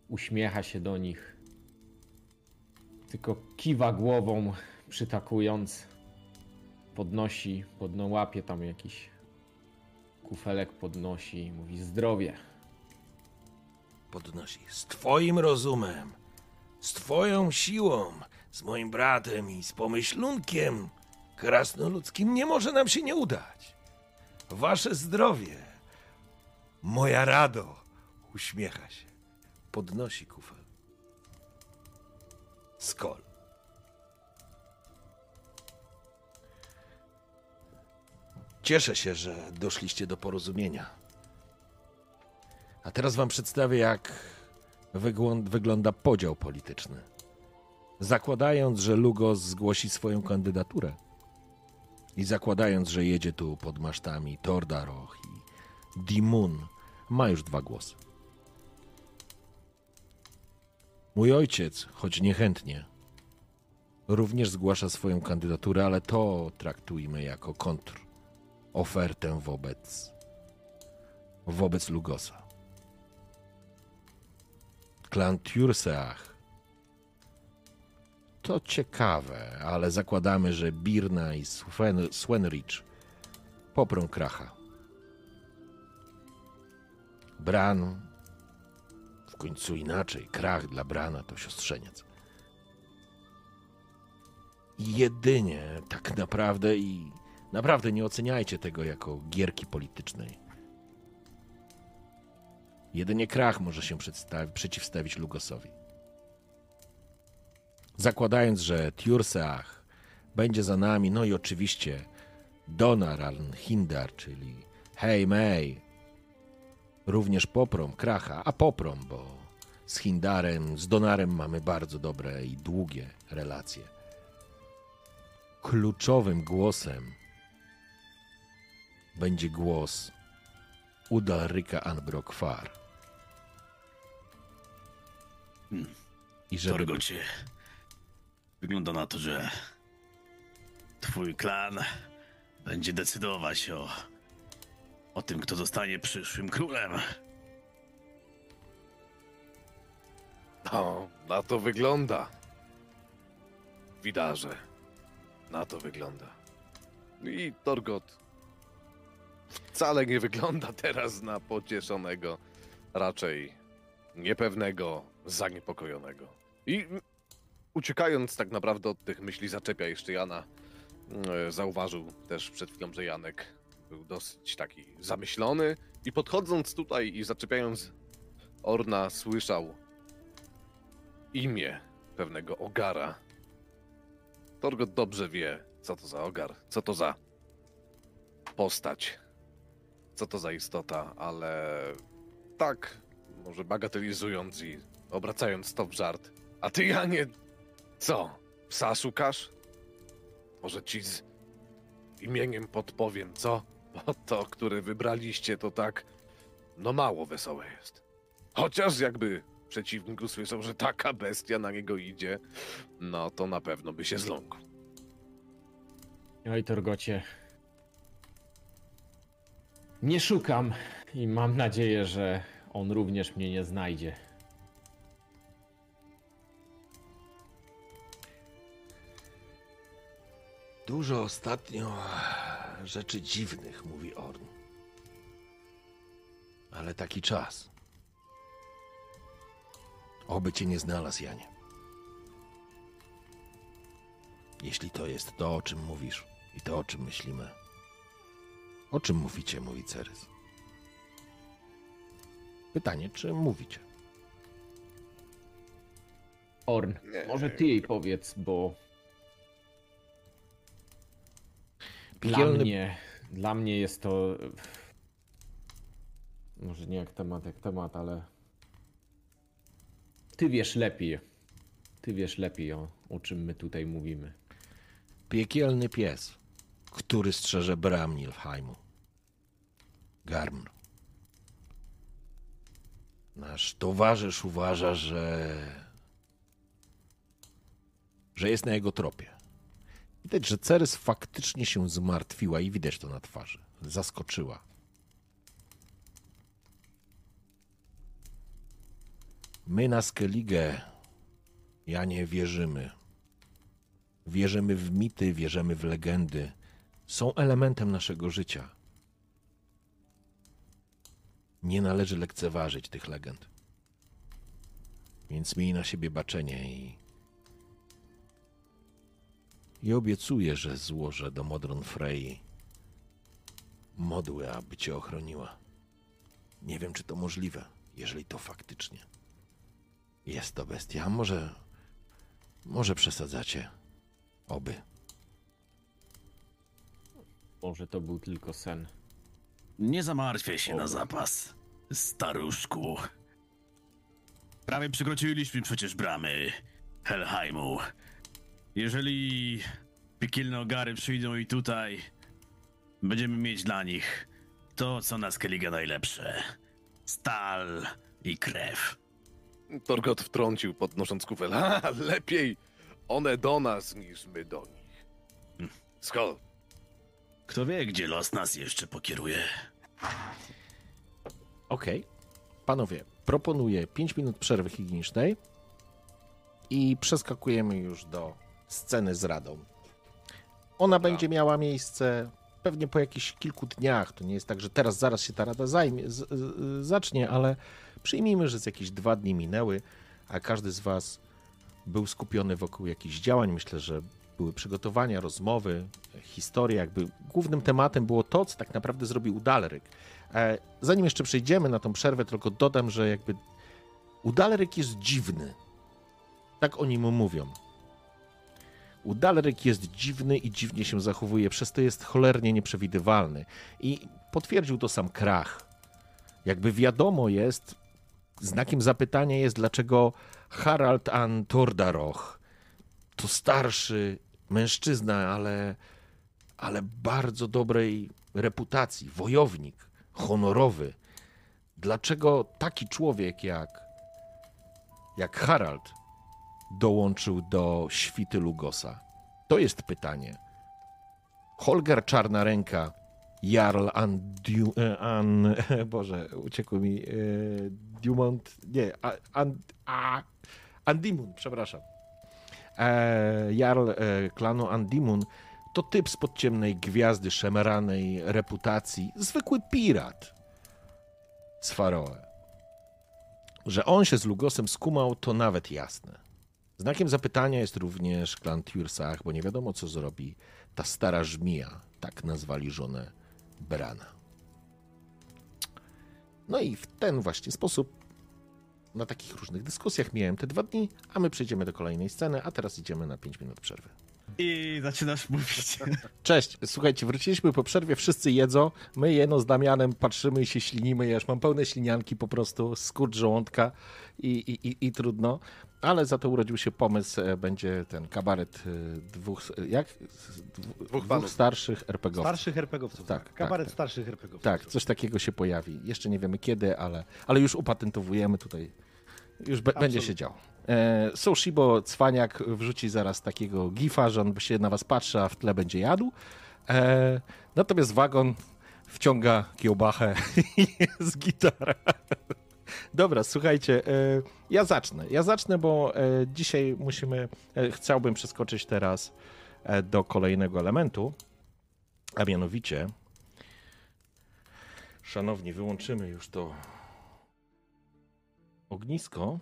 uśmiecha się do nich. Tylko kiwa głową, przytakując, podnosi, podno łapie tam jakiś kufelek podnosi i mówi zdrowie. Podnosi. Z twoim rozumem, z twoją siłą, z moim bratem i z pomyślunkiem krasnoludzkim nie może nam się nie udać. Wasze zdrowie, moja rado, uśmiecha się. Podnosi kufel. Skol. Cieszę się, że doszliście do porozumienia. A teraz wam przedstawię, jak wyglą- wygląda podział polityczny. Zakładając, że Lugos zgłosi swoją kandydaturę i zakładając, że jedzie tu pod masztami Tordaroch i Dimun, ma już dwa głosy. Mój ojciec, choć niechętnie, również zgłasza swoją kandydaturę, ale to traktujmy jako kontrofertę wobec wobec Lugosa. Klan Turseach. To ciekawe, ale zakładamy, że Birna i Swen- Swenrich poprą Kracha. Bran, w końcu inaczej, Krach dla Brana to siostrzeniec. Jedynie tak naprawdę i naprawdę nie oceniajcie tego jako gierki politycznej. Jedynie Krach może się przeciwstawić Lugosowi. Zakładając, że Tjurseach będzie za nami, no i oczywiście Donar al-Hindar, czyli Hej Mei, również poprą Kracha, a poprą, bo z Hindarem, z Donarem mamy bardzo dobre i długie relacje. Kluczowym głosem będzie głos Udalryka Anbrok-Far. I żeby... Torgocie, wygląda na to, że twój klan będzie decydować o, o tym, kto zostanie przyszłym królem. No, na to wygląda. Widarze. Na to wygląda. I Torgot wcale nie wygląda teraz na pocieszonego, raczej niepewnego, zaniepokojonego. I uciekając tak naprawdę od tych myśli, zaczepia jeszcze Jana. E, Zauważył też przed chwilą, że Janek był dosyć taki zamyślony i podchodząc tutaj i zaczepiając Orna słyszał imię pewnego ogara. Torgot dobrze wie, co to za ogar, co to za postać, co to za istota, ale tak, może bagatelizując i obracając to w żart. A ty, Janie, co? Psa szukasz? Może ci z imieniem podpowiem, co? Bo to, które wybraliście, to tak, no mało wesołe jest. Chociaż jakby przeciwnik usłyszał, że taka bestia na niego idzie, no to na pewno by się zląkł. Oj, Torgocie. Nie szukam i mam nadzieję, że on również mnie nie znajdzie. Dużo ostatnio rzeczy dziwnych, mówi Orn. Ale taki czas. Oby cię nie znalazł, Janie. Jeśli to jest to, o czym mówisz i to, o czym myślimy. O czym mówicie, mówi Cerys. Pytanie, czy mówicie? Orn, Nie. może ty jej powiedz, bo dla Piekielny mnie, dla mnie jest to może nie jak temat, jak temat, ale ty wiesz lepiej. Ty wiesz lepiej o, o czym my tutaj mówimy. Piekielny pies, który strzeże bram Nilfheimu. Garmr. Nasz towarzysz uważa, że. że jest na jego tropie. Widać, że Ceres faktycznie się zmartwiła i widać to na twarzy. Zaskoczyła. My na Skellige, ja nie wierzymy. Wierzymy w mity, wierzymy w legendy. Są elementem naszego życia. Nie należy lekceważyć tych legend. Więc miej na siebie baczenie i. I obiecuję, że złożę do Modron Frey modły, aby cię ochroniła. Nie wiem, czy to możliwe, jeżeli to faktycznie jest to bestia. A może. Może przesadzacie. Oby. Może to był tylko sen. Nie zamartwiaj się na zapas, staruszku. Prawie przekroczyliśmy przecież bramy Helheimu. Jeżeli piekielne ogary przyjdą i tutaj, będziemy mieć dla nich to, co na Skellige najlepsze. Stal i krew. Torgot wtrącił, podnosząc kufel. A, lepiej one do nas, niż my do nich. Skol. Kto wie, gdzie los nas jeszcze pokieruje. Okej. Panowie, proponuję 5 minut przerwy higienicznej i przeskakujemy już do sceny z Radą. Ona będzie miała miejsce pewnie po jakichś kilku dniach. To nie jest tak, że teraz zaraz się ta Rada zajmie, z, z, zacznie, ale przyjmijmy, że z jakieś dwa dni minęły, a każdy z Was był skupiony wokół jakichś działań. Myślę, że były przygotowania, rozmowy, historia. Jakby głównym tematem było to, co tak naprawdę zrobił Udalryk. E, Zanim jeszcze przejdziemy na tą przerwę, tylko dodam, że jakby Udalryk jest dziwny. Tak o nim mówią. Udalryk jest dziwny i dziwnie się zachowuje, przez to jest cholernie nieprzewidywalny. I potwierdził to sam Krach. Jakby wiadomo jest, znakiem zapytania jest, dlaczego Harald an Tordaroch to starszy mężczyzna, ale, ale bardzo dobrej reputacji, wojownik, honorowy. Dlaczego taki człowiek jak, jak Harald dołączył do świty Lugosa? To jest pytanie. Holger Czarna Ręka, Jarl Andiu, e, an, Boże, uciekł mi e, Dumont, nie, an, a, Andimun, przepraszam. E, Jarl e, klanu Andimun to typ z podciemnej gwiazdy szemeranej reputacji, zwykły pirat z Faroe. Że on się z Lugosem skumał, to nawet jasne. Znakiem zapytania jest również klan Tursach, bo nie wiadomo, co zrobi ta stara żmija, tak nazwali żonę Brana. No i w ten właśnie sposób na takich różnych dyskusjach miałem te dwa dni, a my przejdziemy do kolejnej sceny, a teraz idziemy na 5 minut przerwy. I zaczynasz mówić. Cześć, słuchajcie, wróciliśmy po przerwie, wszyscy jedzą, my jeno z Damianem patrzymy i się ślinimy, ja już mam pełne ślinianki po prostu, skurcz żołądka i, i, i, i trudno, ale za to urodził się pomysł, e, będzie ten kabaret e, dwóch, jak? Dwóch, dwóch panów. starszych RPGowców. Starszych RPGowców. Tak, Tak, tak, Kabaret tak. starszych RPGowców. Tak, coś takiego się pojawi. Jeszcze nie wiemy kiedy, ale, ale już upatentowujemy tutaj. Już be, będzie się działo. E, Soushibo Cwaniak wrzuci zaraz takiego gifa, że on się na was patrzy, a w tle będzie jadł. E, natomiast wagon wciąga kiełbachę i jest gitara. Dobra, słuchajcie, e, ja zacznę. Ja zacznę, bo e, dzisiaj musimy, e, chciałbym przeskoczyć teraz do kolejnego elementu. A mianowicie, szanowni, wyłączymy już to ognisko.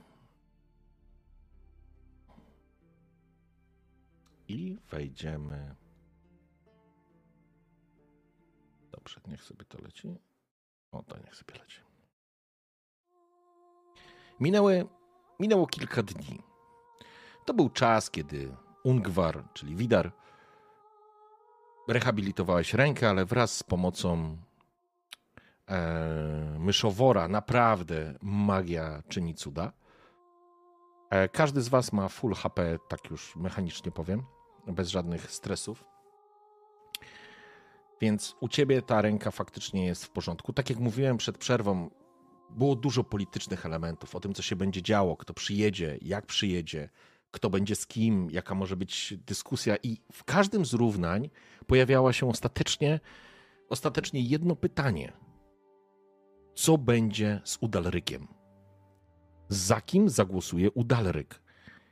I wejdziemy. Dobrze, niech sobie to leci. O, to niech sobie leci. Minęły, minęło kilka dni. To był czas, kiedy Ungwar, czyli Widar, rehabilitowałeś rękę, ale wraz z pomocą e, myszowora naprawdę magia czyni cuda. E, każdy z was ma full HP, tak już mechanicznie powiem, bez żadnych stresów. Więc u ciebie ta ręka faktycznie jest w porządku. Tak jak mówiłem przed przerwą, było dużo politycznych elementów o tym, co się będzie działo, kto przyjedzie, jak przyjedzie, kto będzie z kim, jaka może być dyskusja. I w każdym z równań pojawiało się ostatecznie, ostatecznie jedno pytanie. Co będzie z Udalrykiem? Za kim zagłosuje Udalryk?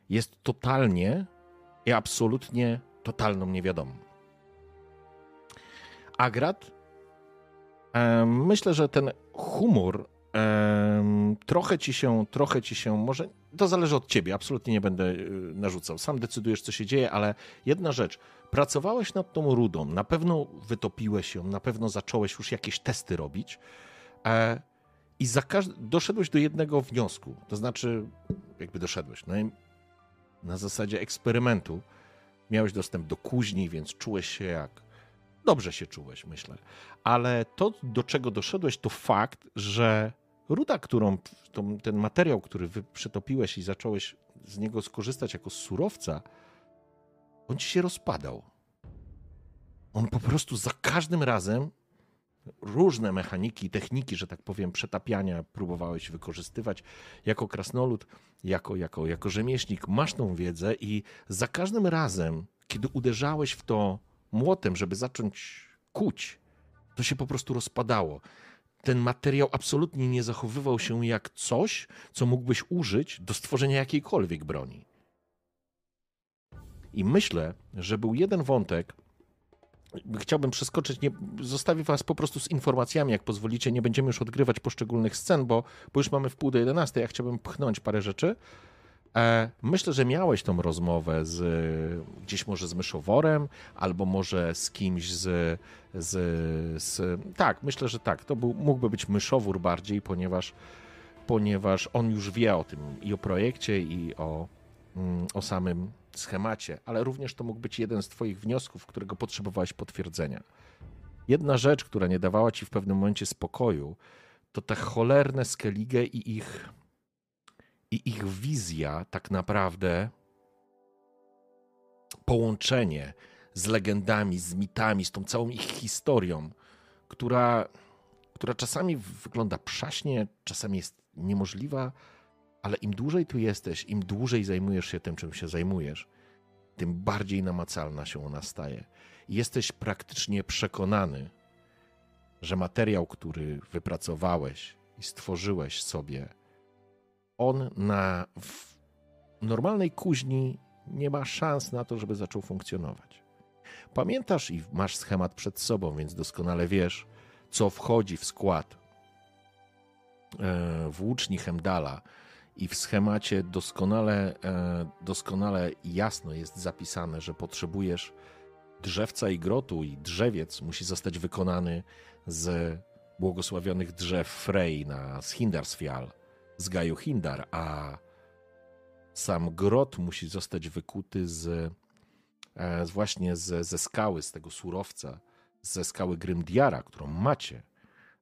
Jest totalnie i absolutnie totalną niewiadomą. Agrat, myślę, że ten humor trochę ci się, trochę ci się, może to zależy od ciebie, absolutnie nie będę y, narzucał. Sam decydujesz, co się dzieje, ale jedna rzecz. Pracowałeś nad tą rudą, na pewno wytopiłeś ją, na pewno zacząłeś już jakieś testy robić e, i za doszedłeś do jednego wniosku. To znaczy, jakby doszedłeś, no na zasadzie eksperymentu miałeś dostęp do kuźni, więc czułeś się jak. Dobrze się czułeś, myślę. Ale to, do czego doszedłeś, to fakt, że ruda, którą, ten materiał, który przetopiłeś i zacząłeś z niego skorzystać jako surowca, on ci się rozpadał. On po prostu za każdym razem różne mechaniki, techniki, że tak powiem, przetapiania próbowałeś wykorzystywać jako krasnolud, jako, jako, jako rzemieślnik. Masz tą wiedzę i za każdym razem, kiedy uderzałeś w to młotem, żeby zacząć kuć, to się po prostu rozpadało ten materiał absolutnie nie zachowywał się jak coś, co mógłbyś użyć do stworzenia jakiejkolwiek broni. I myślę, że był jeden wątek, chciałbym przeskoczyć, nie, zostawię was po prostu z informacjami, jak pozwolicie, nie będziemy już odgrywać poszczególnych scen, bo, bo już mamy w pół do 11, ja chciałbym pchnąć parę rzeczy. E, myślę, że miałeś tą rozmowę z, gdzieś może z myszoworem, albo może z kimś z, z, z tak, myślę, że tak, to był, mógłby być myszowór bardziej, ponieważ, ponieważ on już wie o tym i o projekcie, i o, mm, o samym schemacie, ale również to mógł być jeden z Twoich wniosków, którego potrzebowałeś potwierdzenia. Jedna rzecz, która nie dawała Ci w pewnym momencie spokoju, to te cholerne Skellige i ich i ich wizja tak naprawdę połączenie z legendami, z mitami, z tą całą ich historią, która, która czasami wygląda przaśnie, czasami jest niemożliwa, ale im dłużej tu jesteś, im dłużej zajmujesz się tym, czym się zajmujesz, tym bardziej namacalna się ona staje. Jesteś praktycznie przekonany, że materiał, który wypracowałeś i stworzyłeś sobie, on na normalnej kuźni nie ma szans na to, żeby zaczął funkcjonować. Pamiętasz i masz schemat przed sobą, więc doskonale wiesz, co wchodzi w skład e, włóczni Hemdala i w schemacie doskonale, e, doskonale jasno jest zapisane, że potrzebujesz drzewca i grotu i drzewiec musi zostać wykonany z błogosławionych drzew Frey na Shindarsfjall z Gaju Hindar, a sam grot musi zostać wykuty z, e, właśnie z, ze skały, z tego surowca, ze skały Grymdiara, którą macie,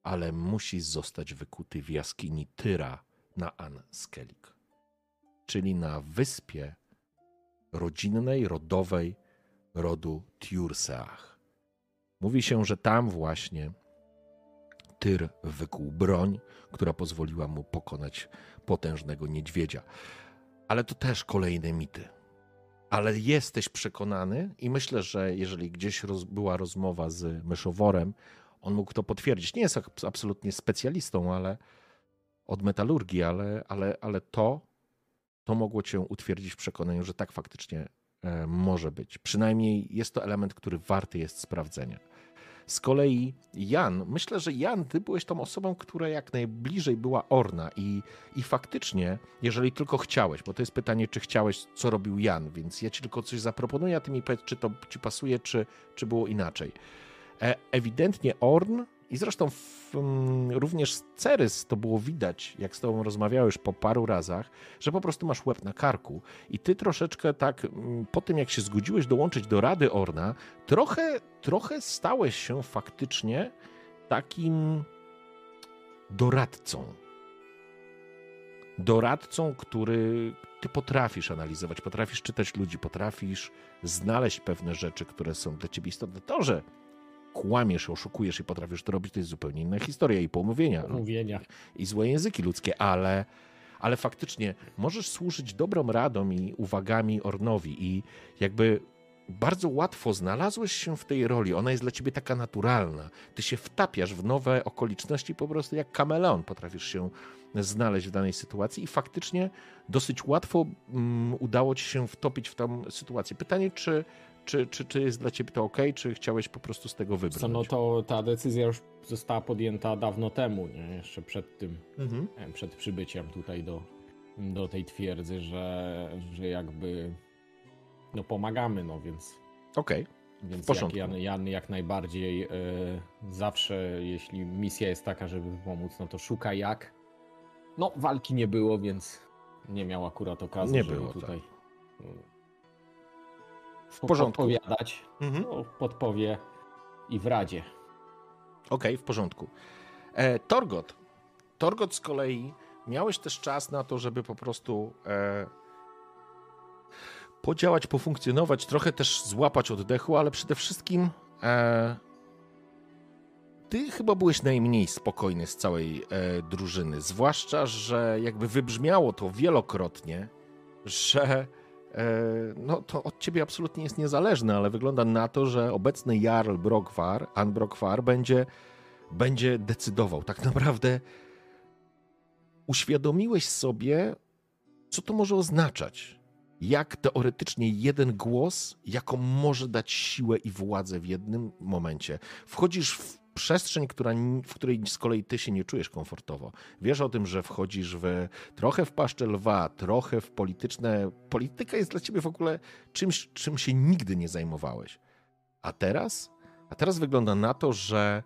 ale musi zostać wykuty w jaskini Tyra na Anskelik, czyli na wyspie rodzinnej, rodowej rodu Tiurseach. Mówi się, że tam właśnie Tyr wykuł broń, która pozwoliła mu pokonać potężnego niedźwiedzia. Ale to też kolejne mity. Ale jesteś przekonany, i myślę, że jeżeli gdzieś roz, była rozmowa z myszoworem, on mógł to potwierdzić. Nie jest absolutnie specjalistą, ale od metalurgii, ale, ale, ale to, to mogło cię utwierdzić w przekonaniu, że tak faktycznie e, może być. Przynajmniej jest to element, który warty jest sprawdzenia. Z kolei Jan, myślę, że Jan, ty byłeś tą osobą, która jak najbliżej była Orna i, i faktycznie, jeżeli tylko chciałeś, bo to jest pytanie, czy chciałeś, co robił Jan, więc ja ci tylko coś zaproponuję, a ty mi powiedz, czy to ci pasuje, czy, czy było inaczej. E, ewidentnie Orn i zresztą w, mm, również z Cerys to było widać, jak z tobą rozmawiałeś po paru razach, że po prostu masz łeb na karku i ty troszeczkę tak mm, po tym, jak się zgodziłeś dołączyć do Rady Orna, trochę, trochę stałeś się faktycznie takim doradcą. Doradcą, który ty potrafisz analizować, potrafisz czytać ludzi, potrafisz znaleźć pewne rzeczy, które są dla ciebie istotne. To, że kłamiesz, oszukujesz i potrafisz to robić, to jest zupełnie inna historia i pomówienia. Mówienia. I złe języki ludzkie, ale, ale faktycznie możesz służyć dobrą radą i uwagami Ornowi i jakby bardzo łatwo znalazłeś się w tej roli. Ona jest dla ciebie taka naturalna. Ty się wtapiasz w nowe okoliczności po prostu jak kameleon. Potrafisz się znaleźć w danej sytuacji i faktycznie dosyć łatwo um, udało ci się wtopić w tą sytuację. Pytanie, czy czy, czy, czy jest dla ciebie to ok, czy chciałeś po prostu z tego wybrać? Co, no to ta decyzja już została podjęta dawno temu, nie? jeszcze przed tym, Mhm. przed przybyciem tutaj do, do tej twierdzy, że, że jakby no pomagamy, no więc Okej. Więc porządku. jak Jan, Jan jak najbardziej y, zawsze, jeśli misja jest taka, żeby pomóc, no to szuka jak. No, walki nie było, więc nie miał akurat okazji, Nie żeby było, tutaj y, W porządku. podpowiadać. Mhm. No, podpowie i w radzie. Okej, w porządku. E, Torgot. Torgot z kolei miałeś też czas na to, żeby po prostu e, podziałać, pofunkcjonować, trochę też złapać oddechu, ale przede wszystkim e, ty chyba byłeś najmniej spokojny z całej e, drużyny. Zwłaszcza, że jakby wybrzmiało to wielokrotnie, że no to od ciebie absolutnie jest niezależne, ale wygląda na to, że obecny Jarl Brokvar, An Brokvar będzie, będzie decydował. Tak naprawdę uświadomiłeś sobie, co to może oznaczać. Jak teoretycznie jeden głos, jaką może dać siłę i władzę w jednym momencie. Wchodzisz w przestrzeń, która, w której z kolei ty się nie czujesz komfortowo. Wiesz o tym, że wchodzisz w trochę w paszczę lwa, trochę w polityczne. Polityka jest dla ciebie w ogóle czymś, czym się nigdy nie zajmowałeś. A teraz? A teraz wygląda na to, że,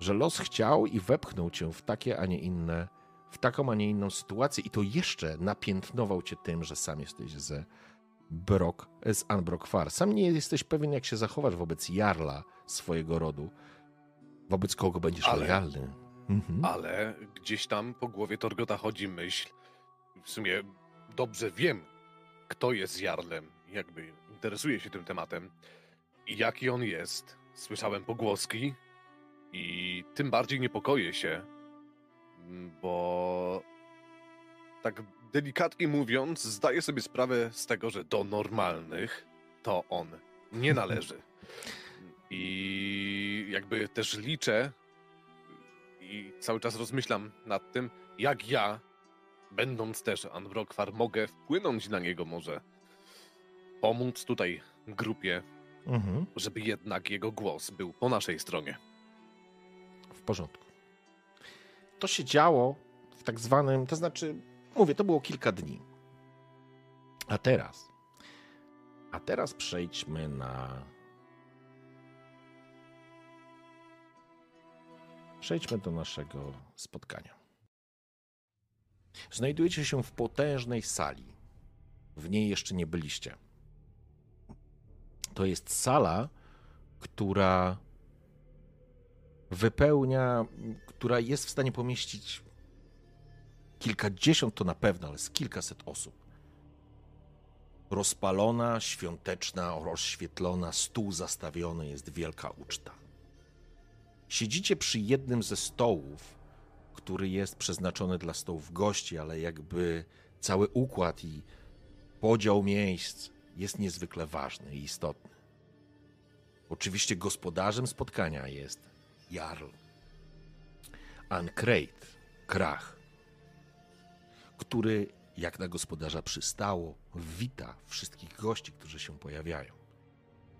że los chciał i wepchnął cię w takie, a nie inne, w taką, a nie inną sytuację i to jeszcze napiętnował cię tym, że sam jesteś ze Brok, z Anbrokfar. Sam nie jesteś pewien, jak się zachowasz wobec Jarla swojego rodu, wobec kogo będziesz Ale- lojalny. Mhm. Ale gdzieś tam po głowie Torgota chodzi myśl. W sumie dobrze wiem, kto jest Jarlem. Jakby interesuję się tym tematem. I jaki on jest. Słyszałem pogłoski. I tym bardziej niepokoję się. m, Bo tak delikatnie mówiąc, zdaję sobie sprawę z tego, że do normalnych to on nie należy. I jakby też liczę i cały czas rozmyślam nad tym, jak ja, będąc też Anwrokwar, mogę wpłynąć na niego może. Pomóc tutaj grupie, Mhm. żeby jednak jego głos był po naszej stronie. W porządku. To się działo w tak zwanym, to znaczy, mówię, to było kilka dni. A teraz, a teraz przejdźmy na. Przejdźmy do naszego spotkania. Znajdujecie się w potężnej sali. W niej jeszcze nie byliście. To jest sala, która wypełnia, która jest w stanie pomieścić kilkadziesiąt to na pewno, ale z kilkaset osób. Rozpalona, świąteczna, rozświetlona, stół zastawiony, jest wielka uczta. Siedzicie przy jednym ze stołów, który jest przeznaczony dla stołów gości, ale jakby cały układ i podział miejsc jest niezwykle ważny i istotny. Oczywiście gospodarzem spotkania jest Jarl. Ancrate, Krach, który, jak na gospodarza przystało, wita wszystkich gości, którzy się pojawiają.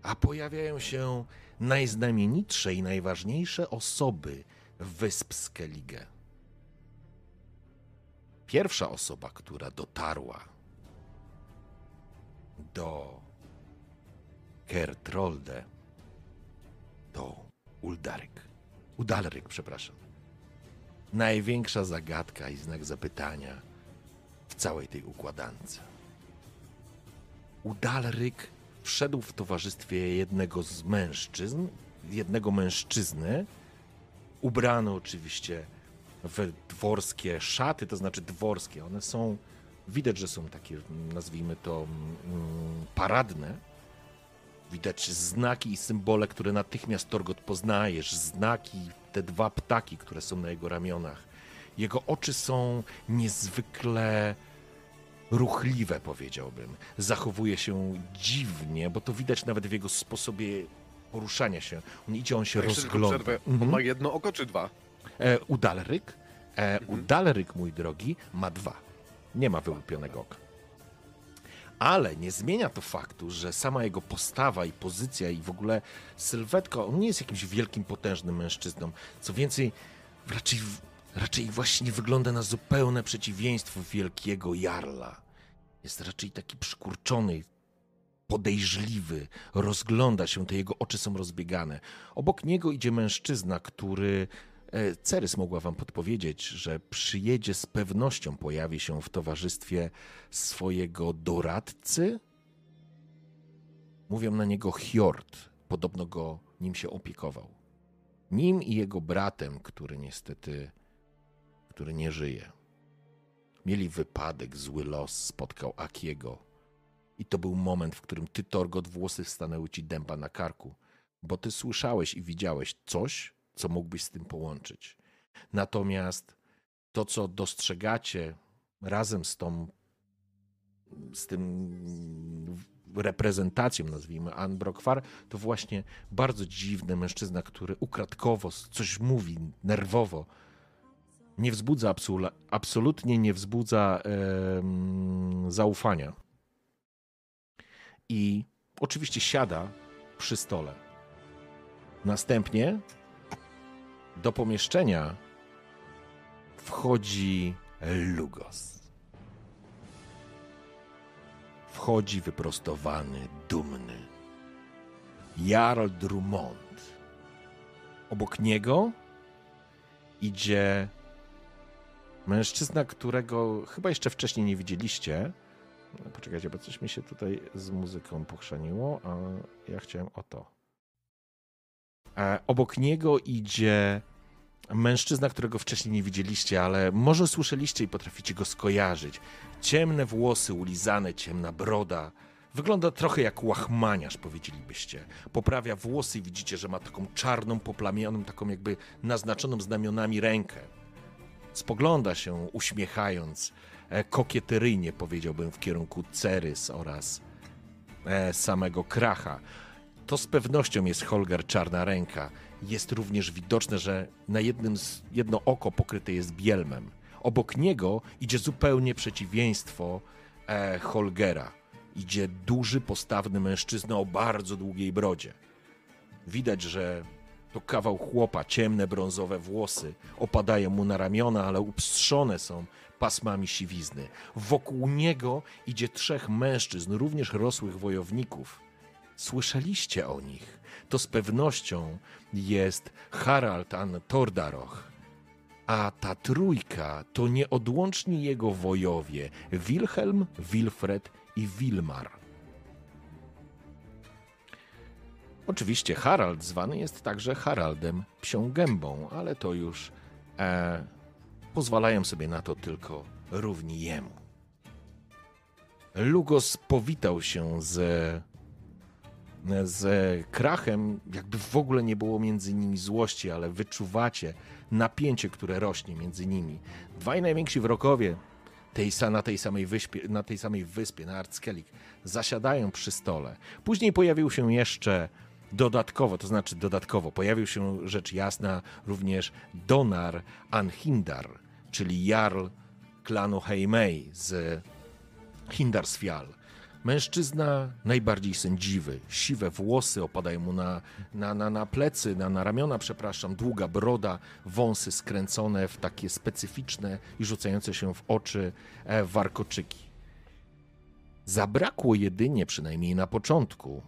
A pojawiają się najznamienitsze i najważniejsze osoby wysp Skellige. Pierwsza osoba, która dotarła do Kertrolde, to Uldaryk. Udalryk, przepraszam. Największa zagadka i znak zapytania w całej tej układance. Udalryk wszedł w towarzystwie jednego z mężczyzn, jednego mężczyzny, ubrany oczywiście w dworskie szaty, to znaczy dworskie. One są, widać, że są takie, nazwijmy to, mm, paradne. Widać znaki i symbole, które natychmiast Torgot poznajesz. Znaki, te dwa ptaki, które są na jego ramionach. Jego oczy są niezwykle ruchliwe, powiedziałbym. Zachowuje się dziwnie, bo to widać nawet w jego sposobie poruszania się. On idzie, on się tylko rozgląda. przerwę. On Mhm. ma jedno oko czy dwa? E, Udalryk, e, Udalryk, mój drogi, ma dwa. Nie ma wyłupionego oka. Ale nie zmienia to faktu, że sama jego postawa i pozycja i w ogóle sylwetka, on nie jest jakimś wielkim, potężnym mężczyzną. Co więcej, raczej, raczej właśnie wygląda na zupełne przeciwieństwo wielkiego jarla. Jest raczej taki przykurczony, podejrzliwy, rozgląda się, te jego oczy są rozbiegane. Obok niego idzie mężczyzna, który e, Cerys mogła wam podpowiedzieć, że przyjedzie z pewnością, pojawi się w towarzystwie swojego doradcy. Mówią na niego Hjord, podobno go nim się opiekował. Nim i jego bratem, który niestety, który nie żyje. Mieli wypadek, zły los spotkał Akiego. I to był moment, w którym ty, Torgot, włosy stanęły ci dęba na karku, bo ty słyszałeś i widziałeś coś, co mógłbyś z tym połączyć. Natomiast to, co dostrzegacie razem z tą, z tym reprezentacją, nazwijmy, Ann to właśnie bardzo dziwny mężczyzna, który ukradkowo coś mówi, nerwowo. Nie wzbudza, absolu- absolutnie nie wzbudza em, zaufania. I oczywiście siada przy stole. Następnie do pomieszczenia wchodzi Lugos. Wchodzi wyprostowany, dumny. Jarl Drummond. Obok niego idzie mężczyzna, którego chyba jeszcze wcześniej nie widzieliście. Poczekajcie, bo coś mi się tutaj z muzyką pochrzaniło, a ja chciałem o to. E, obok niego idzie mężczyzna, którego wcześniej nie widzieliście, ale może słyszeliście i potraficie go skojarzyć. Ciemne włosy, ulizane, ciemna broda. Wygląda trochę jak łachmaniarz, powiedzielibyście. Poprawia włosy i widzicie, że ma taką czarną, poplamioną, taką jakby naznaczoną znamionami rękę. Spogląda się, uśmiechając, e, kokieteryjnie powiedziałbym w kierunku Cerys oraz e, samego Kracha. To z pewnością jest Holger Czarna Ręka. Jest również widoczne, że na jednym z, jedno oko pokryte jest bielmem. Obok niego idzie zupełnie przeciwieństwo e, Holgera. Idzie duży, postawny mężczyzna o bardzo długiej brodzie. Widać, że to kawał chłopa, ciemne, brązowe włosy opadają mu na ramiona, ale upstrzone są pasmami siwizny. Wokół niego idzie trzech mężczyzn, również rosłych wojowników. Słyszeliście o nich. To z pewnością jest Harald an Tordaroch. A ta trójka to nieodłączni jego wojowie Wilhelm, Wilfred i Wilmar. Oczywiście Harald zwany jest także Haraldem Psią Gębą, ale to już e, pozwalają sobie na to tylko równi jemu. Lugos powitał się z, z Krachem, jakby w ogóle nie było między nimi złości, ale wyczuwacie napięcie, które rośnie między nimi. Dwaj najwięksi wrogowie tej, na, tej samej wyspie, na tej samej wyspie, na zasiadają przy stole. Później pojawił się jeszcze dodatkowo, to znaczy dodatkowo, pojawił się rzecz jasna również Donar Anhindar, czyli jarl klanu Heimei z Hindarsfjall. Mężczyzna najbardziej sędziwy, siwe włosy opadają mu na, na, na, na plecy, na, na ramiona, przepraszam, długa broda, wąsy skręcone w takie specyficzne i rzucające się w oczy e, warkoczyki. Zabrakło jedynie, przynajmniej na początku,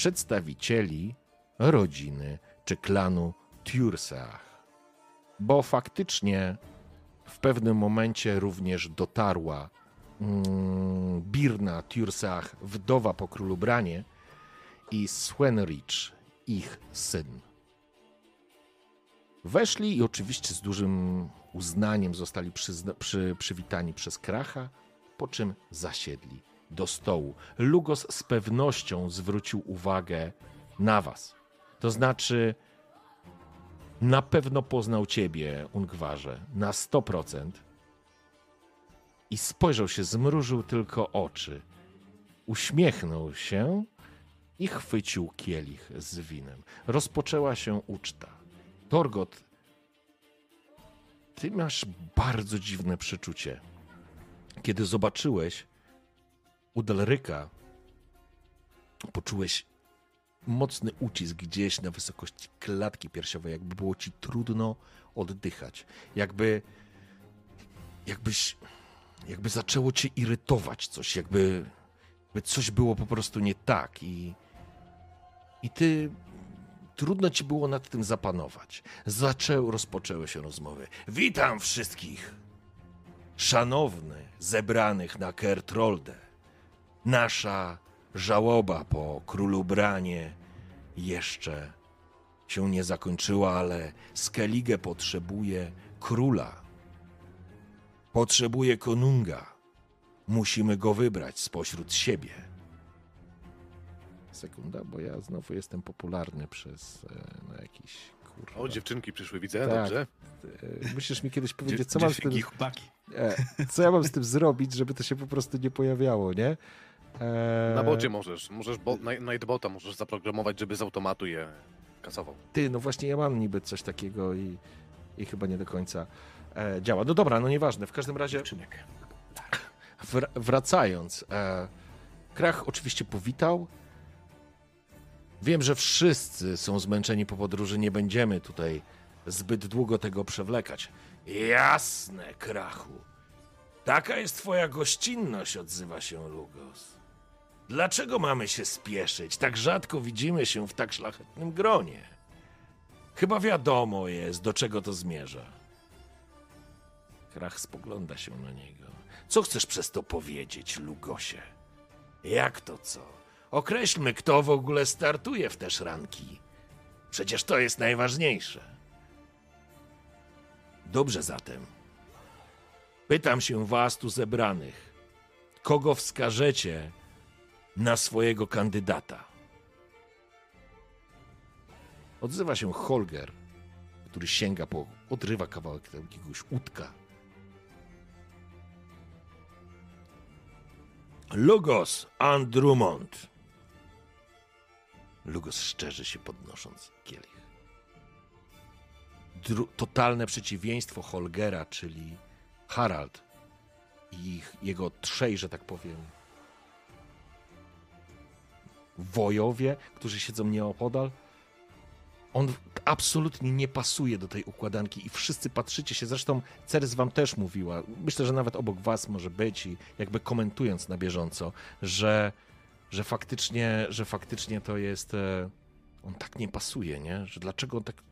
przedstawicieli rodziny czy klanu Tursach, bo faktycznie w pewnym momencie również dotarła mm, Birna Tursach, wdowa po królu Branie i Swenrich, ich syn. Weszli i oczywiście z dużym uznaniem zostali przy, przywitani przez Kracha, po czym zasiedli do stołu. Lugos z pewnością zwrócił uwagę na was. To znaczy, na pewno poznał ciebie, Ungwarze, na 100%. I spojrzał się, zmrużył tylko oczy. Uśmiechnął się i chwycił kielich z winem. Rozpoczęła się uczta. Torgot, ty masz bardzo dziwne przeczucie. Kiedy zobaczyłeś u Delryka, poczułeś mocny ucisk gdzieś na wysokości klatki piersiowej, jakby było ci trudno oddychać. Jakby, jakbyś, jakby zaczęło cię irytować coś, jakby, jakby coś było po prostu nie tak i, i ty trudno ci było nad tym zapanować. Zaczęły, rozpoczęły się rozmowy. Witam wszystkich, szanowny, zebranych na Kertrolde. Nasza żałoba po królu Branie jeszcze się nie zakończyła, ale Skellige potrzebuje króla. Potrzebuje konunga. Musimy go wybrać spośród siebie. Sekunda, bo ja znowu jestem popularny przez e, na jakiś kurwa. O, dziewczynki przyszły, widzę, Tak. dobrze. E, Musisz mi kiedyś powiedzieć, co mam z tym, chłopaki. e, co ja mam z tym zrobić, żeby to się po prostu nie pojawiało, nie? E, Na bocie możesz, możesz bo, na- Nightbota możesz zaprogramować, żeby z automatu je kasował. Ty, no właśnie ja mam niby coś takiego i, i chyba nie do końca e, działa. No dobra, no nieważne. W każdym razie Dziewczynek. wr- wracając, e, Krach oczywiście powitał. Wiem, że wszyscy są zmęczeni po podróży, nie będziemy tutaj zbyt długo tego przewlekać. Jasne, Krachu. Taka jest twoja gościnność, odzywa się Lugos. Dlaczego mamy się spieszyć? Tak rzadko widzimy się w tak szlachetnym gronie. Chyba wiadomo jest, do czego to zmierza. Krach spogląda się na niego. Co chcesz przez to powiedzieć, Lugosie? Jak to co? Określmy, kto w ogóle startuje w te szranki. Przecież to jest najważniejsze. Dobrze zatem. Pytam się was tu zebranych. Kogo wskażecie na swojego kandydata? Odzywa się Holger, który sięga po, odrywa kawałek jakiegoś łódka. Lugos Andrumont. Lugos szczerzy się podnosząc kielich. Dru- totalne przeciwieństwo Holgera, czyli Harald i ich, jego trzej, że tak powiem, wojowie, którzy siedzą nieopodal. On absolutnie nie pasuje do tej układanki i wszyscy patrzycie się. Zresztą Ceres wam też mówiła, myślę, że nawet obok was może być i jakby komentując na bieżąco, że, że, faktycznie, że faktycznie to jest... e, On tak nie pasuje, nie? Że dlaczego on tak...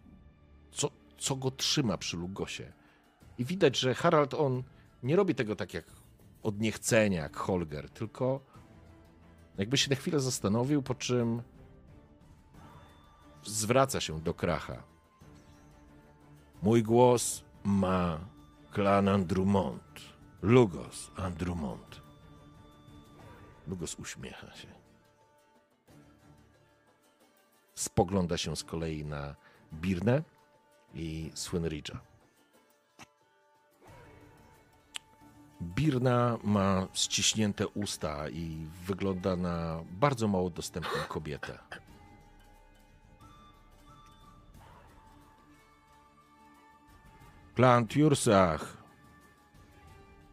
Co, co go trzyma przy Lugosie? I widać, że Harald on nie robi tego tak jak od niechcenia, jak Holger, tylko jakby się na chwilę zastanowił, po czym zwraca się do Kracha. Mój głos ma klan Andrumont. Lugos Andrumont. Lugos uśmiecha się. Spogląda się z kolei na Birnę i Swinridge'a. Birna ma ściśnięte usta i wygląda na bardzo mało dostępną kobietę. Klan Tursach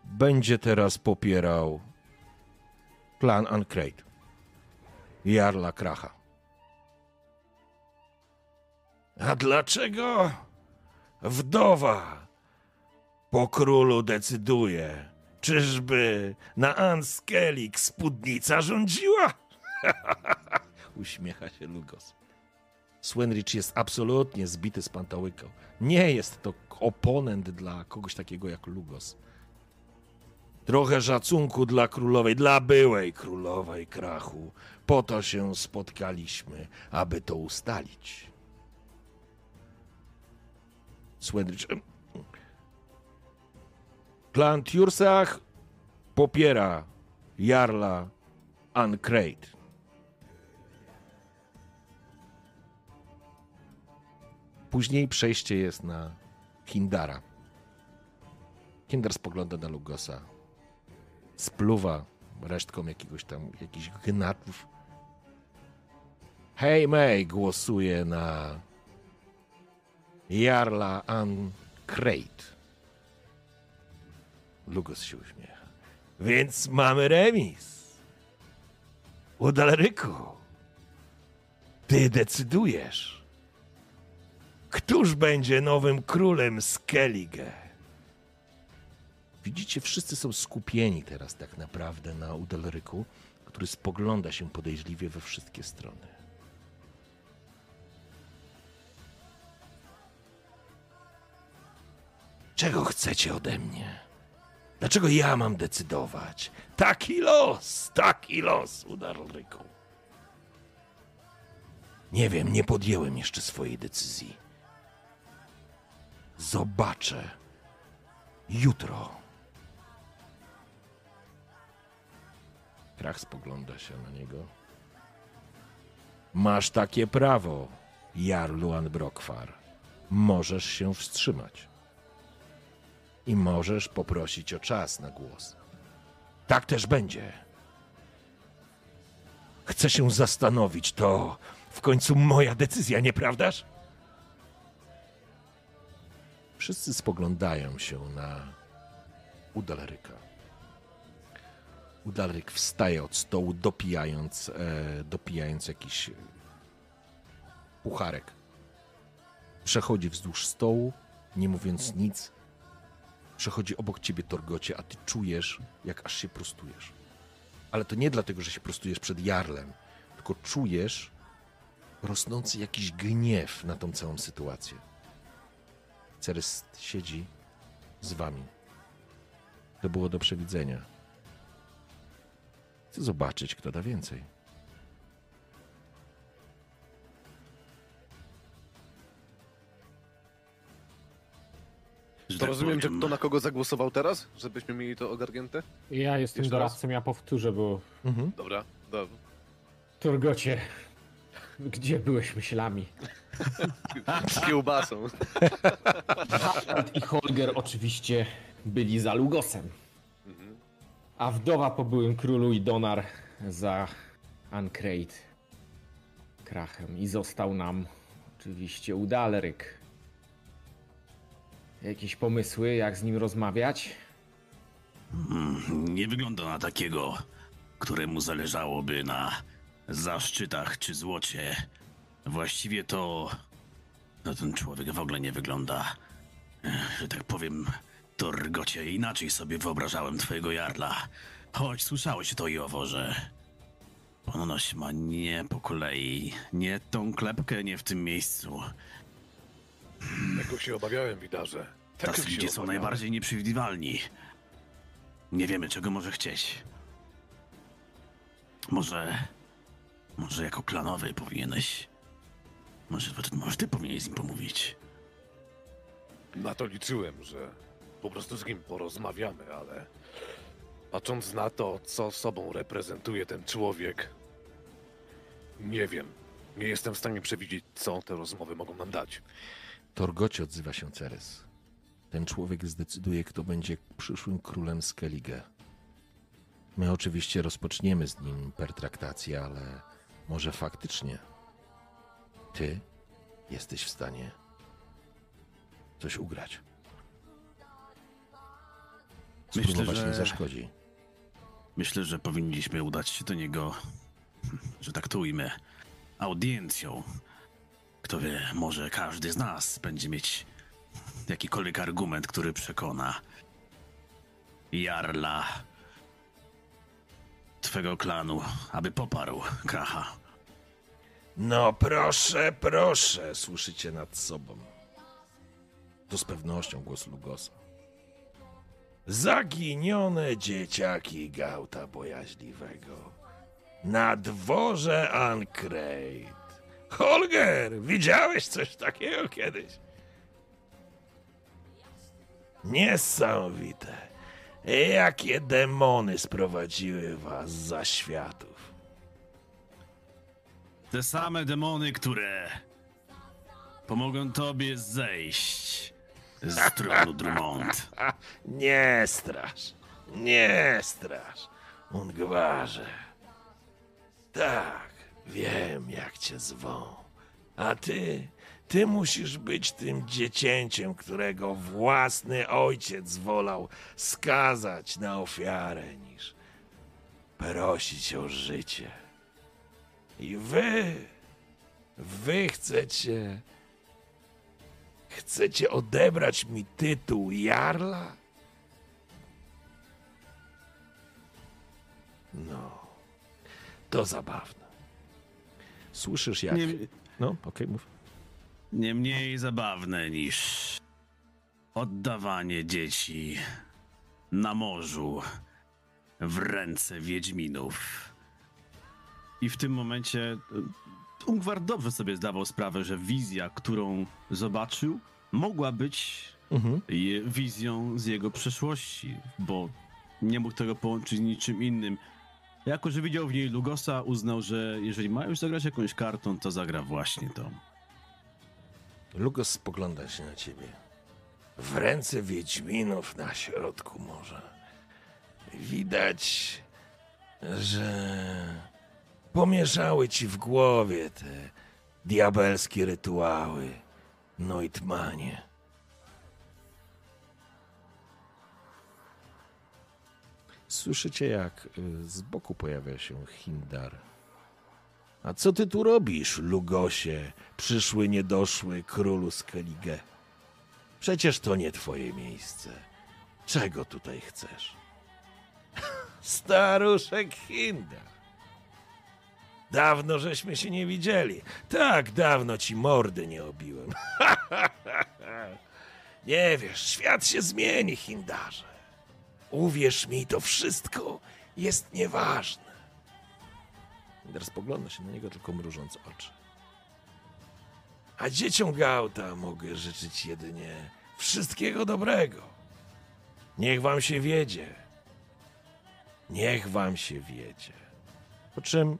będzie teraz popierał Klan Ancrate. Jarla Kracha. A dlaczego wdowa po królu decyduje? Czyżby na Anskelik spódnica rządziła? Uśmiecha się Lugos. Swenrich jest absolutnie zbity z pantałyką. Nie jest to oponent dla kogoś takiego jak Lugos. Trochę szacunku dla królowej, dla byłej królowej krachu. Po to się spotkaliśmy, aby to ustalić. Swenrich. Em, Klan Tursach popiera Jarla Ancrate. Później przejście jest na Hindara. Hindar spogląda na Lugosa. Spluwa resztką jakiegoś tam, jakichś gnatów. Hej May głosuje na Jarla Ancrate. Lugos się uśmiecha. Więc mamy remis. Udalryku, ty decydujesz. Któż będzie nowym królem Skellige? Widzicie, wszyscy są skupieni teraz tak naprawdę na Udalryku, który spogląda się podejrzliwie we wszystkie strony. Czego chcecie ode mnie? Dlaczego ja mam decydować? Taki los, taki los, Udalryku. Nie wiem, nie podjęłem jeszcze swojej decyzji. Zobaczę jutro. Krach spogląda się na niego. Masz takie prawo, Jarluan Brokwar. Możesz się wstrzymać. I możesz poprosić o czas na głos. Tak też będzie. Chcę się zastanowić, to w końcu moja decyzja, nieprawdaż? Wszyscy spoglądają się na Udalryka. Udalryk wstaje od stołu, dopijając, e, dopijając jakiś e, pucharek. Przechodzi wzdłuż stołu, nie mówiąc nic. Przechodzi obok ciebie, Torgocie, a ty czujesz, jak aż się prostujesz. Ale to nie dlatego, że się prostujesz przed Jarlem, tylko czujesz rosnący jakiś gniew na tą całą sytuację. Ceres siedzi z wami. To było do przewidzenia. Chcę zobaczyć, kto da więcej. Że To tak rozumiem, że powiem. kto na kogo zagłosował teraz, żebyśmy mieli to ogarnięte? Ja jestem Jeszcze raz? doradcą, ja powtórzę, bo Mhm. Dobra, dobra. Turgocie, gdzie byłeś myślami? Z kiełbasą. Harald i Holger oczywiście byli za Lugosem, Mhm. a wdowa po byłym królu i Donar za Ancrate krachem i został nam oczywiście Udalryk. Jakieś pomysły, jak z nim rozmawiać? Mm, Nie wygląda na takiego, któremu zależałoby na zaszczytach czy złocie. Właściwie to. No ten człowiek w ogóle nie wygląda. eh, Że tak powiem, Torgocie, inaczej sobie wyobrażałem twojego jarla. Choć słyszałeś to i owo, że. Ponoć ma nie po kolei, nie tą klepkę, nie w tym miejscu. Tego się obawiałem, widarze. Tego Tacy się ludzie są obawiałem. najbardziej nieprzewidywalni. Nie wiemy, czego może chcieć. Może. Może jako klanowy powinieneś. Może, może ty powinieneś z nim pomówić. Na to liczyłem, że po prostu z nim porozmawiamy, ale patrząc na to, co sobą reprezentuje ten człowiek, nie wiem. Nie jestem w stanie przewidzieć, co te rozmowy mogą nam dać. Torgocie odzywa się Ceres. Ten człowiek zdecyduje, kto będzie przyszłym królem Skellige. My oczywiście rozpoczniemy z nim pertraktację, ale może faktycznie ty jesteś w stanie coś ugrać. Myślę, Spróbować że- nie zaszkodzi. myślę, że powinniśmy udać się do niego, że tak to ujmę, audiencją. Kto wie, może każdy z nas będzie mieć jakikolwiek argument, który przekona Jarla twego klanu, aby poparł Kracha. No proszę, proszę, słyszycie nad sobą. To z pewnością głos Lugosa. Zaginione dzieciaki Gauta Bojaźliwego. Na dworze Ancrate. Holger, widziałeś coś takiego kiedyś? Niesamowite. Jakie demony sprowadziły was za światów. Te same demony, które pomogą tobie zejść z tronu Drummond. Nie strasz, nie strasz, Ungwarze. Tak, wiem jak cię zwą. A ty, ty musisz być tym dziecięciem, którego własny ojciec wolał skazać na ofiarę, niż prosić o życie. I wy, wy chcecie, chcecie odebrać mi tytuł Jarla? No, to zabawne. Słyszysz jak... Nie, No, okej, mów. nie mniej zabawne niż oddawanie dzieci na morzu w ręce Wiedźminów. I w tym momencie e, Ungwar dobrze sobie zdawał sprawę, że wizja, którą zobaczył, mogła być Mhm. wizją z jego przeszłości, bo nie mógł tego połączyć z niczym innym. Jako, że widział w niej Lugosa, uznał, że jeżeli ma już zagrać jakąś kartą, to zagra właśnie tą. Lugos spogląda się na ciebie. W ręce Wiedźminów na środku morza. Widać, że pomieszały ci w głowie te diabelskie rytuały, Noitmanie. Słyszycie, jak y, z boku pojawia się Hindar. A co ty tu robisz, Lugosie, przyszły niedoszły królu Skellige? Przecież to nie twoje miejsce. Czego tutaj chcesz? Staruszek Hindar. Dawno żeśmy się nie widzieli. Tak, dawno ci mordy nie obiłem. nie wiesz, świat się zmieni, Hindarze. Uwierz mi, to wszystko jest nieważne. Hindar spogląda się na niego tylko mrużąc oczy. A dzieciom Gauta mogę życzyć jedynie wszystkiego dobrego. Niech wam się wiedzie. Niech wam się wiedzie. Po czym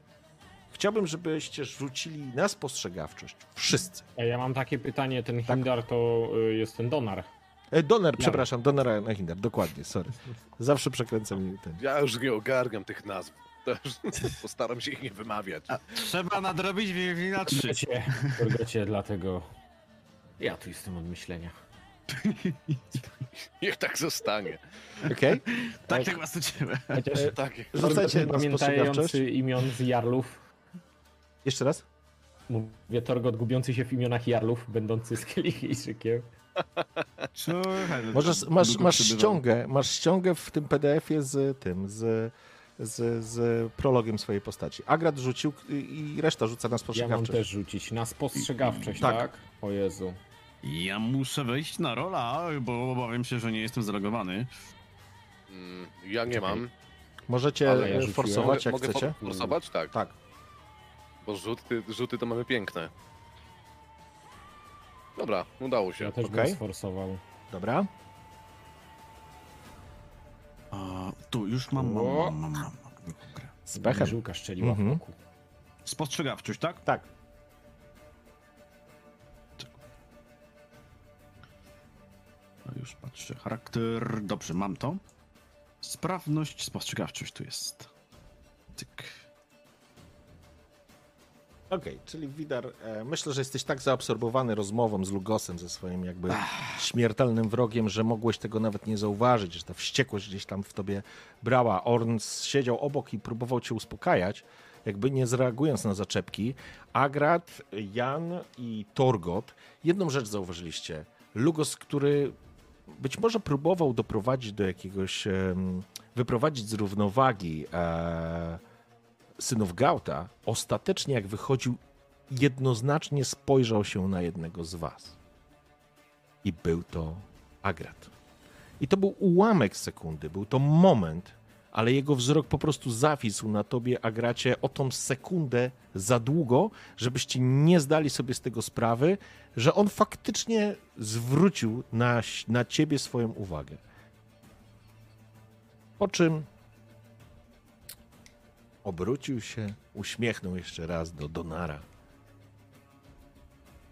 chciałbym, żebyście rzucili na spostrzegawczość. Wszyscy. A ja mam takie pytanie, ten Tak. Hindar to y, jest ten Donar. E, Donar, przepraszam, Donar na Hindar, dokładnie, sorry. Zawsze przekręcam ten. Ja już nie ogarniam tych nazw. Też postaram się ich nie wymawiać. Trzeba nadrobić Wiedźmina 3. Turgocie, Turgocie, dlatego ja tu jestem od myślenia. Niech tak zostanie. Okej? Tak, tak was uczyłem. Chociaż Tak. Rzucajcie pamiętający imion z Jarlów, Jeszcze raz? mówię Torgot gubiący się w imionach Jarlów, będący Skelligijczykiem. Słuchaj, Możesz, masz, masz ściągę, masz ściągę w tym PDF-ie z tym, z, z, z prologiem swojej postaci. Agrat rzucił i reszta rzuca na Ja mam spostrzegawczość. też rzucić na spostrzegawczość, Tak. tak? O Jezu. Ja muszę wejść na rola, bo obawiam się, że nie jestem zalogowany. Mm, Ja nie mam. Możecie ja forsować, jak mogę chcecie. for- forsować? Tak. Tak. Bo rzuty, rzuty to mamy piękne. Dobra, udało się. Ja też Okej. bym sforsował. Dobra. A, tu już mam, mam, O. mam, mam, mam. Z pechem. Żółka szczeliła Mhm. w boku. Spostrzegawczość, tak? Tak. No już patrzę. Charakter. Dobrze, mam to. Sprawność, spostrzegawczość tu jest. Tyk. Okej, czyli Widar, e, myślę, że jesteś tak zaabsorbowany rozmową z Lugosem, ze swoim jakby śmiertelnym wrogiem, że mogłeś tego nawet nie zauważyć, że ta wściekłość gdzieś tam w tobie brała. Orn siedział obok i próbował cię uspokajać, jakby nie zareagując na zaczepki. Agrat, Jan i Torgot, jedną rzecz zauważyliście. Lugos, który być może próbował doprowadzić do jakiegoś, wyprowadzić z równowagi e, synów Gauta, ostatecznie jak wychodził, jednoznacznie spojrzał się na jednego z was. I był to Agrat. I to był ułamek sekundy, był to moment, ale jego wzrok po prostu zawisł na tobie, Agracie, o tą sekundę za długo, żebyście nie zdali sobie z tego sprawy, że on faktycznie zwrócił na, na ciebie swoją uwagę. Po czym obrócił się, uśmiechnął jeszcze raz do Donara.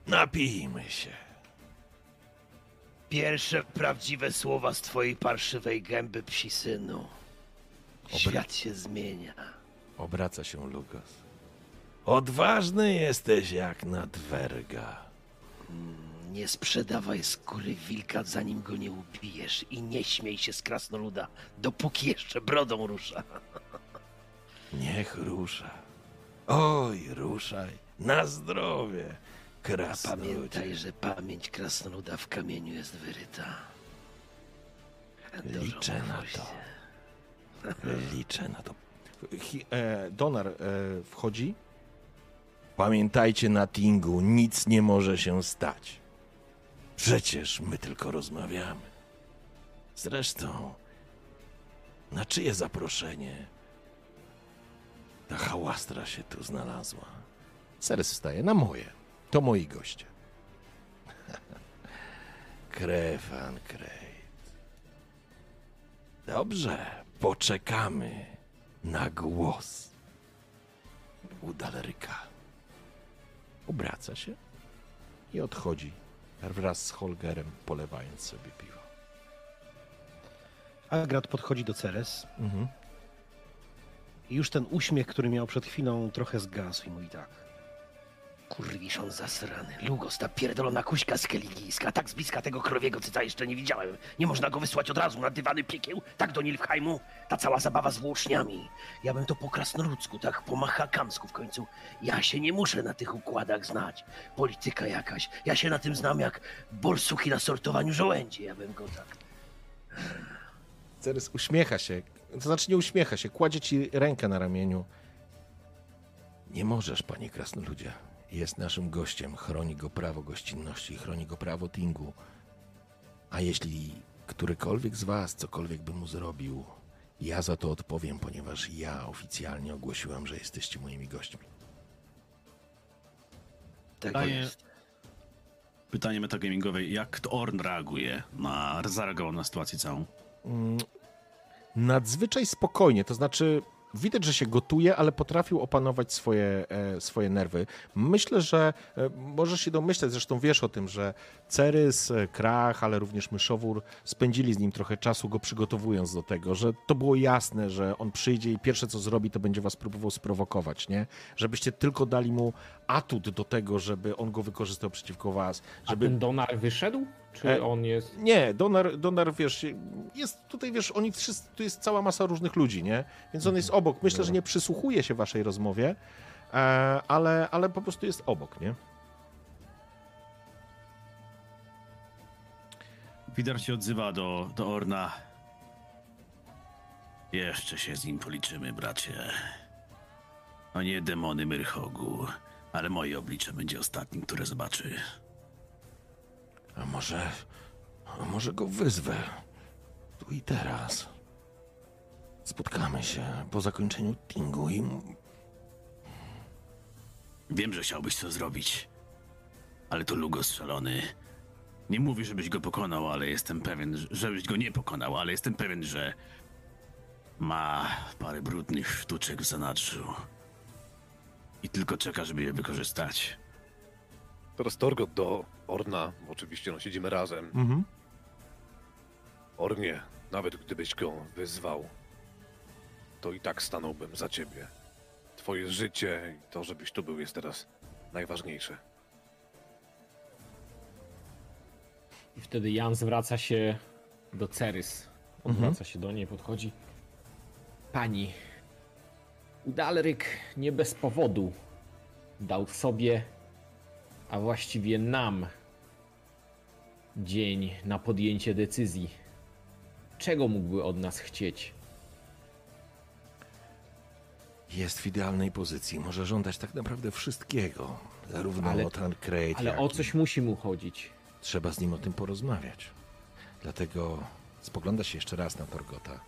Napijmy się. Pierwsze prawdziwe słowa z twojej parszywej gęby, psi synu. Świat się zmienia. Obraca się Lugos. Odważny jesteś jak nadwerga. Nie sprzedawaj skóry wilka, zanim go nie ubijesz i nie śmiej się z krasnoluda, dopóki jeszcze brodą rusza. Niech rusza. Oj, ruszaj. Na zdrowie. Krasnoludzie. Pamiętaj, że pamięć krasnoluda w kamieniu jest wyryta. Dużo Liczę na to. Liczę na to. Donar e, wchodzi. Pamiętajcie na Tingu, nic nie może się stać. Przecież my tylko rozmawiamy. Zresztą, na czyje zaproszenie ta hałastra się tu znalazła? Seres wstaje na moje. To moi goście. Krefan Krejt. Dobrze, poczekamy na głos. U Daleryka. Obraca się i odchodzi wraz z Holgerem, polewając sobie piwo. Agrat podchodzi do Ceres Mhm. I już ten uśmiech, który miał przed chwilą, trochę zgasł i mówi tak. Kurwiszon zasrany. Lugos, ta pierdolona kuśka z Keligijska. Tak z bliska tego krowiego cyca jeszcze nie widziałem. Nie można go wysłać od razu na dywany piekieł, tak do Nilfheimu. Ta cała zabawa z włóczniami. Ja bym to po krasnoludzku, tak po machakamsku w końcu. Ja się nie muszę na tych układach znać. Polityka jakaś. Ja się na tym znam jak bolsuki na sortowaniu żołędzi. Ja bym go tak... Ceres uśmiecha się, to znaczy nie uśmiecha się, kładzie ci rękę na ramieniu. Nie możesz, panie krasnoludzie. Jest naszym gościem, chroni go prawo gościnności, chroni go prawo Tingu. A jeśli którykolwiek z was cokolwiek by mu zrobił, ja za to odpowiem, ponieważ ja oficjalnie ogłosiłem, że jesteście moimi gośćmi. Tak Panie- jest. Pytanie metagamingowe, jak to Orn reaguje na, zareagował na sytuację całą? Nadzwyczaj spokojnie, to znaczy widać, że się gotuje, ale potrafił opanować swoje, e, swoje nerwy. Myślę, że e, możesz się domyśleć, zresztą wiesz o tym, że Cerys, e, Krach, ale również Myszowór spędzili z nim trochę czasu, go przygotowując do tego, że to było jasne, że on przyjdzie i pierwsze co zrobi, to będzie was próbował sprowokować, nie? Żebyście tylko dali mu atut do tego, żeby on go wykorzystał przeciwko was, A żeby ten Donar wyszedł? Czy E, on jest... nie, Donar, Donar, wiesz, jest tutaj, wiesz, oni wszyscy, tu jest cała masa różnych ludzi, nie? Więc on jest obok. Myślę, że nie przysłuchuje się waszej rozmowie, e, ale, ale po prostu jest obok, nie? Widar się odzywa do, do Orna. Jeszcze się z nim policzymy, bracie. O nie demony Myrhogu, ale moje oblicze będzie ostatnim, które zobaczy. A może, a może go wyzwę tu i teraz. Spotkamy się po zakończeniu tingu i Wiem, że chciałbyś to zrobić, ale to Lugos szalony. Nie mówię, żebyś go pokonał, ale jestem pewien, że- żebyś go nie pokonał, ale jestem pewien, że ma parę brudnych sztuczek w zanadrzu. I tylko czeka, żeby je wykorzystać. Teraz Torgot do Orna. Oczywiście no, siedzimy razem. Mhm. Ornie, nawet gdybyś go wyzwał, to i tak stanąłbym za ciebie. twoje życie i to, żebyś tu był, jest teraz najważniejsze. I wtedy Jan zwraca się do Cerys. Odwraca się do niej, podchodzi. Pani, Udalryk nie bez powodu dał sobie, a właściwie nam, dzień na podjęcie decyzji. Czego mógłby od nas chcieć? Jest w idealnej pozycji. Może żądać tak naprawdę wszystkiego. Zarówno Ale- od Tancred, Ale o coś musi mu chodzić. Trzeba z nim o tym porozmawiać. Dlatego spogląda się jeszcze raz na Torgota.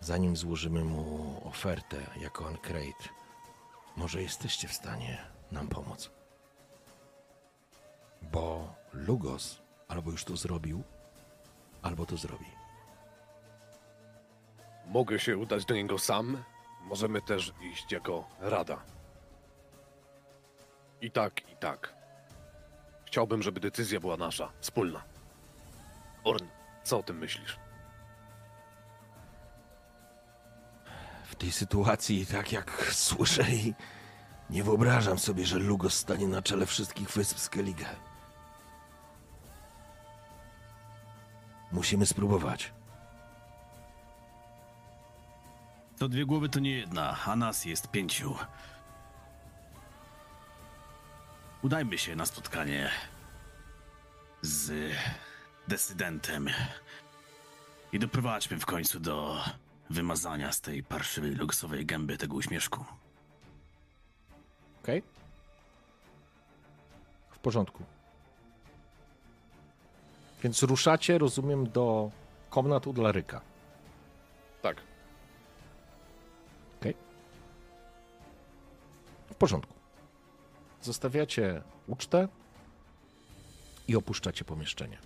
Zanim złożymy mu ofertę jako Ancrate, może jesteście w stanie nam pomóc. Bo Lugos albo już to zrobił, albo to zrobi. Mogę się udać do niego sam. Możemy też iść jako rada. I tak, i tak. Chciałbym, żeby decyzja była nasza, wspólna. Orn, co o tym myślisz? W tej sytuacji, tak jak słyszę nie wyobrażam sobie, że Lugos stanie na czele wszystkich wysp Skellige. Musimy spróbować. To dwie głowy to nie jedna, a nas jest pięciu. Udajmy się na spotkanie z decydentem i doprowadźmy w końcu do wymazania z tej parszywej luksowej gęby tego uśmieszku. Okej? W porządku. Więc ruszacie, rozumiem, do komnat u Dlaryka. Tak. W porządku. Zostawiacie ucztę i opuszczacie pomieszczenie.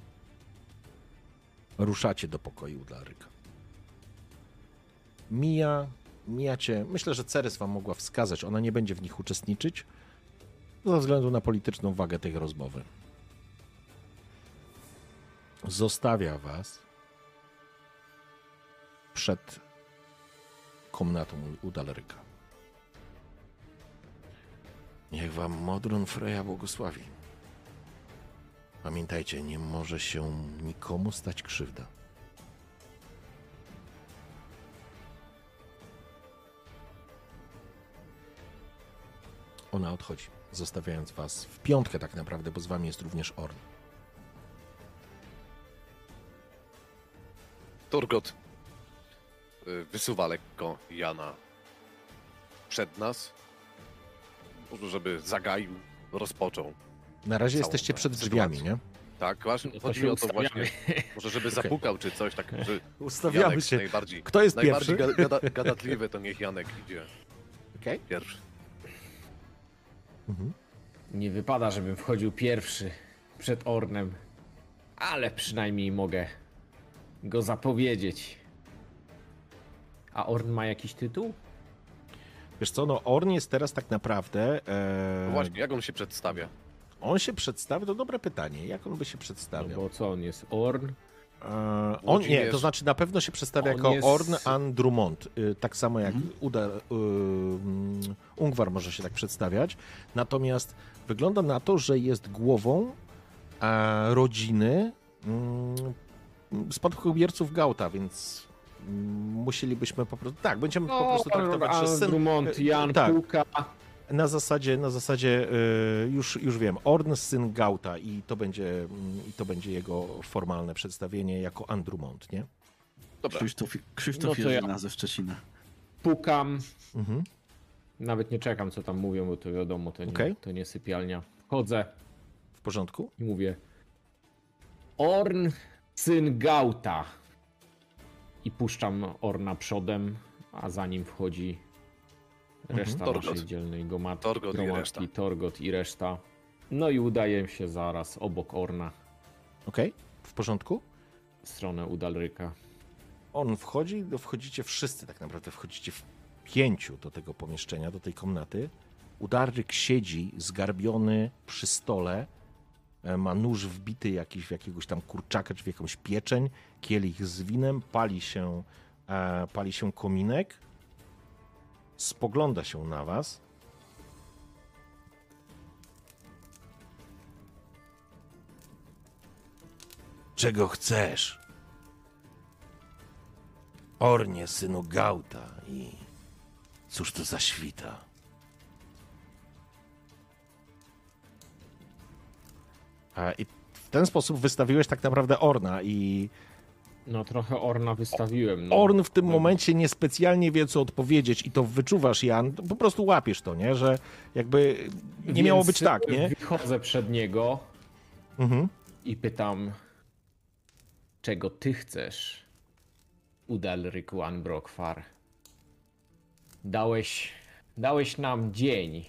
Ruszacie do pokoju dla Ryka. Mija, mijacie. Myślę, że Ceres wam mogła wskazać. Ona nie będzie w nich uczestniczyć ze względu na polityczną wagę tej rozmowy. Zostawia was przed komnatą u. Niech wam Modron Freja błogosławi. Pamiętajcie, nie może się nikomu stać krzywda. Ona odchodzi, zostawiając was w piątkę tak naprawdę, bo z wami jest również Orn. Turgot y, wysuwa lekko Jana przed nas, może żeby zagaił, rozpoczął. Na razie jesteście przed drzwiami, sytuację. nie? Tak, właśnie, No chodzi o to właśnie, może żeby zapukał czy coś, tak, że Ustawiamy Janek się. najbardziej, Kto jest najbardziej pierwszy? Gada, gada, gadatliwy, to niech Janek idzie Okej. pierwszy. Mhm. Nie wypada, żebym wchodził pierwszy przed Ornem, ale przynajmniej mogę go zapowiedzieć. A Orn ma jakiś tytuł? Wiesz co, no Orn jest teraz tak naprawdę... No E, właśnie, jak on się przedstawia? On się przedstawia, to dobre pytanie. Jak on by się No przedstawiał? bo co on jest? Orn? E, on nie, to znaczy na pewno się przedstawia On jako jest- Orn Andrumont. Y, Tak samo jak Mhm. Uda, y, mm, Ungwar może się tak przedstawiać. Natomiast wygląda na to, że jest głową e, rodziny mm, spadkobierców Gauta, więc musielibyśmy po prostu. Tak, będziemy po prostu traktować, że syn. Drummond, Jan tak. Puka. Na zasadzie, na zasadzie y, już, już wiem, Orn syn Gauta i to będzie, i to będzie jego formalne przedstawienie jako Andrumont, nie? Dobra, Krzysztof, Krzysztof No to ja- Jerzyna ze Szczecina. Pukam. Mhm. Nawet nie czekam, co tam mówią, bo to wiadomo, to nie, Okej. to nie sypialnia. Wchodzę W porządku? i mówię Orn, syn Gauta. I puszczam Orna przodem, a za nim wchodzi reszta Torgot. naszej dzielnej gomat, Torgot i reszta. Torgot i reszta. No i udaję się zaraz obok Orna Okej, w porządku. w stronę Udalryka. On wchodzi, no wchodzicie wszyscy tak naprawdę, wchodzicie w pięciu do tego pomieszczenia, do tej komnaty. Udarryk siedzi zgarbiony przy stole, ma nóż wbity jakiś w jakiegoś tam kurczaka czy w jakąś pieczeń, kielich z winem, pali się, e, pali się kominek. spogląda się na was. Czego chcesz? Ornie, synu Gauta i cóż to za świta? I w ten sposób wystawiłeś tak naprawdę Orna i No trochę Orna wystawiłem. No. Orn w tym No, momencie niespecjalnie wie, co odpowiedzieć i to wyczuwasz, Jan. Po prostu łapiesz to, nie? Że jakby nie więc miało być tak, nie? Wychodzę przed niego Mhm. i pytam, czego ty chcesz, Udalryk Wanbrokfar? Dałeś, dałeś nam dzień,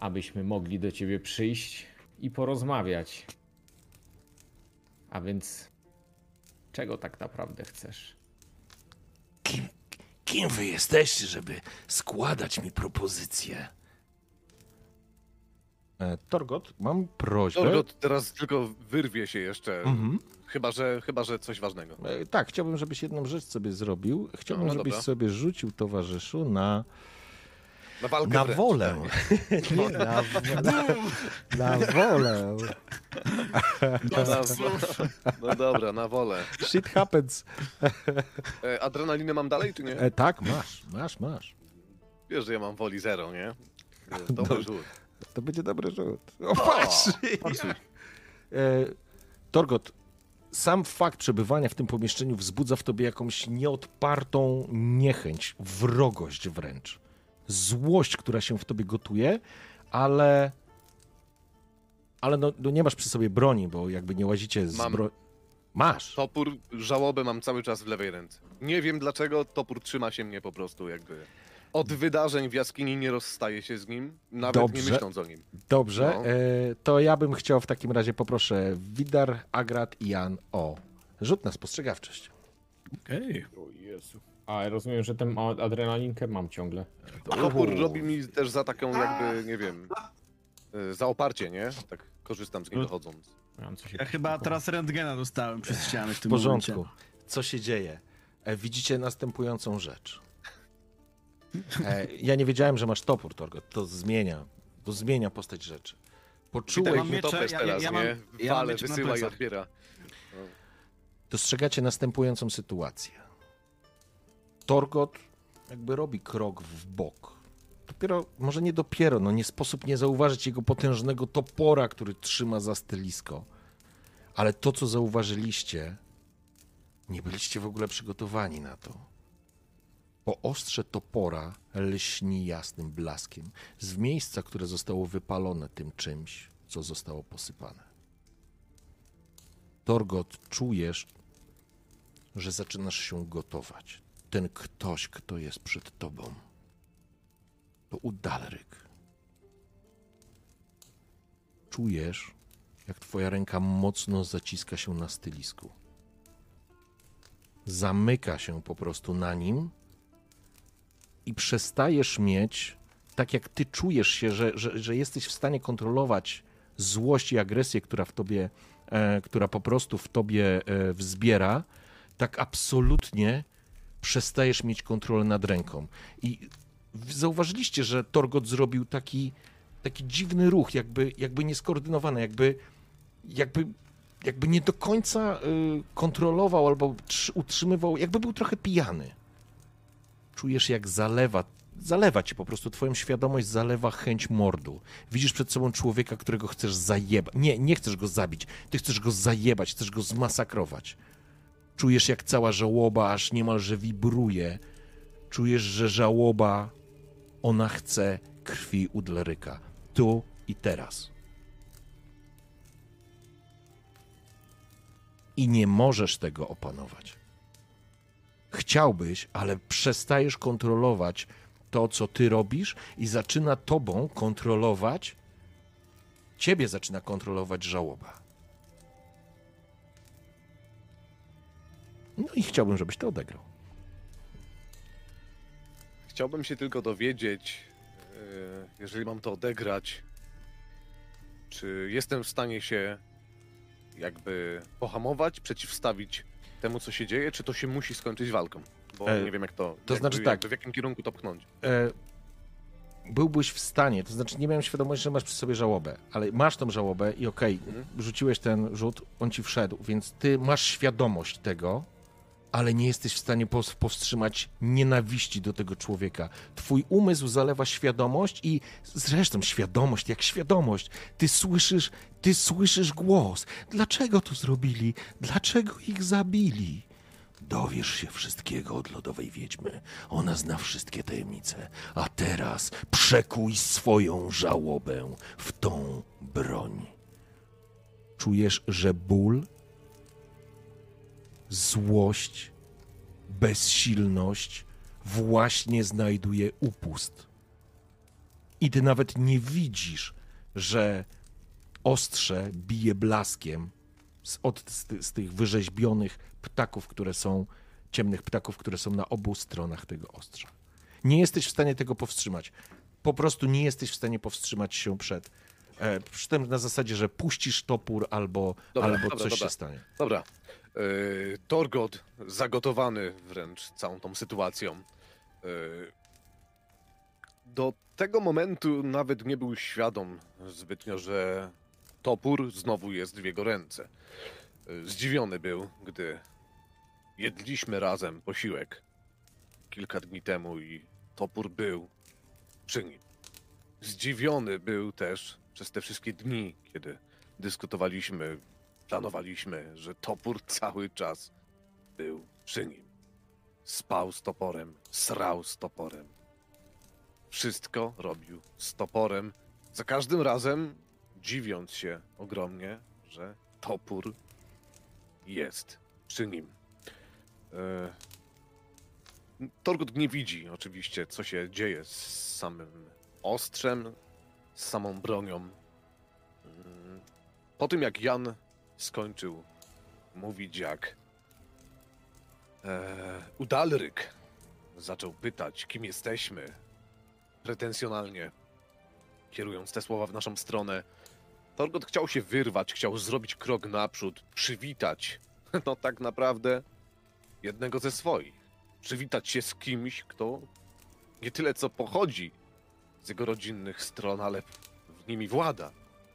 abyśmy mogli do ciebie przyjść i porozmawiać. A więc, czego tak naprawdę chcesz? Kim, kim wy jesteście, żeby składać mi propozycje? E, Torgot, mam prośbę. Torgot teraz tylko wyrwie się jeszcze. Mhm. Chyba, że, chyba, że coś ważnego. E, tak, chciałbym, żebyś jedną rzecz sobie zrobił. Chciałbym, No, no żebyś dobra. sobie rzucił, towarzyszu, na, Na walkę na wręcz, wolę. Nie, na, na, na wolę. No, na, no dobra, na wolę. Shit happens. E, adrenalinę mam dalej, czy nie? E, tak, masz, masz, masz. Wiesz, że ja mam woli zero, nie? E, Dobry No. rzut. To będzie dobry rzut. O, patrz! patrz. E, Torgot, sam fakt przebywania w tym pomieszczeniu wzbudza w tobie jakąś nieodpartą niechęć, wrogość wręcz. Złość, która się w tobie gotuje, ale. Ale no, no nie masz przy sobie broni, bo jakby nie łazicie z Mam. broni. Masz. Topór, żałobę mam cały czas w lewej ręce. Nie wiem dlaczego, topór trzyma się mnie po prostu jakby... Od wydarzeń w jaskini nie rozstaje się z nim, nawet Dobrze. nie myśląc o nim. Dobrze, No. e, to ja bym chciał w takim razie poproszę Widar, Agrat i Jan o rzut na spostrzegawczość. Okej. O Jezu. A rozumiem, że tę adrenalinkę mam ciągle. Topór robi mi też za taką jakby, nie wiem, e, za oparcie, nie? Tak korzystam z. Mam coś Ja chyba teraz rentgena dostałem przez ścianę w W tym porządku. momencie. Co się dzieje? E, widzicie następującą rzecz. E, ja nie wiedziałem, że masz topór, Torgot. To zmienia. To zmienia postać rzeczy. Poczułeś, mam że miecze, Topesz ja- teraz, ja mam- nie? ja mam Fale miecze na wysyła i plecach. odbiera. dostrzegacie następującą sytuację. Torgot jakby robi krok w bok. Dopiero, może nie dopiero, no nie sposób nie zauważyć jego potężnego topora, który trzyma za stylisko. Ale to, co zauważyliście, nie byliście w ogóle przygotowani na to. Bo ostrze topora lśni jasnym blaskiem z miejsca, które zostało wypalone tym czymś, co zostało posypane. Torgot, czujesz, że zaczynasz się gotować. Ten ktoś, kto jest przed tobą, to Udalryk. Czujesz, jak twoja ręka mocno zaciska się na stylisku. Zamyka się po prostu na nim i przestajesz mieć, tak jak ty czujesz się, że, że, że jesteś w stanie kontrolować złość i agresję, która w tobie, e, która po prostu w tobie e, wzbiera, tak absolutnie przestajesz mieć kontrolę nad ręką. I zauważyliście, że Torgot zrobił taki, taki dziwny ruch, jakby, jakby nieskoordynowany, jakby, jakby, jakby nie do końca y, kontrolował albo trzy- utrzymywał, jakby był trochę pijany. Czujesz, jak zalewa, zalewa ci po prostu, twoją świadomość zalewa chęć mordu. Widzisz przed sobą człowieka, którego chcesz zajebać. Nie, nie chcesz go zabić, ty chcesz go zajebać, chcesz go zmasakrować. Czujesz, jak cała żałoba aż niemalże wibruje. Czujesz, że żałoba, ona chce krwi Udleryka. Tu i teraz. I nie możesz tego opanować. Chciałbyś, ale przestajesz kontrolować to, co ty robisz, i zaczyna tobą kontrolować, ciebie zaczyna kontrolować żałoba. No i chciałbym, żebyś to odegrał. Chciałbym się tylko dowiedzieć, e, jeżeli mam to odegrać, czy jestem w stanie się jakby pohamować, przeciwstawić temu, co się dzieje, czy to się musi skończyć walką? bo E, nie wiem jak to. to jakby, znaczy tak. W jakim kierunku to pchnąć. e, byłbyś w stanie, to znaczy nie miałem świadomości, że masz przy sobie żałobę, ale masz tą żałobę i okej, Mhm. rzuciłeś ten rzut, on ci wszedł, więc ty masz świadomość tego, ale nie jesteś w stanie powstrzymać nienawiści do tego człowieka. Twój umysł zalewa świadomość i zresztą świadomość, jak świadomość, ty słyszysz, ty słyszysz głos. Dlaczego to zrobili? Dlaczego ich zabili? Dowiesz się wszystkiego od lodowej wiedźmy. Ona zna wszystkie tajemnice. A teraz przekuj swoją żałobę w tą broń. Czujesz, że ból, złość, bezsilność właśnie znajduje upust. I ty nawet nie widzisz, że ostrze bije blaskiem z, od, z, z tych wyrzeźbionych ptaków, które są, ciemnych ptaków, które są na obu stronach tego ostrza. Nie jesteś w stanie tego powstrzymać. Po prostu nie jesteś w stanie powstrzymać się przed. E, przy tym na zasadzie, że puścisz topór albo, Dobra, albo dobra, coś dobra. się stanie. Dobra. Yy, Torgot, zagotowany wręcz całą tą sytuacją, yy, do tego momentu nawet nie był świadom zbytnio, że topór znowu jest w jego ręce. Yy, Zdziwiony był, gdy jedliśmy razem posiłek kilka dni temu i topór był przy nim. Zdziwiony był też przez te wszystkie dni, kiedy dyskutowaliśmy, planowaliśmy, że topór cały czas był przy nim. Spał z toporem, srał z toporem. Wszystko robił z toporem. Za każdym razem dziwiąc się ogromnie, że topór jest przy nim. E... Torgut nie widzi oczywiście, co się dzieje z samym ostrzem, z samą bronią. Mm, Po tym jak Jan skończył mówić, jak e, Udalryk zaczął pytać, kim jesteśmy, pretensjonalnie kierując te słowa w naszą stronę, Torgot chciał się wyrwać, chciał zrobić krok naprzód, przywitać, no tak naprawdę, jednego ze swoich. Przywitać się z kimś, kto nie tyle co pochodzi z jego rodzinnych stron, ale w nimi włada.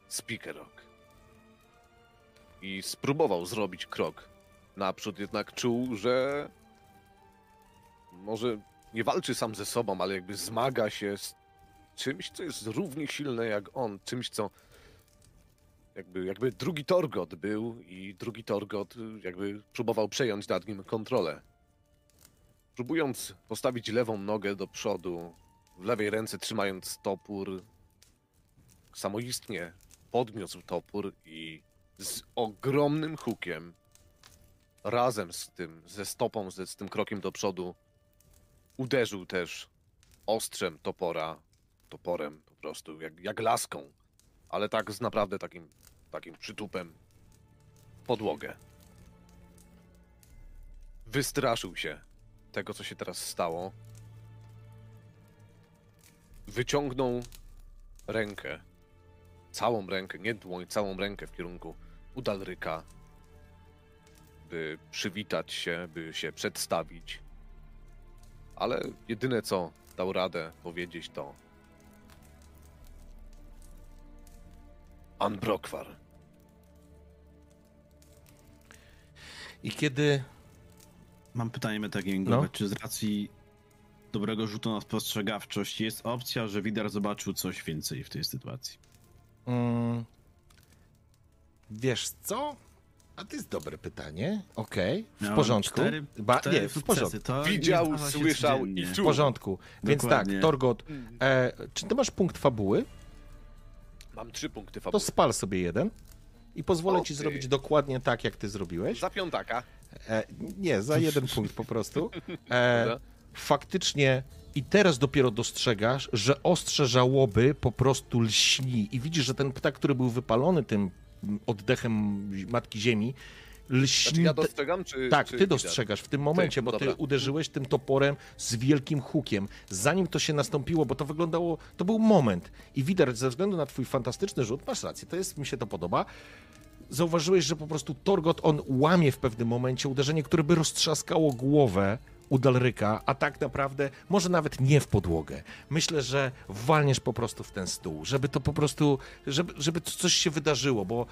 Spikerok. I spróbował zrobić krok naprzód, jednak czuł, że może nie walczy sam ze sobą, ale jakby zmaga się z czymś, co jest równie silne jak on, czymś, co jakby, jakby drugi Torgot był i drugi Torgot jakby próbował przejąć nad nim kontrolę. Próbując postawić lewą nogę do przodu, w lewej ręce trzymając topór, samoistnie podniósł topór i z ogromnym hukiem, razem z tym, ze stopą, z tym krokiem do przodu, uderzył też ostrzem topora, toporem po prostu, jak, jak laską, ale tak z naprawdę takim, takim przytupem podłogę. Wystraszył się tego, co się teraz stało. Wyciągnął rękę, całą rękę, nie dłoń, całą rękę w kierunku Udalryka, by przywitać się, by się przedstawić. Ale jedyne co dał radę powiedzieć to Anbrokwar. I kiedy Mam pytanie metagamingowe. No. Czy z racji dobrego rzutu na spostrzegawczość jest opcja, że Widar zobaczył coś więcej w tej sytuacji? Mm, wiesz co? A to jest dobre pytanie. Okej, w Miałem porządku. Cztery, Ba- cztery nie, w porządku. To Widział, słyszał i W czuł. porządku. Więc Dokładnie. tak, Torgot, e, czy ty masz punkt fabuły? Mam trzy punkty To fabuły. spal sobie jeden i pozwolę O ci ty. zrobić dokładnie tak, jak ty zrobiłeś. Za piątaka. E, nie, za jeden punkt po prostu. E, faktycznie i teraz dopiero dostrzegasz, że ostrze żałoby po prostu lśni i widzisz, że ten ptak, który był wypalony tym oddechem Matki Ziemi, lśni... Znaczy ja dostrzegam, czy Tak, czy ty dostrzegasz w tym momencie, bo ty dobra. uderzyłeś tym toporem z wielkim hukiem. Zanim to się nastąpiło, bo to wyglądało, to był moment. I widać, ze względu na twój fantastyczny rzut, masz rację, to jest, mi się to podoba, zauważyłeś, że po prostu Torgot, on łamie w pewnym momencie uderzenie, które by roztrzaskało głowę u Dalryka, a tak naprawdę może nawet nie w podłogę. Myślę, że walniesz po prostu w ten stół, żeby to po prostu, żeby, żeby coś się wydarzyło, bo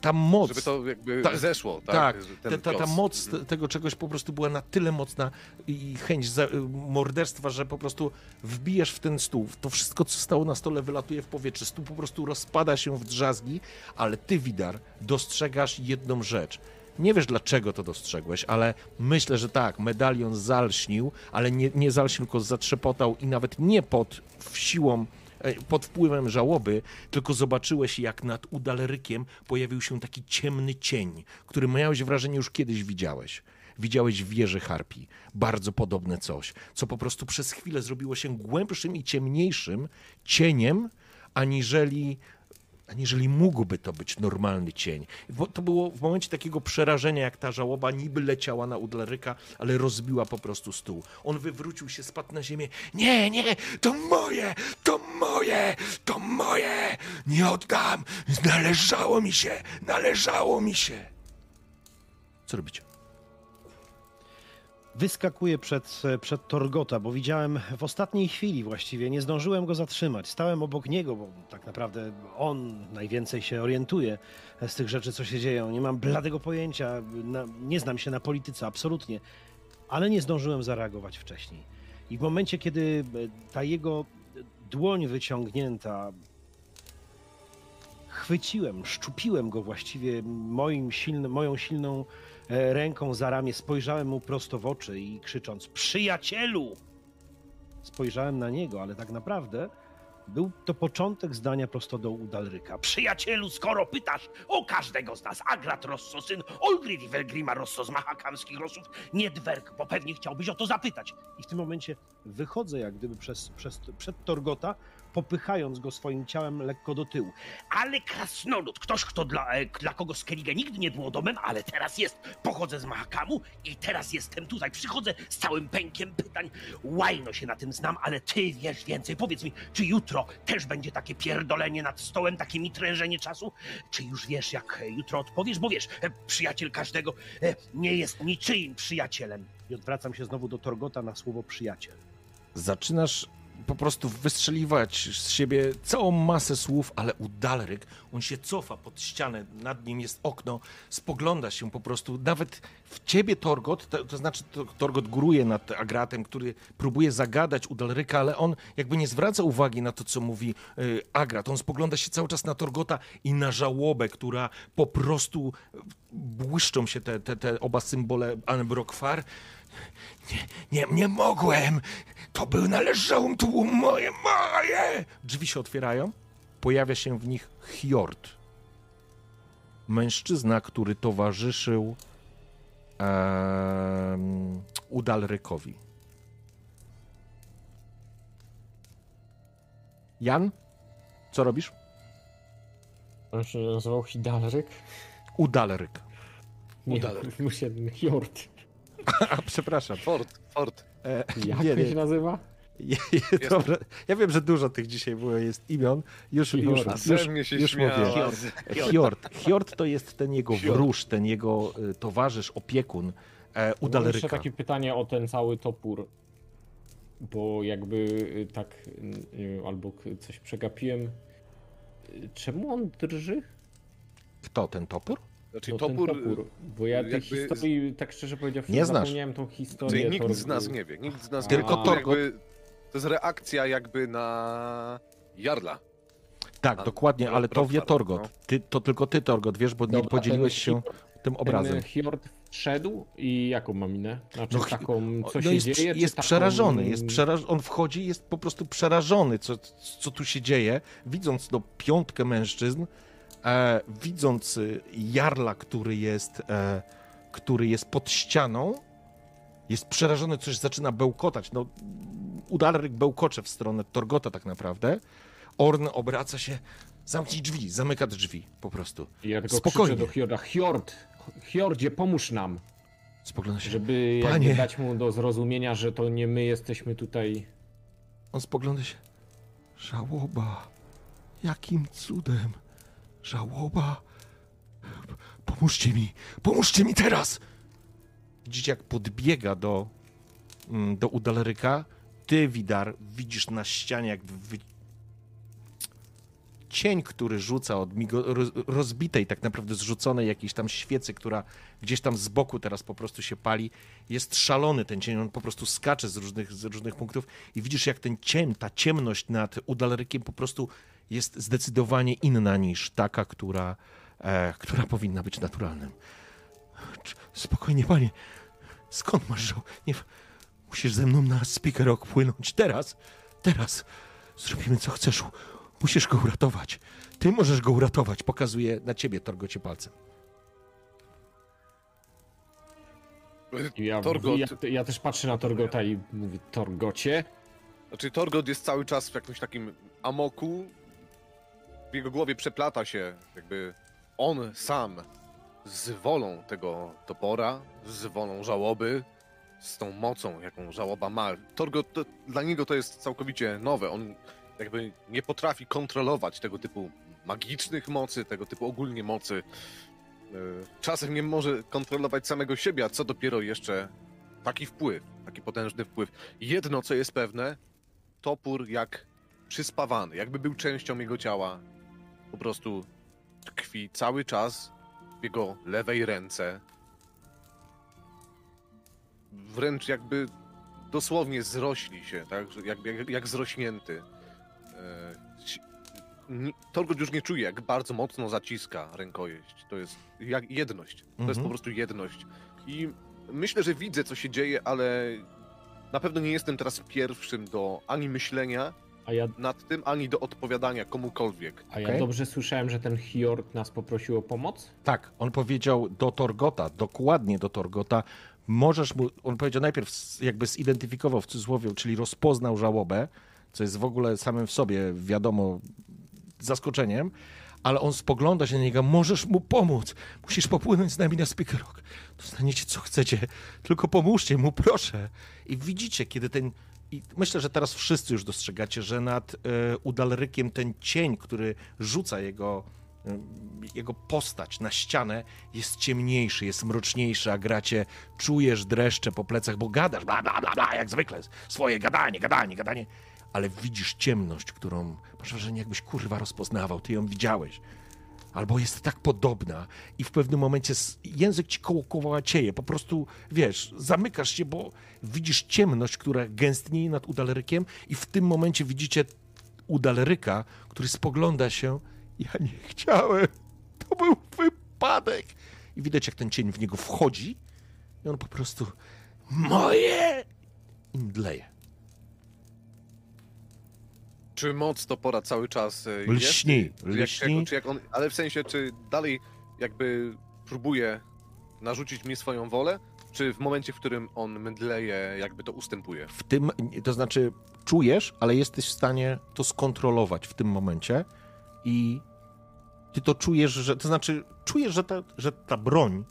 ta moc... Żeby to jakby Ta- zeszło, tak? Tak, ta, ta, ta moc te- tego czegoś po prostu była na tyle mocna i chęć za, morderstwa, że po prostu wbijesz w ten stół. To wszystko, co stało na stole, wylatuje w powietrze. Stół po prostu rozpada się w drzazgi, ale ty, Widar, dostrzegasz jedną rzecz. Nie wiesz, dlaczego to dostrzegłeś, ale myślę, że tak, medalion zalśnił, ale nie, nie zalśnił, tylko zatrzepotał i nawet nie pod siłą e, pod wpływem żałoby, tylko zobaczyłeś, jak nad udalerykiem pojawił się taki ciemny cień, który miałeś wrażenie już kiedyś widziałeś. Widziałeś w wieży harpi. Bardzo podobne coś, co po prostu przez chwilę zrobiło się głębszym i ciemniejszym cieniem, aniżeli aniżeli mógłby to być normalny cień. Bo to było w momencie takiego przerażenia, jak ta żałoba niby leciała na Udleryka, ale rozbiła po prostu stół. On wywrócił się, spadł na ziemię. Nie, nie, to moje, to moje, to moje. Nie oddam. Należało mi się, należało mi się. Co robicie? Wyskakuję przed, przed Torgota, bo widziałem w ostatniej chwili właściwie, nie zdążyłem go zatrzymać. Stałem obok niego, bo tak naprawdę on najwięcej się orientuje z tych rzeczy, co się dzieją. Nie mam bladego pojęcia, na, nie znam się na polityce, absolutnie. Ale nie zdążyłem zareagować wcześniej. I w momencie, kiedy e, ta jego dłoń wyciągnięta, chwyciłem, szczupiłem go właściwie moim silnym, moją silną ręką za ramię, spojrzałem mu prosto w oczy i krzycząc: Przyjacielu! Spojrzałem na niego, ale tak naprawdę był to początek zdania prosto do Udalryka. Przyjacielu, skoro pytasz o każdego z nas, Agrat Rosso, syn Olgrid i Welgrima Rosso z mahakamskich Rossów, nie dwerg, bo pewnie chciałbyś o to zapytać. I w tym momencie wychodzę jak gdyby przez, przez, przed Torgota, popychając go swoim ciałem lekko do tyłu. Ale krasnolud, ktoś, kto dla, e, dla kogo Skellige nigdy nie było domem, ale teraz jest. Pochodzę z Mahakamu i teraz jestem tutaj. Przychodzę z całym pękiem pytań. Łajno się na tym znam, ale ty wiesz więcej. Powiedz mi, czy jutro też będzie takie pierdolenie nad stołem, takie mitrężenie czasu? Czy już wiesz, jak e, jutro odpowiesz? Bo wiesz, e, przyjaciel każdego nie jest niczyim przyjacielem. I odwracam się znowu do Torgota na słowo przyjaciel. zaczynasz po prostu wystrzeliwać z siebie całą masę słów, ale u Dalryk, on się cofa pod ścianę, nad nim jest okno, spogląda się po prostu, nawet w ciebie Torgot, to, to znaczy to, Torgot góruje nad Agratem, który próbuje zagadać u Dalryka, ale on jakby nie zwraca uwagi na to, co mówi y, Agrat. On spogląda się cały czas na Torgota i na żałobę, która po prostu błyszczą się te, te, te oba symbole Anbrokwar. Nie, nie, nie mogłem. To był należało tu moje, moje. Drzwi się otwierają. Pojawia się w nich Hjord. Mężczyzna, który towarzyszył um, Udalrykowi. Jan, co robisz? On się nazywał Hidalryk? Udalryk. Udalryk. Muszę Hjord. A, przepraszam. Ford, Ford. E, Jak nie, nie. się nazywa? Dobra. Ja wiem, że dużo tych dzisiaj było, jest imion. Już, już, już, Ze mnie się już śmiała. mówię. Hjord. Hjord to jest ten jego wróż, ten jego y, towarzysz, opiekun e, Mam jeszcze takie pytanie o ten cały topór. Bo jakby y, tak, albo coś przegapiłem. Y, Czemu on drży? Kto, ten topór? Znaczy No, topór, topór. Bo ja tej jakby- historii, tak szczerze powiedziawszy, Nie znasz. zapomniałem tą czyli historię. nikt Torgu. z nas nie wie, nikt z nas Tylko nie wie. Torgot. Jakby, to jest reakcja jakby na Jarla. Tak, A, dokładnie, ale to wie Torgot. no. Ty, to tylko ty, Torgot, wiesz, bo nie podzieliłeś ten się tym obrazem. Ten Hjord wszedł i jaką ma minę? Znaczy No, taką, co no się jest, dzieje? jest taką- przerażony, jest przeraż... on wchodzi, jest po prostu przerażony, co, co tu się dzieje, widząc no, piątkę mężczyzn, e, widząc y, Jarla, który jest, e, który jest pod ścianą, jest przerażony, coś zaczyna bełkotać. No, Udalryk bełkocze w stronę Torgota tak naprawdę. Orn obraca się, zamknij drzwi, zamyka drzwi po prostu. Ja tylko Spokojnie. do Hjorda, Hjord, Hjordzie, pomóż nam, Spogląda się, żeby Panie. dać mu do zrozumienia, że to nie my jesteśmy tutaj. On spogląda się. Żałoba. Jakim cudem? Żałoba. Pomóżcie mi. Pomóżcie mi teraz. Widzicie, jak podbiega do mm, do Udaleryka. Ty, Widar, widzisz na ścianie jakby wy... cień, który rzuca od migo... roz- rozbitej, tak naprawdę zrzuconej jakiejś tam świecy, która gdzieś tam z boku teraz po prostu się pali. Jest szalony ten cień, on po prostu skacze z różnych, z różnych punktów i widzisz jak ten cień, ta ciemność nad Udalerykiem po prostu jest zdecydowanie inna niż taka, która, e, która powinna być naturalnym. Spokojnie, panie. Skąd masz żoł? Nie, musisz ze mną na Speaker płynąć. Teraz, teraz. Zrobimy co chcesz. Musisz go uratować. Ty możesz go uratować. Pokazuje na ciebie Torgocie palcem. Ja, Torgot. ja, ja też patrzę na Torgota i mówię, Torgocie? Znaczy Torgot jest cały czas w jakimś takim amoku. W jego głowie przeplata się jakby on sam z wolą tego topora, z wolą żałoby, z tą mocą, jaką żałoba ma. Torgot, to, dla niego to jest całkowicie nowe. On jakby nie potrafi kontrolować tego typu magicznych mocy, tego typu ogólnie mocy. Yy, Czasem nie może kontrolować samego siebie, a co dopiero jeszcze taki wpływ, taki potężny wpływ. Jedno, co jest pewne, topór jak przyspawany, jakby był częścią jego ciała. Po prostu tkwi cały czas w jego lewej ręce. Wręcz jakby dosłownie zrośli się, tak? Jak, jak, jak zrośnięty. E, Torgot już nie czuje, jak bardzo mocno zaciska rękojeść. To jest jak jedność. To jest Mhm. po prostu jedność. I myślę, że widzę, co się dzieje, ale na pewno nie jestem teraz pierwszym do ani myślenia A ja, nad tym, ani do odpowiadania komukolwiek. a ja Okej. dobrze słyszałem, że ten Hjord nas poprosił o pomoc? Tak, on powiedział do Torgota, dokładnie do Torgota, możesz mu, on powiedział najpierw s- jakby zidentyfikował w cudzysłowie, czyli rozpoznał żałobę, co jest w ogóle samym w sobie, wiadomo, zaskoczeniem, ale on spogląda się na niego, możesz mu pomóc, musisz popłynąć z nami na Speaker Rock, dostaniecie co chcecie, tylko pomóżcie mu, proszę. I widzicie, kiedy ten, i myślę, że teraz wszyscy już dostrzegacie, że nad e, Udalrykiem ten cień, który rzuca jego e, jego postać na ścianę jest ciemniejszy, jest mroczniejszy, a gracie, czujesz dreszcze po plecach, bo gadasz, bla, bla, bla, bla, jak zwykle, swoje gadanie, gadanie, gadanie, ale widzisz ciemność, którą, masz wrażenie, jakbyś kurwa rozpoznawał, ty ją widziałeś. Albo jest tak podobna i w pewnym momencie język ci koło kołacieje, po prostu, wiesz, zamykasz się, bo widzisz ciemność, która gęstnieje nad Udalerykiem i w tym momencie widzicie Udaleryka, który spogląda się ja nie chciałem. To był wypadek. I widać, jak ten cień w niego wchodzi i on po prostu moje i mdleje. Czy moc topora cały czas e, jest? Lśni, Czy jak, lśni. czy jak on, ale w sensie, czy dalej jakby próbuje narzucić mi swoją wolę, czy w momencie, w którym on mydleje, jakby to ustępuje? W tym, to znaczy czujesz, ale jesteś w stanie to skontrolować w tym momencie i ty to czujesz, że, to znaczy czujesz, że ta, że ta broń,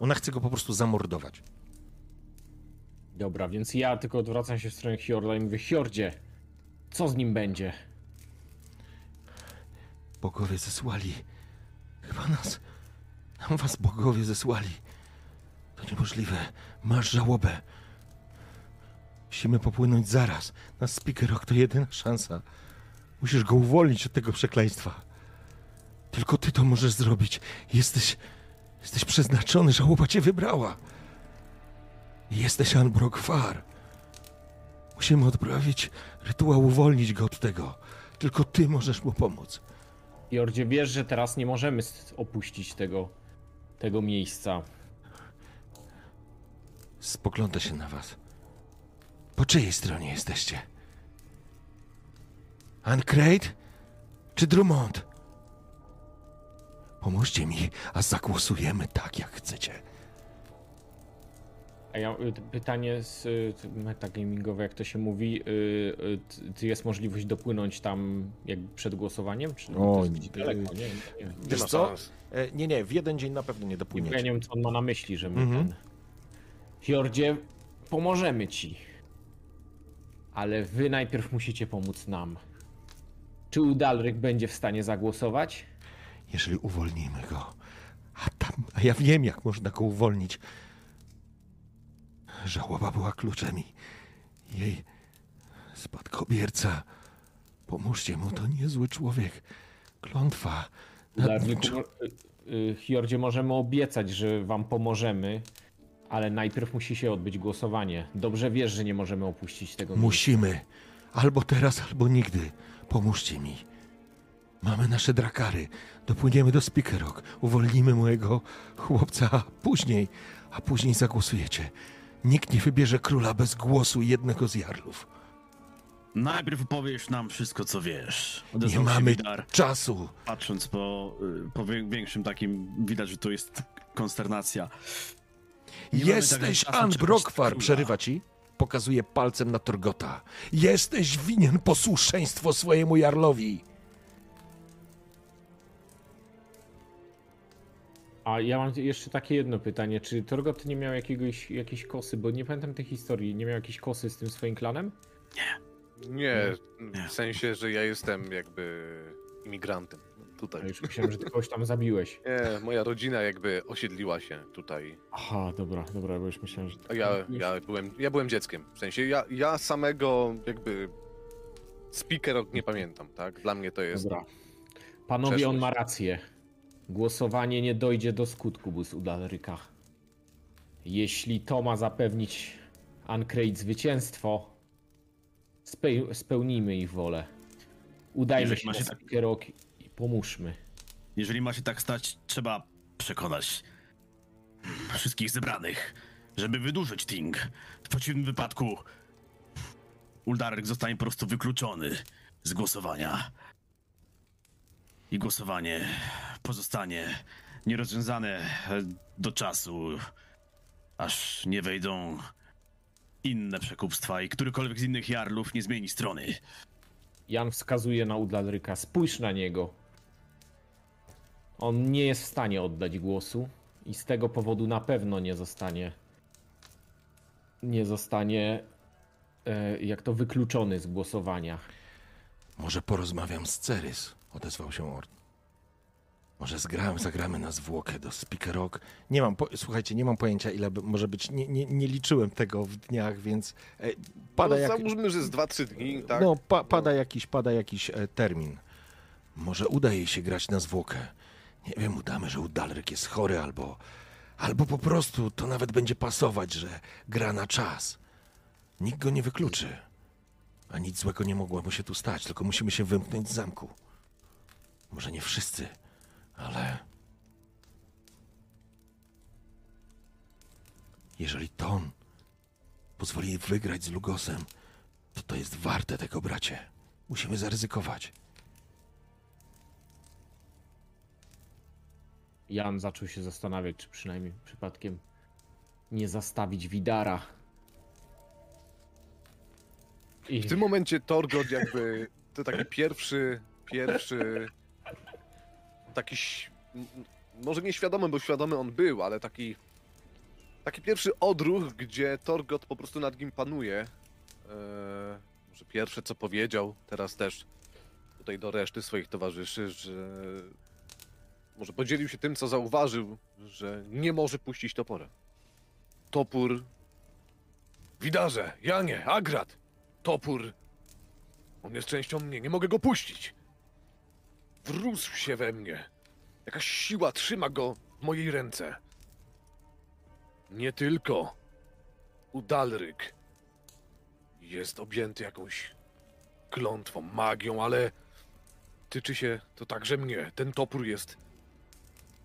ona chce go po prostu zamordować. Dobra, więc ja tylko odwracam się w stronę Hjorda i mówię, Hjordzie, co z nim będzie? Bogowie zesłali. Chyba nas. Nam was bogowie zesłali. To niemożliwe. Masz żałobę. Musimy popłynąć zaraz. Na Speaker Rock to jedyna szansa. Musisz go uwolnić od tego przekleństwa. Tylko ty to możesz zrobić. Jesteś. Jesteś przeznaczony, żałoba cię wybrała. Jesteś Anbrok-Far. Musimy odprawić rytuał, uwolnić go od tego. Tylko ty możesz mu pomóc. Hjordzie, wiesz, że teraz nie możemy opuścić tego, tego miejsca. Spogląda się na was. Po czyjej stronie jesteście? Ancrate czy Drummond? Pomóżcie mi, a zagłosujemy tak, jak chcecie. A ja y, pytanie z y, t- metagamingowe, jak to się mówi, y, czy jest możliwość dopłynąć tam jakby przed głosowaniem? Czy no, O, to jest gdzieś daleko? Nie, nie, nie. Wiesz co? E, nie, nie, w jeden dzień na pewno nie Ja dopłyniecie. nie wiem, co on ma na myśli, że my Mhm. ten... Hjordzie, pomożemy ci. Ale wy najpierw musicie pomóc nam. Czy Udalryk będzie w stanie zagłosować? Jeżeli uwolnimy go, a tam, a ja wiem, jak można go uwolnić. Żałoba była kluczem i Jej spadkobierca. Pomóżcie mu, to niezły człowiek. Klątwa. mo- y, y, Hjordzie, możemy obiecać, że wam pomożemy, ale najpierw musi się odbyć głosowanie. Dobrze wiesz, że nie możemy opuścić tego miejsca. Musimy. Albo teraz, albo nigdy. Pomóżcie mi. Mamy nasze drakary. Dopłyniemy do Spikerok. Uwolnimy mojego chłopca, a później, a później zagłosujecie. Nikt nie wybierze króla bez głosu jednego z jarlów. Najpierw opowiesz nam wszystko, co wiesz. Nie Odezwał się mamy czasu. patrząc po, y, po wię- większym takim, widać, że to jest konsternacja. Nie Jesteś Ann Brokwar, przerywa ci. Pokazuje palcem na Torgota. Jesteś winien posłuszeństwo swojemu jarlowi. A ja mam jeszcze takie jedno pytanie. Czy Torgot nie miał jakiegoś, jakiejś kosy? Bo nie pamiętam tej historii. Nie miał jakiejś kosy z tym swoim klanem? Nie, Nie. w sensie, że ja jestem jakby imigrantem A tutaj. już myślałem, że ty kogoś tam zabiłeś. Nie, moja rodzina jakby osiedliła się tutaj. Aha, dobra, dobra, bo już myślałem, że... A ja, ja, byłem, ja byłem dzieckiem. W sensie ja, ja samego jakby speaker nie pamiętam, tak? Dla mnie to jest. Dobra. Panowie, on ma rację. Głosowanie nie dojdzie do skutku, Bus Udalryka. Jeśli to ma zapewnić Ancrate zwycięstwo, spe- spełnijmy ich wolę. Udajmy Jeżeli się się tak- Spikerok i pomóżmy. Jeżeli ma się tak stać, trzeba przekonać wszystkich zebranych, żeby wydłużyć Ting. W przeciwnym wypadku Uldarek zostanie po prostu wykluczony z głosowania. I głosowanie pozostanie nierozwiązane do czasu, aż nie wejdą inne przekupstwa i którykolwiek z innych jarlów nie zmieni strony. Jan wskazuje na Udalryka. Spójrz na niego. On nie jest w stanie oddać głosu i z tego powodu na pewno nie zostanie nie zostanie e, jak to wykluczony z głosowania. Może porozmawiam z Cerys, odezwał się Orn. Może zgramy, zagramy na zwłokę do Speakerok. Nie mam, po, słuchajcie, nie mam pojęcia ile by, może być, nie, nie, nie liczyłem tego w dniach, więc e, pada, no, jak, Załóżmy, że z 2-3 dni, tak? no, pa, pada jakiś, pada jakiś e, termin. Może uda jej się grać na zwłokę. Nie wiem, udamy, że Udalryk jest chory albo, albo po prostu to nawet będzie pasować, że gra na czas. Nikt go nie wykluczy. A nic złego nie mogło mu się tu stać, tylko musimy się wymknąć z zamku. Może nie wszyscy, ale. Jeżeli Ton pozwoli wygrać z Lugosem, to to jest warte tego, bracie. Musimy zaryzykować. Jan zaczął się zastanawiać, czy przynajmniej przypadkiem nie zastawić Widara. I W tym momencie Torgot jakby to taki pierwszy, pierwszy taki, może nieświadomy, bo świadomy on był, ale taki taki pierwszy odruch, gdzie Torgot po prostu nad nim panuje. Eee, może pierwsze co powiedział, teraz też tutaj do reszty swoich towarzyszy, że może podzielił się tym, co zauważył, że nie może puścić topora. Topór Widarze, Janie, Agrat, topór. On jest częścią mnie, nie mogę go puścić. Wrósł się we mnie. Jakaś siła trzyma go w mojej ręce. Nie tylko. Udalryk jest objęty jakąś klątwą, magią, ale tyczy się to także mnie. Ten topór jest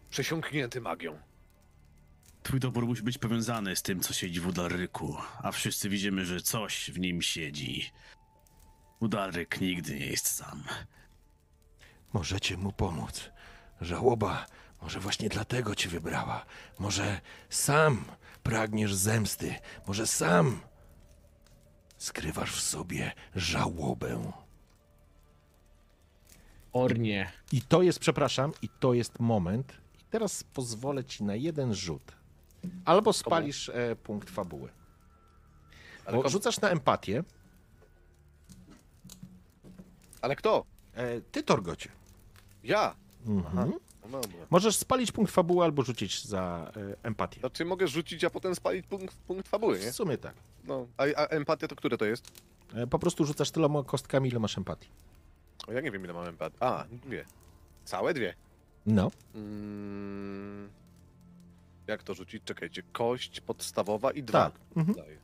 przesiąknięty magią. Twój topór musi być powiązany z tym, co siedzi w Udarryku, a wszyscy widzimy, że coś w nim siedzi. Udarryk nigdy nie jest sam. Możecie mu pomóc. Żałoba może właśnie dlatego cię wybrała. Może sam pragniesz zemsty. Może sam skrywasz w sobie żałobę. Ornie, I to jest, przepraszam, i to jest moment. I teraz pozwolę ci na jeden rzut. Albo spalisz e, punkt fabuły. Ale, Bo kom- rzucasz na empatię. ale kto? E, ty, Torgocie. Ja. Mhm. No dobra. Możesz spalić punkt fabuły albo rzucić za e, empatię. Znaczy mogę rzucić, a potem spalić punkt, punkt fabuły, nie? W sumie tak. No. A, a empatia to które to jest? E, Po prostu rzucasz tyloma kostkami, ile masz empatii. O, ja nie wiem ile mam empatii. A, dwie. Całe dwie. No. Mm, jak to rzucić? Czekajcie. Kość podstawowa i dwa. Tak. Mhm. Daję.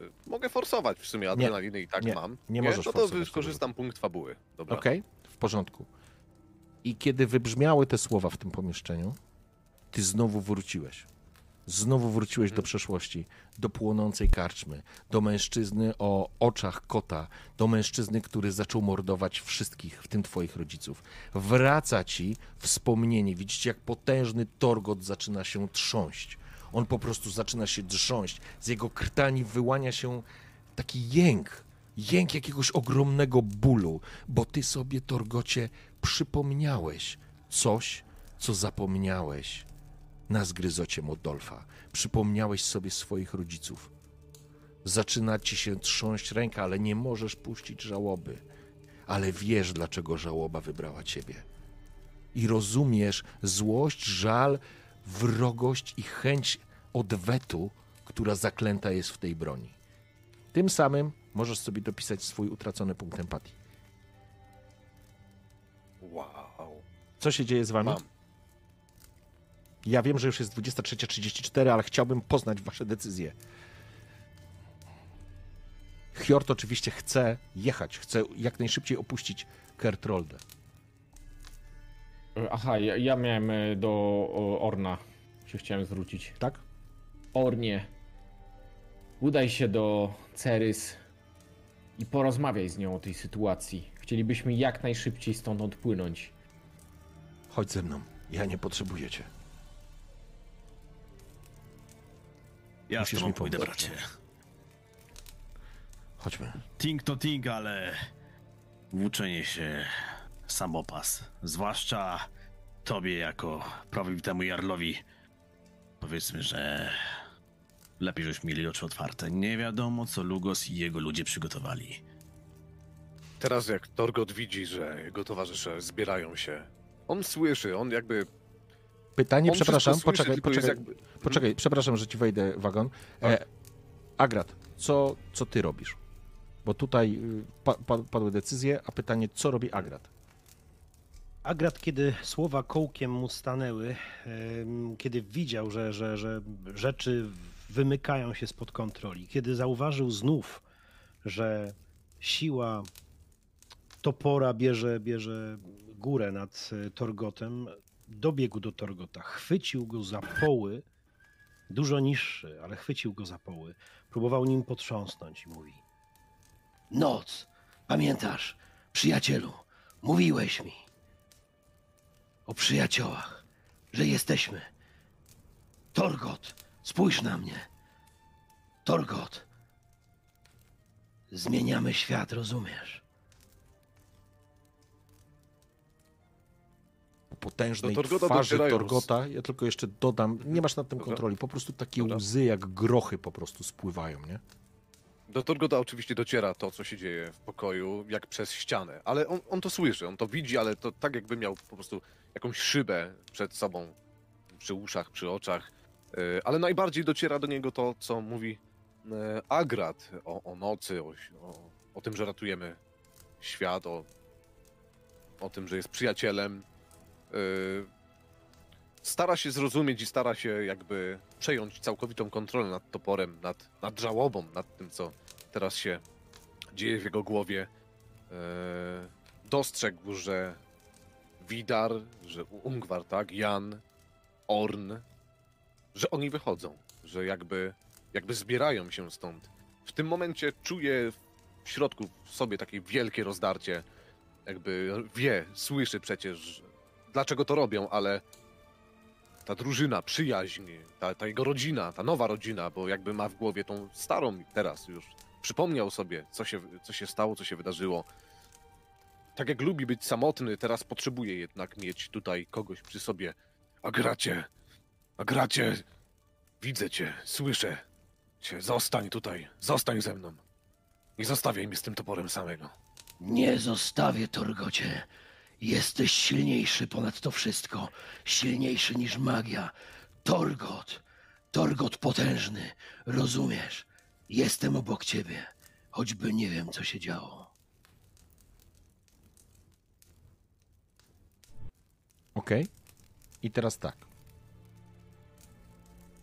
Y, Mogę forsować w sumie adrenaliny i tak Nie, mam. nie możesz No to forsować wykorzystam punkt fabuły. Dobra. Okej, porządku. I kiedy wybrzmiały te słowa w tym pomieszczeniu, ty znowu wróciłeś. Znowu wróciłeś do Mhm. przeszłości, do płonącej karczmy, do mężczyzny o oczach kota, do mężczyzny, który zaczął mordować wszystkich, w tym twoich rodziców. Wraca ci wspomnienie. Widzicie, jak potężny Torgot zaczyna się trząść. On po prostu zaczyna się drząść. Z jego krtani wyłania się taki jęk, jęk jakiegoś ogromnego bólu, bo ty sobie, Torgocie, przypomniałeś coś, co zapomniałeś na zgryzocie Modolfa. Przypomniałeś sobie swoich rodziców. Zaczyna ci się trząść ręka, ale nie możesz puścić żałoby. Ale wiesz, dlaczego żałoba wybrała ciebie. I rozumiesz złość, żal, wrogość i chęć odwetu, która zaklęta jest w tej broni. Tym samym możesz sobie dopisać swój utracony punkt empatii. Wow. Co się dzieje z wami? Mam. Ja wiem, że już jest 23.34, ale chciałbym poznać wasze decyzje. Hjort oczywiście chce jechać, chce jak najszybciej opuścić Kertroldę. E, Aha, ja, ja miałem e, do o, Orna się chciałem zwrócić. Tak? Ornie, udaj się do Cerys i porozmawiaj z nią o tej sytuacji. Chcielibyśmy jak najszybciej stąd odpłynąć. Chodź ze mną. Ja nie potrzebuję cię. Ja Musisz z mi pójdę, pomóc. bracie. Chodźmy. Ting to ting, ale włóczenie się samopas. Zwłaszcza tobie jako prawowitemu jarlowi. Powiedzmy, że lepiej żeśmy mieli oczy otwarte. Nie wiadomo, co Lugos i jego ludzie przygotowali. Teraz jak Torgot widzi, że jego towarzysze zbierają się, on słyszy, on jakby... Pytanie, on przepraszam, słyszy, poczekaj, poczekaj, jakby... poczekaj, przepraszam, że ci wejdę w wagon. E, Agrat, co, co ty robisz? Bo tutaj y, pa, pa, padły decyzje, a pytanie, co robi Agrat? Agrat, kiedy słowa kołkiem mu stanęły, kiedy widział, że, że, że rzeczy wymykają się spod kontroli, kiedy zauważył znów, że siła topora bierze, bierze górę nad e, Torgotem, dobiegł do Torgota, chwycił go za poły, dużo niższy, ale chwycił go za poły, próbował nim potrząsnąć i mówi Noc. Pamiętasz, przyjacielu, mówiłeś mi o przyjaciołach, że jesteśmy. Torgot, spójrz na mnie. Torgot. Zmieniamy świat, rozumiesz? Po potężnej Do Torgota twarzy. Torgota, ja tylko jeszcze dodam, nie masz nad tym Dobra. kontroli, po prostu takie Dobra. łzy jak grochy po prostu spływają, nie? Do Torgota oczywiście dociera to, co się dzieje w pokoju, jak przez ścianę, ale on, on to słyszy, on to widzi, ale to tak jakby miał po prostu jakąś szybę przed sobą, przy uszach, przy oczach. Yy, Ale najbardziej dociera do niego to, co mówi yy, Agrat o, o nocy, o, o, tym, że ratujemy świat, o, o tym, że jest przyjacielem. Yy, Stara się zrozumieć i stara się jakby przejąć całkowitą kontrolę nad toporem, nad, nad żałobą, nad tym, co teraz się dzieje w jego głowie. Dostrzegł, że Widar, że Ungwar, tak, Jan, Orn, że oni wychodzą, że jakby, jakby zbierają się stąd. W tym momencie czuje w środku w sobie takie wielkie rozdarcie, jakby wie, słyszy przecież, dlaczego to robią, ale ta drużyna, przyjaźń, ta, ta jego rodzina, ta nowa rodzina, bo jakby ma w głowie tą starą teraz już. Przypomniał sobie, co się, co się stało, co się wydarzyło. Tak jak lubi być samotny, teraz potrzebuje jednak mieć tutaj kogoś przy sobie. A gracie, a gracie, widzę cię, słyszę cię, zostań tutaj, zostań ze mną. Nie zostawiaj mnie z tym toporem samego. Nie zostawię, Torgocie. Jesteś silniejszy ponad to wszystko. Silniejszy niż magia. Torgot. Torgot potężny. Rozumiesz? Jestem obok ciebie. Choćby nie wiem, co się działo. Okej. I teraz tak.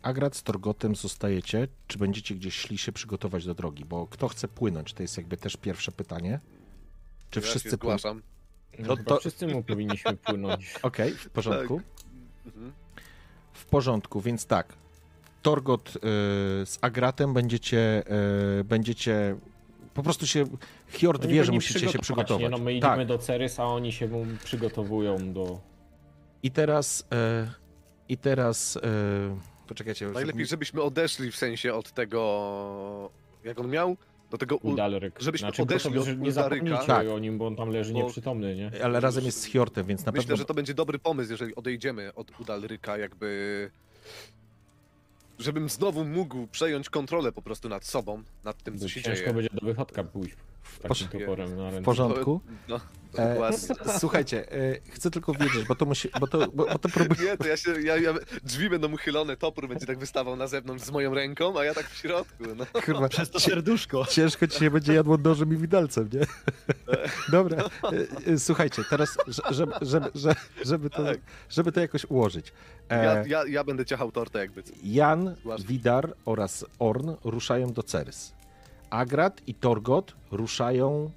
Agrat z Torgotem zostajecie, czy będziecie gdzieś szli się przygotować do drogi? Bo kto chce płynąć, to jest jakby też pierwsze pytanie. Czy ja wszyscy płyną? No No to wszyscy mu powinniśmy płynąć. Okej, w porządku. Mhm. W porządku, więc tak. Torgot y, z Agratem będziecie, y, będziecie po prostu się. Hjord Oni wie, że musicie się przygotować. Nie? No my tak. idziemy do Cerys, a oni się mu przygotowują do... I teraz. Y, I teraz. Poczekajcie. Najlepiej, żebyśmy odeszli w sensie od tego, jak on miał, do tego u... Żebyśmy znaczy, odeszli proszę, od że nie zapomnijcie Tak. o nim, bo on tam leży Bo- nieprzytomny, nie? Ale razem jest z Hjortem, więc na Myślę, pewno. że to będzie dobry pomysł, jeżeli odejdziemy od Udalryka, jakby... Żebym znowu mógł przejąć kontrolę po prostu nad sobą, nad tym, co się ciężko dzieje. będzie do wychodka pójść toporem na W porządku. No, E, słuchajcie, e, chcę tylko wiedzieć, bo to musi. Bo to, bo, bo to próbuję. Nie, to ja się, ja, ja, drzwi będą uchylone, topór będzie tak wystawał na zewnątrz z moją ręką, a ja tak w środku, no. Kurwa, Przez to serduszko. Ciężko ci się będzie jadło nożem i widelcem, nie? Dobra. e, e, Słuchajcie, teraz, że- żeby, żeby, żeby, żeby, to, Tak. żeby to jakoś ułożyć. E, Ja, ja, ja będę ciachał tortę jakby co. Jan. Widar oraz Orn ruszają do Cerys. Agrat i Torgot ruszają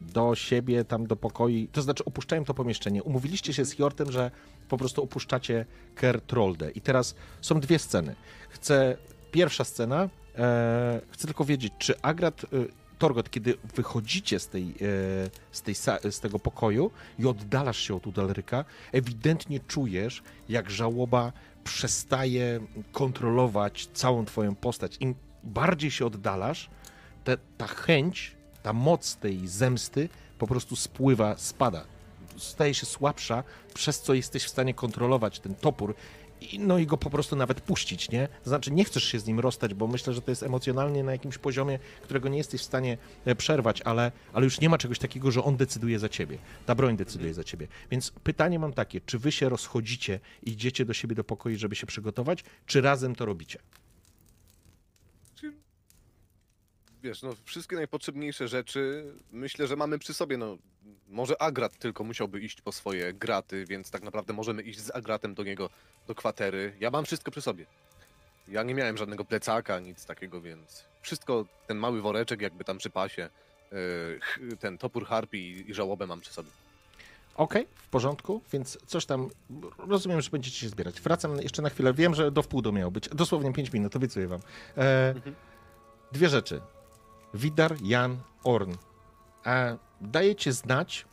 do siebie, tam do pokoi, to znaczy opuszczają to pomieszczenie. Umówiliście się z Hjortem, że po prostu opuszczacie Kertrolde. I teraz są dwie sceny. Chcę, pierwsza scena, e, chcę tylko wiedzieć, czy Agrat, e, Torgot, kiedy wychodzicie z, tej, e, z, tej, z tego pokoju i oddalasz się od Udalryka, ewidentnie czujesz, jak żałoba przestaje kontrolować całą twoją postać. Im bardziej się oddalasz, te, ta chęć, ta moc tej zemsty po prostu spływa, spada. Staje się słabsza, przez co jesteś w stanie kontrolować ten topór. I, no i go po prostu nawet puścić, nie? Znaczy, nie chcesz się z nim rozstać, bo myślę, że to jest emocjonalnie na jakimś poziomie, którego nie jesteś w stanie e, przerwać, ale, ale już nie ma czegoś takiego, że on decyduje za ciebie. Ta broń decyduje za ciebie. Więc pytanie mam takie, czy wy się rozchodzicie i idziecie do siebie do pokoju, żeby się przygotować, czy razem to robicie? Wiesz, no wszystkie najpotrzebniejsze rzeczy myślę, że mamy przy sobie, no może Agrat tylko musiałby iść po swoje graty, więc tak naprawdę możemy iść z Agratem do niego, do kwatery. Ja mam wszystko przy sobie. Ja nie miałem żadnego plecaka, nic takiego, więc wszystko, ten mały woreczek jakby tam przy pasie, yy, ten topór harpi i żałobę mam przy sobie. Okej, w porządku, więc coś tam, rozumiem, że będziecie się zbierać. Wracam jeszcze na chwilę, wiem, że do wpół do miało być, dosłownie 5 minut, obiecuję wam. E, dwie rzeczy. Widar, Jan, Orn. E, dajecie znać,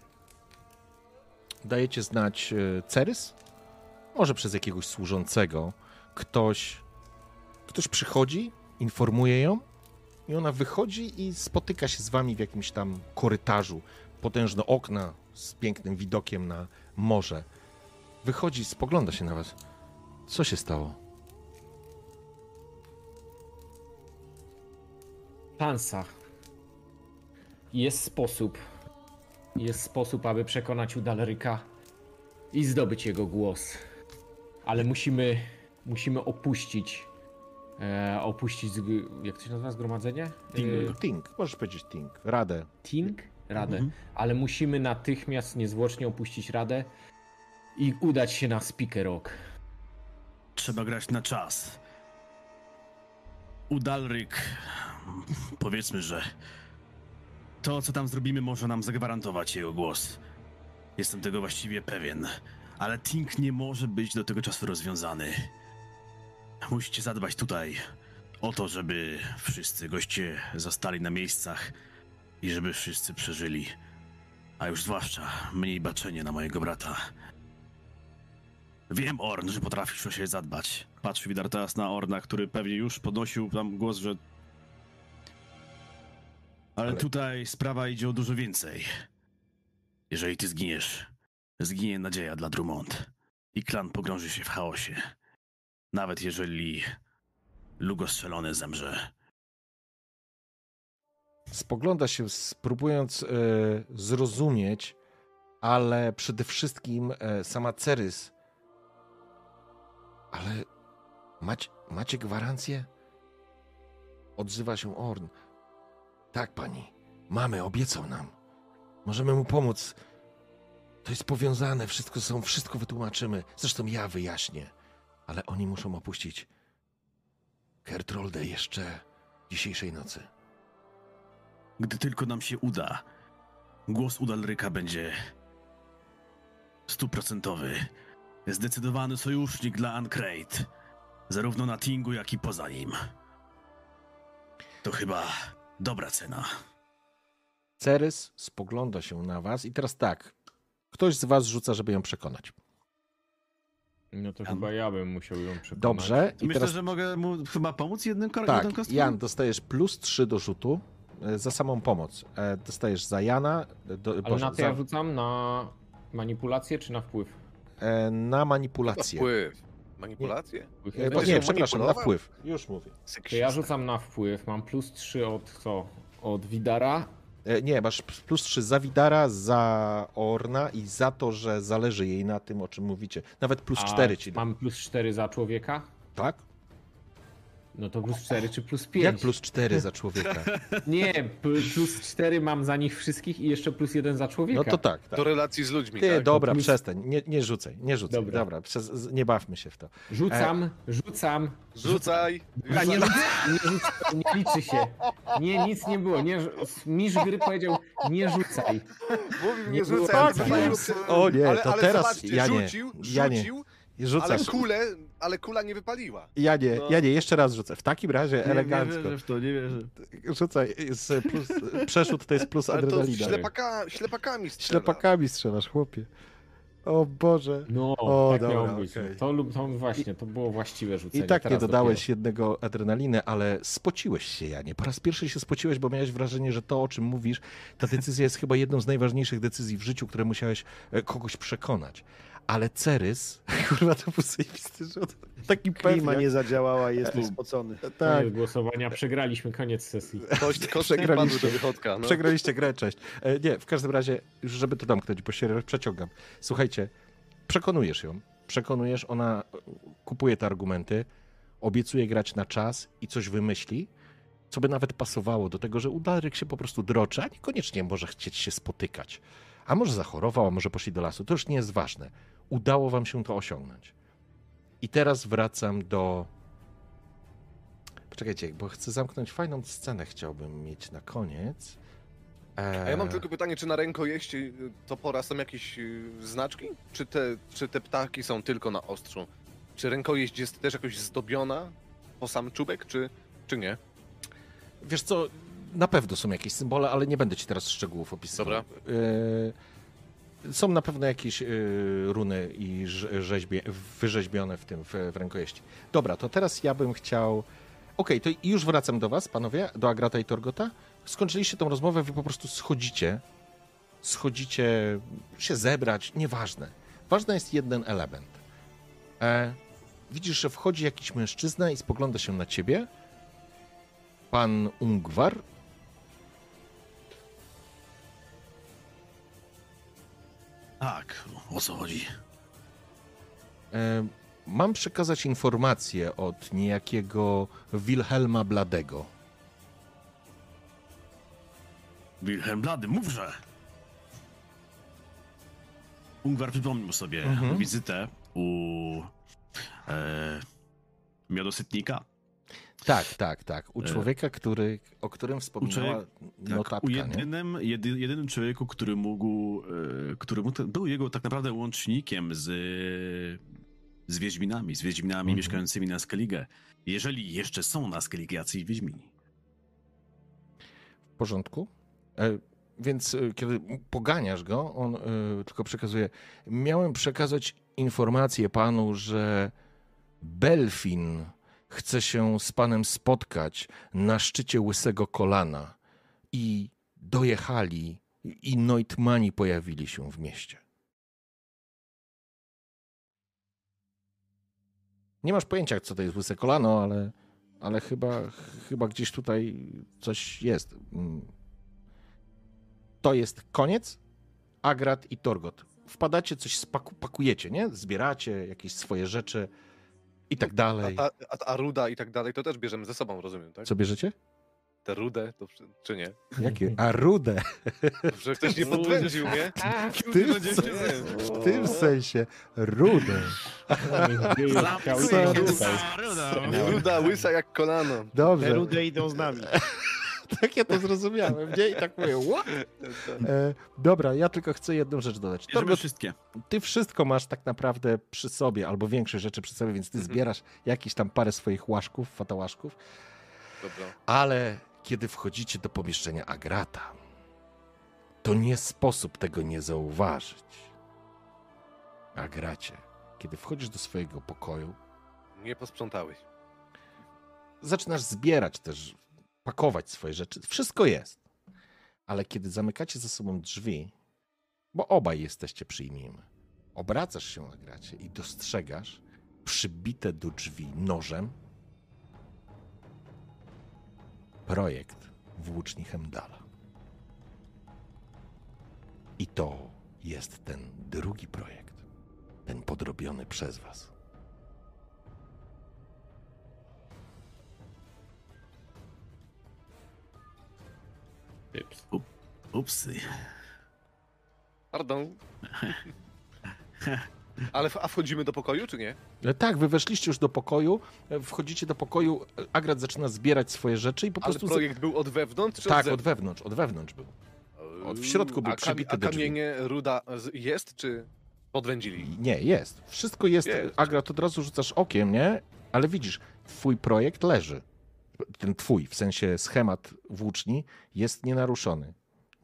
dajecie znać e, Cerys? Może przez jakiegoś służącego. Ktoś, ktoś przychodzi, informuje ją i ona wychodzi i spotyka się z wami w jakimś tam korytarzu. Potężne okna z pięknym widokiem na morze. Wychodzi, spogląda się na was. Co się stało? Szansa. Jest sposób. Jest sposób, aby przekonać Udalryka i zdobyć jego głos. Ale musimy, musimy opuścić, e, opuścić, jak to się nazywa, zgromadzenie? Ting, E, ting. możesz powiedzieć ting. Radę. Ting? Radę. Mhm. Ale musimy natychmiast, niezwłocznie opuścić Radę i udać się na Speaker Rock. Trzeba grać na czas. Udalryk, powiedzmy, że to, co tam zrobimy, może nam zagwarantować jego głos. Jestem tego właściwie pewien, ale Tink nie może być do tego czasu rozwiązany. Musicie zadbać tutaj o to, żeby wszyscy goście zostali na miejscach i żeby wszyscy przeżyli. A już zwłaszcza mniej baczenie na mojego brata. Wiem, Orn, że potrafisz o siebie zadbać. Patrz Widar teraz na Orna, który pewnie już podnosił tam głos, że... Ale, Ale- tutaj sprawa idzie o dużo więcej. Jeżeli ty zginiesz, zginie nadzieja dla Drummond. I klan pogrąży się w chaosie. Nawet jeżeli Lugo strzelony zemrze. Spogląda się, próbując e, zrozumieć, ale przede wszystkim e, sama Cerys. Ale macie, macie gwarancję? Odzywa się Orn. Tak, pani. Mamy, obiecał nam. Możemy mu pomóc. To jest powiązane, wszystko są, wszystko wytłumaczymy. Zresztą ja wyjaśnię. Ale oni muszą opuścić Kertroldę jeszcze dzisiejszej nocy. Gdy tylko nam się uda, głos Udalryka będzie stuprocentowy. Zdecydowany sojusznik dla Ancrate, zarówno na Tingu, jak i poza nim. To chyba dobra cena. Cerys spogląda się na was i teraz tak. Ktoś z was rzuca, żeby ją przekonać. No to Jan? chyba ja bym musiał ją przekonać. Dobrze. I Myślę, teraz że mogę mu chyba pomóc jednym kor- tak? Jan, dostajesz plus 3 do rzutu e, za samą pomoc. E, Dostajesz za Jana, e, do, Ale Boże, na to za, ja rzucam na manipulację czy na wpływ? na manipulację. Manipulacje? Wpływ E, bo Będziesz nie, ją przepraszam, na wpływ. Już mówię. To ja rzucam na wpływ, mam plus 3 od co? Od Widara. E, Nie, masz plus 3 za Widara, za Orna i za to, że zależy jej na tym, o czym mówicie. Nawet plus a 4 ci da. Mam plus 4 za człowieka? Tak? No to plus 4 czy plus 5? Jak plus 4 za człowieka? Nie, plus 4 mam za nich wszystkich i jeszcze plus 1 za człowieka. No to tak. tak. Do relacji z ludźmi, Ty, tak? dobra, plus- przestań. Nie, nie rzucaj, nie rzucaj. Dobra, Dobra. przez, nie bawmy się w to. Rzucam, rzucam. Rzucaj! A nie, rzucam, nie rzucam, nie liczy się. Nie, nic nie było. Nie, mistrz gry powiedział, nie rzucaj. Mówił, Nie nie było rzucaj, ale tak, O nie, ale, to ale teraz zobaczcie, ja nie, rzucił, ja nie. rzucasz. ale kulę, ale kula nie wypaliła. Ja nie, No. ja nie, jeszcze raz rzucę. W takim razie Nie elegancko. wierzę w to, nie wierzę. Rzucaj, z plus, przeszód to jest plus Ale to adrenalina. ślepaka, ślepakami strzela. Ślepakami strzelasz, chłopie. O Boże. No, O, tak dobra, miało być. okej. To, lub- to właśnie, to było właściwe rzucenie. I tak nie dodałeś jednego adrenaliny, ale spociłeś się, Janie. Po raz pierwszy się spociłeś, bo miałeś wrażenie, że to, o czym mówisz, ta decyzja jest chyba jedną z najważniejszych decyzji w życiu, które musiałeś e, kogoś przekonać. Ale Cerys, kurwa, to był zajebisty rzut. Taki Klima nie zadziałała, spocony. dopiero. Tak, Koniec głosowania, przegraliśmy, koniec sesji. Przegraliście. padły do wychodka. No. Przegraliście grę, cześć. E, Nie, w każdym razie, już żeby to domknąć, bo się przeciągam. Słuchajcie, przekonujesz ją, przekonujesz, ona kupuje te argumenty, obiecuje grać na czas i coś wymyśli, co by nawet pasowało do tego, że Udaryk się po prostu droczy, a niekoniecznie może chcieć się spotykać. A może zachorował, a może poszli do lasu. To już nie jest ważne. Udało wam się to osiągnąć. I teraz wracam do... Poczekajcie, bo chcę zamknąć fajną scenę, chciałbym mieć na koniec. A ja mam tylko pytanie, czy na rękojeści topora są jakieś y, znaczki? Czy te, czy te ptaki są tylko na ostrzu? Czy rękojeść jest też jakoś zdobiona po sam czubek, czy, czy nie? Wiesz co, na pewno są jakieś symbole, ale nie będę ci teraz szczegółów opisywał. Dobra. E, są na pewno jakieś e, runy i rze- rzeźbie, wyrzeźbione w tym, w, w rękojeści. Dobra, to teraz ja bym chciał... Okej, to już wracam do was, panowie, do Agrata i Torgota. Skończyliście tą rozmowę, wy po prostu schodzicie. Schodzicie się zebrać, nieważne. Ważny jest jeden element. E, widzisz, że wchodzi jakiś mężczyzna i spogląda się na ciebie. Pan Ungwar. Tak, o co chodzi? E, mam przekazać informację od niejakiego Wilhelma Bladego. Wilhelm Blady, mówże! Ungwar przypomniał sobie Mhm. wizytę u e, miodosytnika. Tak, tak, tak. U E, człowieka, który, o którym wspominała Tak, notatka. u nie? jedynym, jedy, jedynym człowieku, który mógł, e, który mógł, był jego tak naprawdę łącznikiem z, z Wiedźminami, z Wiedźminami Mhm. mieszkającymi na Skellige. Jeżeli jeszcze są na Skellige jacyś Wiedźmini. W porządku. E, więc e, kiedy poganiasz go, on tylko przekazuje. Miałem przekazać informację panu, że Belfin chce się z panem spotkać na szczycie łysego kolana i dojechali i Neutmani pojawili się w mieście. Nie masz pojęcia, co to jest łyse kolano, ale, ale chyba, chyba gdzieś tutaj coś jest. Mm. To jest koniec, Agrat i Torgot. Wpadacie, coś spaku- pakujecie, nie? Zbieracie jakieś swoje rzeczy i tak dalej. A, a, a ruda i tak dalej, to też bierzemy ze sobą, rozumiem, tak? Co bierzecie? Te rudę, to, czy nie? Jakie? A rudę. Że ktoś nie podwędził, nie? W tym, se- w tym sensie rudę. Ruda, łysa jak kolano. Te Dobrze, rude idą z nami. tak ja to zrozumiałem, nie? I tak mówię, what? E, dobra, ja tylko chcę jedną rzecz dodać. Bierzemy Torgot, wszystkie. ty wszystko masz tak naprawdę przy sobie, albo większość rzeczy przy sobie, więc ty Mhm. zbierasz jakieś tam parę swoich łaszków, fatałaszków, Dobra. ale kiedy wchodzicie do pomieszczenia Agrata, to nie sposób tego nie zauważyć. Agracie, kiedy wchodzisz do swojego pokoju, Nie posprzątałeś. zaczynasz zbierać też, pakować swoje rzeczy. Wszystko jest. Ale kiedy zamykacie za sobą drzwi, bo obaj jesteście, przyjmijmy, obracasz się na gracie i dostrzegasz przybite do drzwi nożem projekt włóczni Hemdala. I to jest ten drugi projekt, ten podrobiony przez was. Up, upsy. Pardon. Ale w- a wchodzimy do pokoju, czy nie? E, Tak, wy weszliście już do pokoju, e, wchodzicie do pokoju, Agrat zaczyna zbierać swoje rzeczy i po Ale prostu... projekt był od wewnątrz, czy Tak, od od wewnątrz, od wewnątrz był. od- w środku był a, przybity a do drzwi. kamienie ruda jest, czy podwędzili? Nie, jest. Wszystko jest. Jest. Agrat, od razu rzucasz okiem, nie? Ale widzisz, twój projekt leży. Ten twój, w sensie schemat włóczni, jest nienaruszony.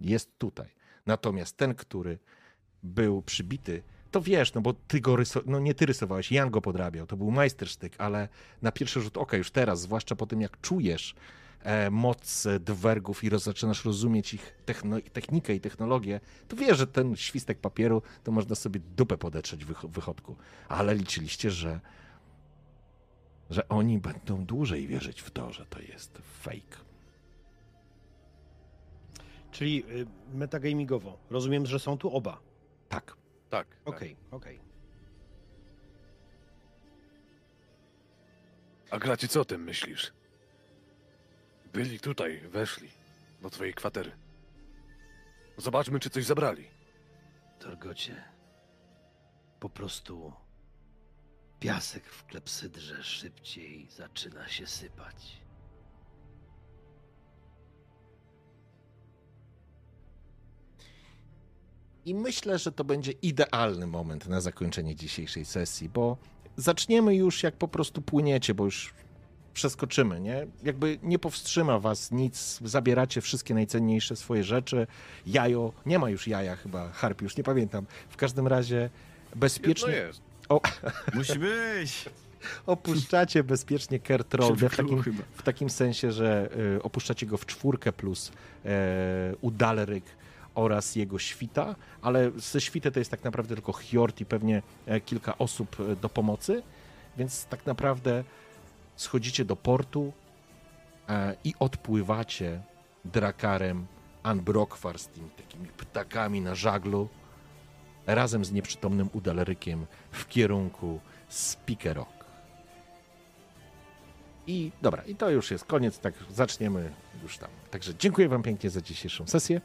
Jest tutaj. Natomiast ten, który był przybity, to wiesz, no bo ty go ryso... no nie ty rysowałeś, Jan go podrabiał, to był majstersztyk, ale na pierwszy rzut oka już teraz, zwłaszcza po tym jak czujesz e, moc dwergów i roz, zaczynasz rozumieć ich techno, technikę i technologię, to wiesz, że ten świstek papieru to można sobie dupę podetrzeć w wych- wychodku. Ale liczyliście, że że oni będą dłużej wierzyć w to, że to jest fake. Czyli y, metagamingowo. Rozumiem, że są tu oba. Tak. Tak. tak. Okej, okej. A Gracie, co o tym myślisz? Byli tutaj, weszli do twojej kwatery. Zobaczmy, czy coś zabrali. Torgocie, po prostu piasek w klepsydrze szybciej zaczyna się sypać. I myślę, że to będzie idealny moment na zakończenie dzisiejszej sesji, bo zaczniemy już jak po prostu płyniecie, bo już przeskoczymy, nie? Jakby nie powstrzyma was nic, zabieracie wszystkie najcenniejsze swoje rzeczy. Jajo, nie ma już jaja chyba, Harp, już nie pamiętam. W każdym razie Jedno bezpiecznie jest. Musi być! opuszczacie bezpiecznie Kertrolde w takim, w takim sensie, że y, opuszczacie go w czwórkę plus e, Udalryk oraz jego świta, ale ze świty to jest tak naprawdę tylko Hjort i pewnie e, kilka osób e, do pomocy, więc tak naprawdę schodzicie do portu i odpływacie drakarem Anbrokwar z tymi takimi ptakami na żaglu razem z nieprzytomnym Udalrykiem w kierunku Spikerok. I dobra, i to już jest koniec, tak zaczniemy już tam. Także dziękuję Wam pięknie za dzisiejszą sesję.